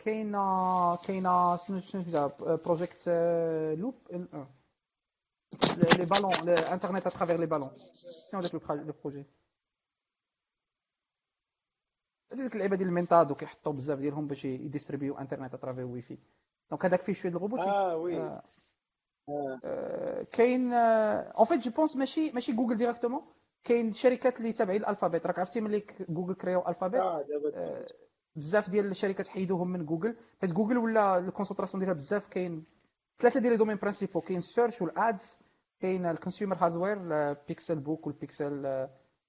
S2: كاينة كاينة شنو شنو project Loon les ballons internet à travers les ballons شنو هذاك le projet هذيك اللعيبه ديال المينتادو كيحطوا بزاف ديالهم باش ي distribuer internet à travers Wi-Fi donc هذاك فيه شوية
S4: ال robotique
S2: آه oui. كاين en fait je pense ماشي ماشي جوجل directement كاين شركات اللي تابعين ال Alphabet راك عرفتي ملي جوجل créer Alphabet
S4: آه دابا
S2: بزاف ديال الشركات حيدوهم من جوجل حيت جوجل ولا ال concentration ديالها بزاف كاين ثلاثة ديال les domaines principaux كاين ال search وال ads كاين ال consumer hardware ال Pixelbook وال Pixel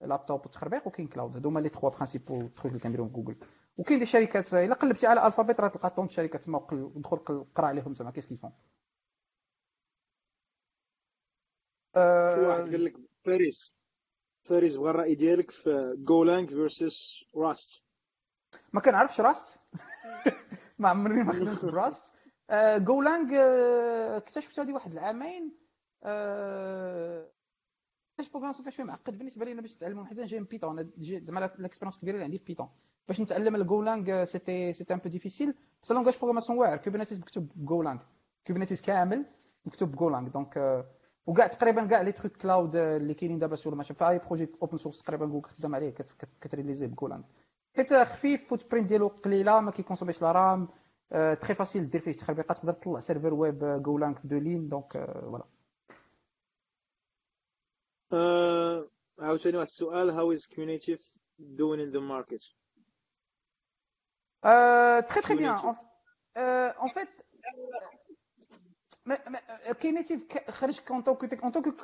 S2: laptop والتخربيق وكاين cloud هادو هما les trois principaux trucs اللي كنديرهم في جوجل وكاين des شركات إلا قلبتي على Alphabet راه تلقى tant شركات تما ودخل قرا عليهم زعما. كيس كيفون
S4: في واحد قال لك فارس فارس بغى الرأي ديالك في Golang versus Rust
S2: ما كنعرفش Rust ما عمرني ما خدمت ب Rust Golang آه، اكتشفت هذه واحد العامين آه، باش programmation شوية معقد. بالنسبة لي باش نتعلمهم حيت جاي من Python زعما ال expérience كبيرة اللي عندي في Python باش نتعلم ال Golang c'était c'était un peu difficile بس langage programmation واعر. Kubernetes مكتوب ب Golang Kubernetes كامل مكتوب ب Golang donc وكاع تقريبا كاع les trucs cloud اللي كاينين دابا sur ال machine في اي projet open source تقريبا جوجل خدام عليه كت réaliser ب Golang حيت خفيف footprint ديالو قليلة ما كي consommer ش la RAM très facile دير فيه تخربيقات تقدر تطلع serveur web Golang في deux lignes donc voilà
S4: عاوتاني واحد السؤال how is Knative doing in the market
S2: très très bien en fait Knative خرج en tant que en tant que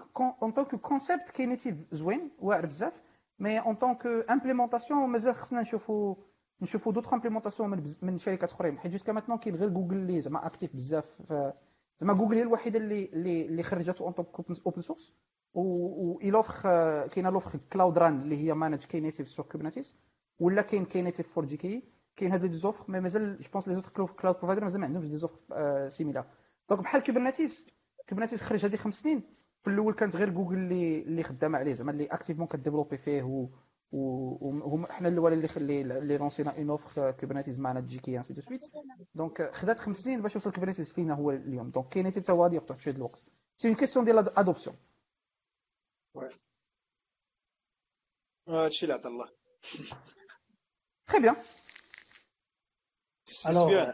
S2: en tant que concept Knative زوين واعر بزاف mais en tant que implémentation مازال خصنا نشوفوا نشوفوا d'autres implémentations من من شركات أخرين حيت jusqu'à maintenant كاين غير جوجل اللي زعما active بزاف زعما جوجل هي الوحيدة اللي اللي اللي خرجته en tant que open source و elle offre كاينة l'offre Cloud Run اللي هي managed Knative sur Kubernetes ولا كاين Knative for GKE كاين هادو des offres mais مازال je pense les autres cloud providers مازال ما عندهمش des offres similaires donc بحال Kubernetes Kubernetes خرج هذه خمس سنين. في الأول كانت غير جوجل اللي اللي خدامة عليه زعما اللي activement ك développer فيه وهم حنا الأول اللي خلي اللي لونسينا اون اوفر كوبرنيتيز معنا جي كي انسي دو سويت دونك خدات خمس سنين باش وصل كوبرنيتيز فينا هو اليوم. دونك كاين حتى هو غادي يقطع شوية الوقت. سي اون كيسيون ديال ادوبسيون
S4: هادشي اللي عطا الله
S2: تري بيان
S1: الوغ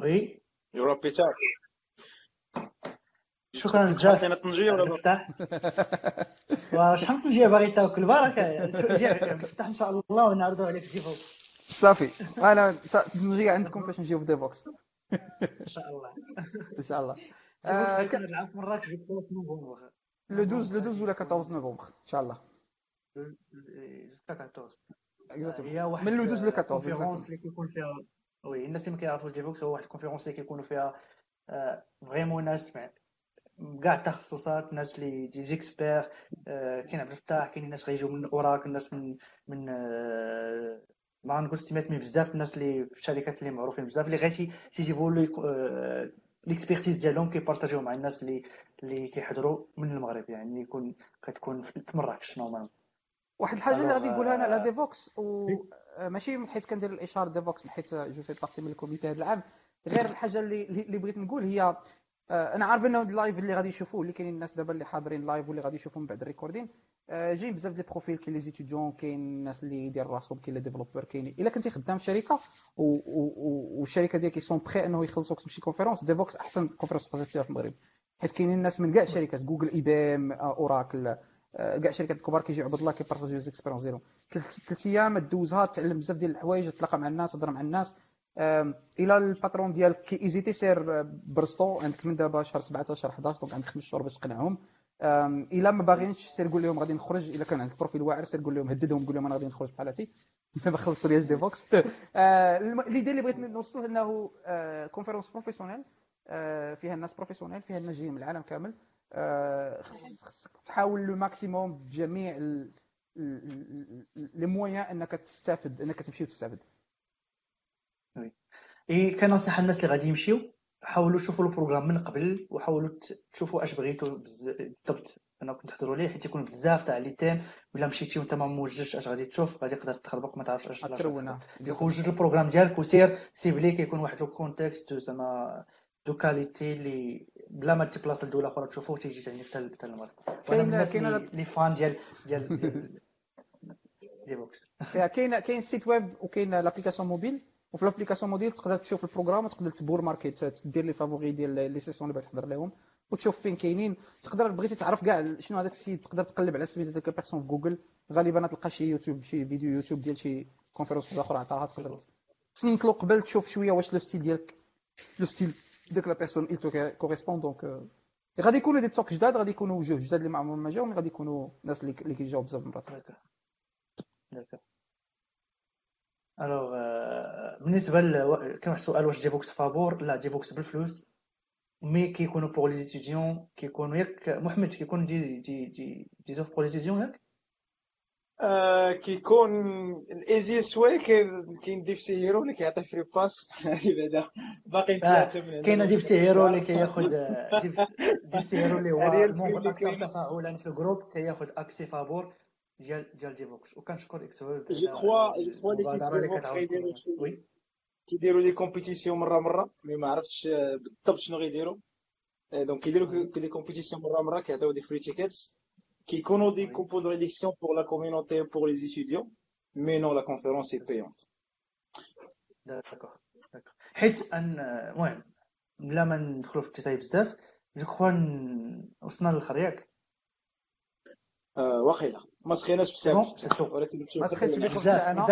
S1: وي
S4: يوروبي تاعك
S1: شكرا بزاف
S4: لنا طنجية ولا
S1: مفتاح وشحال طنجية باغي تاكل بركة مفتاح إن شاء الله ونعرضوا عليك في Devoxx
S2: صافي. أنا نجي عندكم فاش نجيو في Devoxx
S1: إن شاء الله.
S2: إن شاء الله.
S1: ديفوكس نلعب في مراكش جو في نوفمبر.
S2: لو 12 لو 12 ولا 14 نوفمبر إن شاء الله.
S1: jusqu'à 14
S2: هي واحد من le 12 ل 14
S1: conférence اللي كيكون فيها oui الناس اللي ما كيعرفوش Devoxx هو واحد ال conférence اللي كيكونوا فيها vraiment ناس كاع التخصصات ناس اللي دي زيكسبير كاين عبد الفتاح كاين ناس غيجيو من Oracle ناس من من ما نقول ستيمات mais بزاف الناس اللي في الشركات اللي معروفين بزاف اللي غير تيجيبوا l'expertise ديالهم كي partager و مع الناس اللي اللي كيحضروا من المغرب يعني يكون كتكون في مراكش normalement
S2: واحد الحاجة اللي غادي نقولها أنا على Devoxx وماشي حيت كندير الاشاره Devoxx حيت je fais partie من ال comité هذا العام غير الحاجة اللي اللي بغيت نقول هي أنا عارف إنه ال live اللي غادي يشوفوه اللي كاينين الناس دابا اللي حاضرين live واللي غادي يشوفوا من بعد ال recording جايين بزاف ديال profils كاين les étudiants كاين الناس اللي يدير راسهم كاين les développeurs كاين إلا كنتي خدام في شركة والشركة ديالك sont prêts إنه يخلصوك تمشي conférence Devoxx أحسن conférence تقدر تمشيها في المغرب. حيت كاينين الناس من كاع الشركات جوجل IBM Oracle كاع الشركات الكبار كيجيو عبد الله كي partager و expériences ديالهم. ثلاث أيام دوزها تعلم بزاف ديال الحوايج تلاقى مع الناس تهضر مع الناس. إلى الباترون ديالك كي ايزيتي سير برستو عندك من دابا شهر 17 شهر 11 دونك عندك خمس شهور باش تقنعهم الا ما باغينش سير قول لهم غادي نخرج الا كان عندك بروفيل واعر سير قول لهم هددهم قول لهم أنا غادي نخرج بحال هاتي دابا خلصوا لي ديفوكس ليدي اللي بغيت نوصل انه كونفيرونس بروفيسيونيل فيها الناس بروفيسيونيل فيها الناس جايين من العالم كامل خصك تحاول لو ماكسيموم بجميع les moyens انك تستافد انك تمشي وتستافد
S1: اي كنصيحه الناس اللي غادي يمشيو حاولوا شوفوا ال programme من قبل وحاولوا تشوفوا اش بغيتوا بالضبط انكم تحضروا ليه حيت يكون بزاف تاع les thèmes ولا مشيتي وانت ما موجدش اش غادي تشوف غادي تقدر تخربق ما تعرفش اش
S2: ترونا
S1: وجد ال programme ديالك وسير c'est vrai كيكون واحد le contexte زعما de qualité اللي بلا ما تبلاص لدوله أخرى تشوفو تيجي عندك حتى حتى المغرب كاين كاين les fans ديال ديال Devoxx
S2: كاين كاين site web وكاين l'application mobile وفي l'application mobile تقدر تشوف ال programme وتقدر ت bookmarker دير les favoris ديال les sessions اللي بغيت تحضر لهم وتشوف فين كاينين. تقدر بغيتي تعرف كاع شنو هذاك السيد تقدر تقلب على سميت هذاك personne في جوجل غالبا تلقى شي يوتيوب شي فيديو يوتيوب ديال شي conférence أخرى عطاها تقدر تصنت له قبل تشوف شوية واش le style ديالك le style ديك la personne te correspond. donc غادي يكونوا دي توك جداد غادي يكونوا وجوه جداد اللي ما عمرهم ما جاو غادي يكونوا ناس اللي كيجاوب بزاف مرات
S1: alors بالنسبة كاين واحد السؤال واش Devoxx فابور لا Devoxx بالفلوس. mais كيكونوا pour les étudiants كيكونوا ياك محمد كيكون des des des des offres pour les étudiants ياك؟
S4: آه كيكون الايزي سوي كاين DevC hero اللي كيعطي free pass بعدا باقي ثلاثة من
S1: كاين DevC hero اللي كياخذ DevC hero اللي هو
S4: اللي أكثر.
S1: تفاعلا في ال groupe كياخذ accès فابور ديال ديال Devoxx وكنشكر xHub
S4: je crois je crois l'équipe Devoxx غيديروا
S1: oui
S4: كيديروا les compétitions مره مره mais ما عرفتش آه، بالضبط شنو غيديروا آه، donc كيديروا كي- des compétitions مره مره كيعطيو des free tickets كيكونوا des
S1: Oui.
S4: coupons de réduction pour la community pour les étudiants mais non la conférence c'est payante
S1: d'accord d'accord حيت ان المهم بلا ما ندخلوا في التيتاي بزاف je crois ن- وصلنا للاخر ياك
S4: واخيلا ما سخيناش
S1: شوف
S4: ولكن
S2: ما سخيتش
S1: بزاف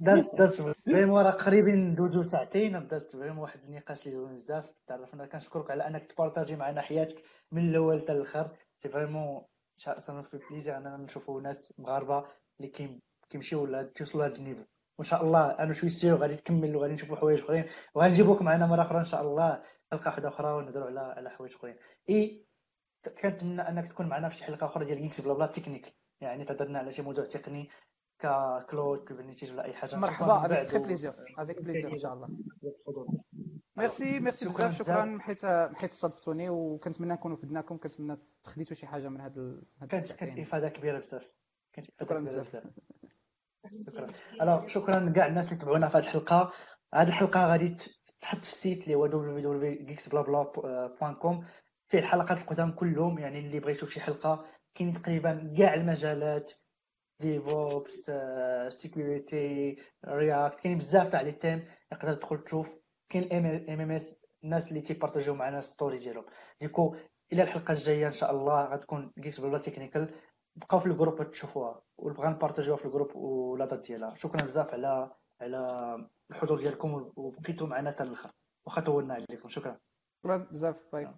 S1: دازت دازت vraiment راه قريبين ندوزو ساعتين. دازت vraiment واحد النقاش اللي زوين بزاف. تعرفنا كنشكرك على أنك تبارطاجي معنا حياتك من الأول حتى الآخر c'est vraiment ça fait plaisir. اننا نشوفوا ناس مغاربة اللي كيم- كيمشيو ولا كيوصلوا لهذا ال niveau. وإن شاء الله أنا je suis sûr غادي تكمل وغادي نشوفوا حوايج أخرين. وغنجيبوك معنا مرة أخرى إن شاء الله. حلقه واحدة أخرى ونهضروا على على حوايج أخرين. إي كنتمنى أنك تكون معنا في شي حلقة أخرى ديال GeeksBlabla technique يعني تهضرنا على شي موضوع تقني ك cloud Kubernetes ولا أي حاجة.
S2: مرحبا avec
S1: très
S2: plaisir avec plaisir إن شاء الله. merci
S1: merci
S2: بزاف. شكرا. حيت حيت استضفتوني وكنتمنى نكونوا فدناكم كنتمنى تخديتوا شي حاجة من هاد
S1: كانت كانت إفادة كبيرة بزاف. كانت
S2: شكراً بزاف.
S1: شكرا. شكرا لكاع الناس اللي تبعونا في هذه الحلقة. هذه الحلقة غادي تحط في ال site اللي هو www.geeksblabla.com فيه الحلقات القدام كلهم يعني اللي بغى يشوف شي حلقة كاين تقريبا كاع المجالات DevOps security React كاين بزاف تاع les thèmes يقدر تدخل تشوف. كاين AMAs الناس اللي تيبارطاجيو معنا ال story ديالهم. donc إلى الحلقة الجاية إن شاء الله غتكون GeeksBlabla technical بقاو في ال groupe تشوفوها وبغا نبارطاجيوها في ال groupe ولا date ديالها. شكرا بزاف على على الحضور ديالكم وبقيتوا معنا حتى الآخر واخا طولنا عليكم. شكرا.
S2: شكرا بزاف. bye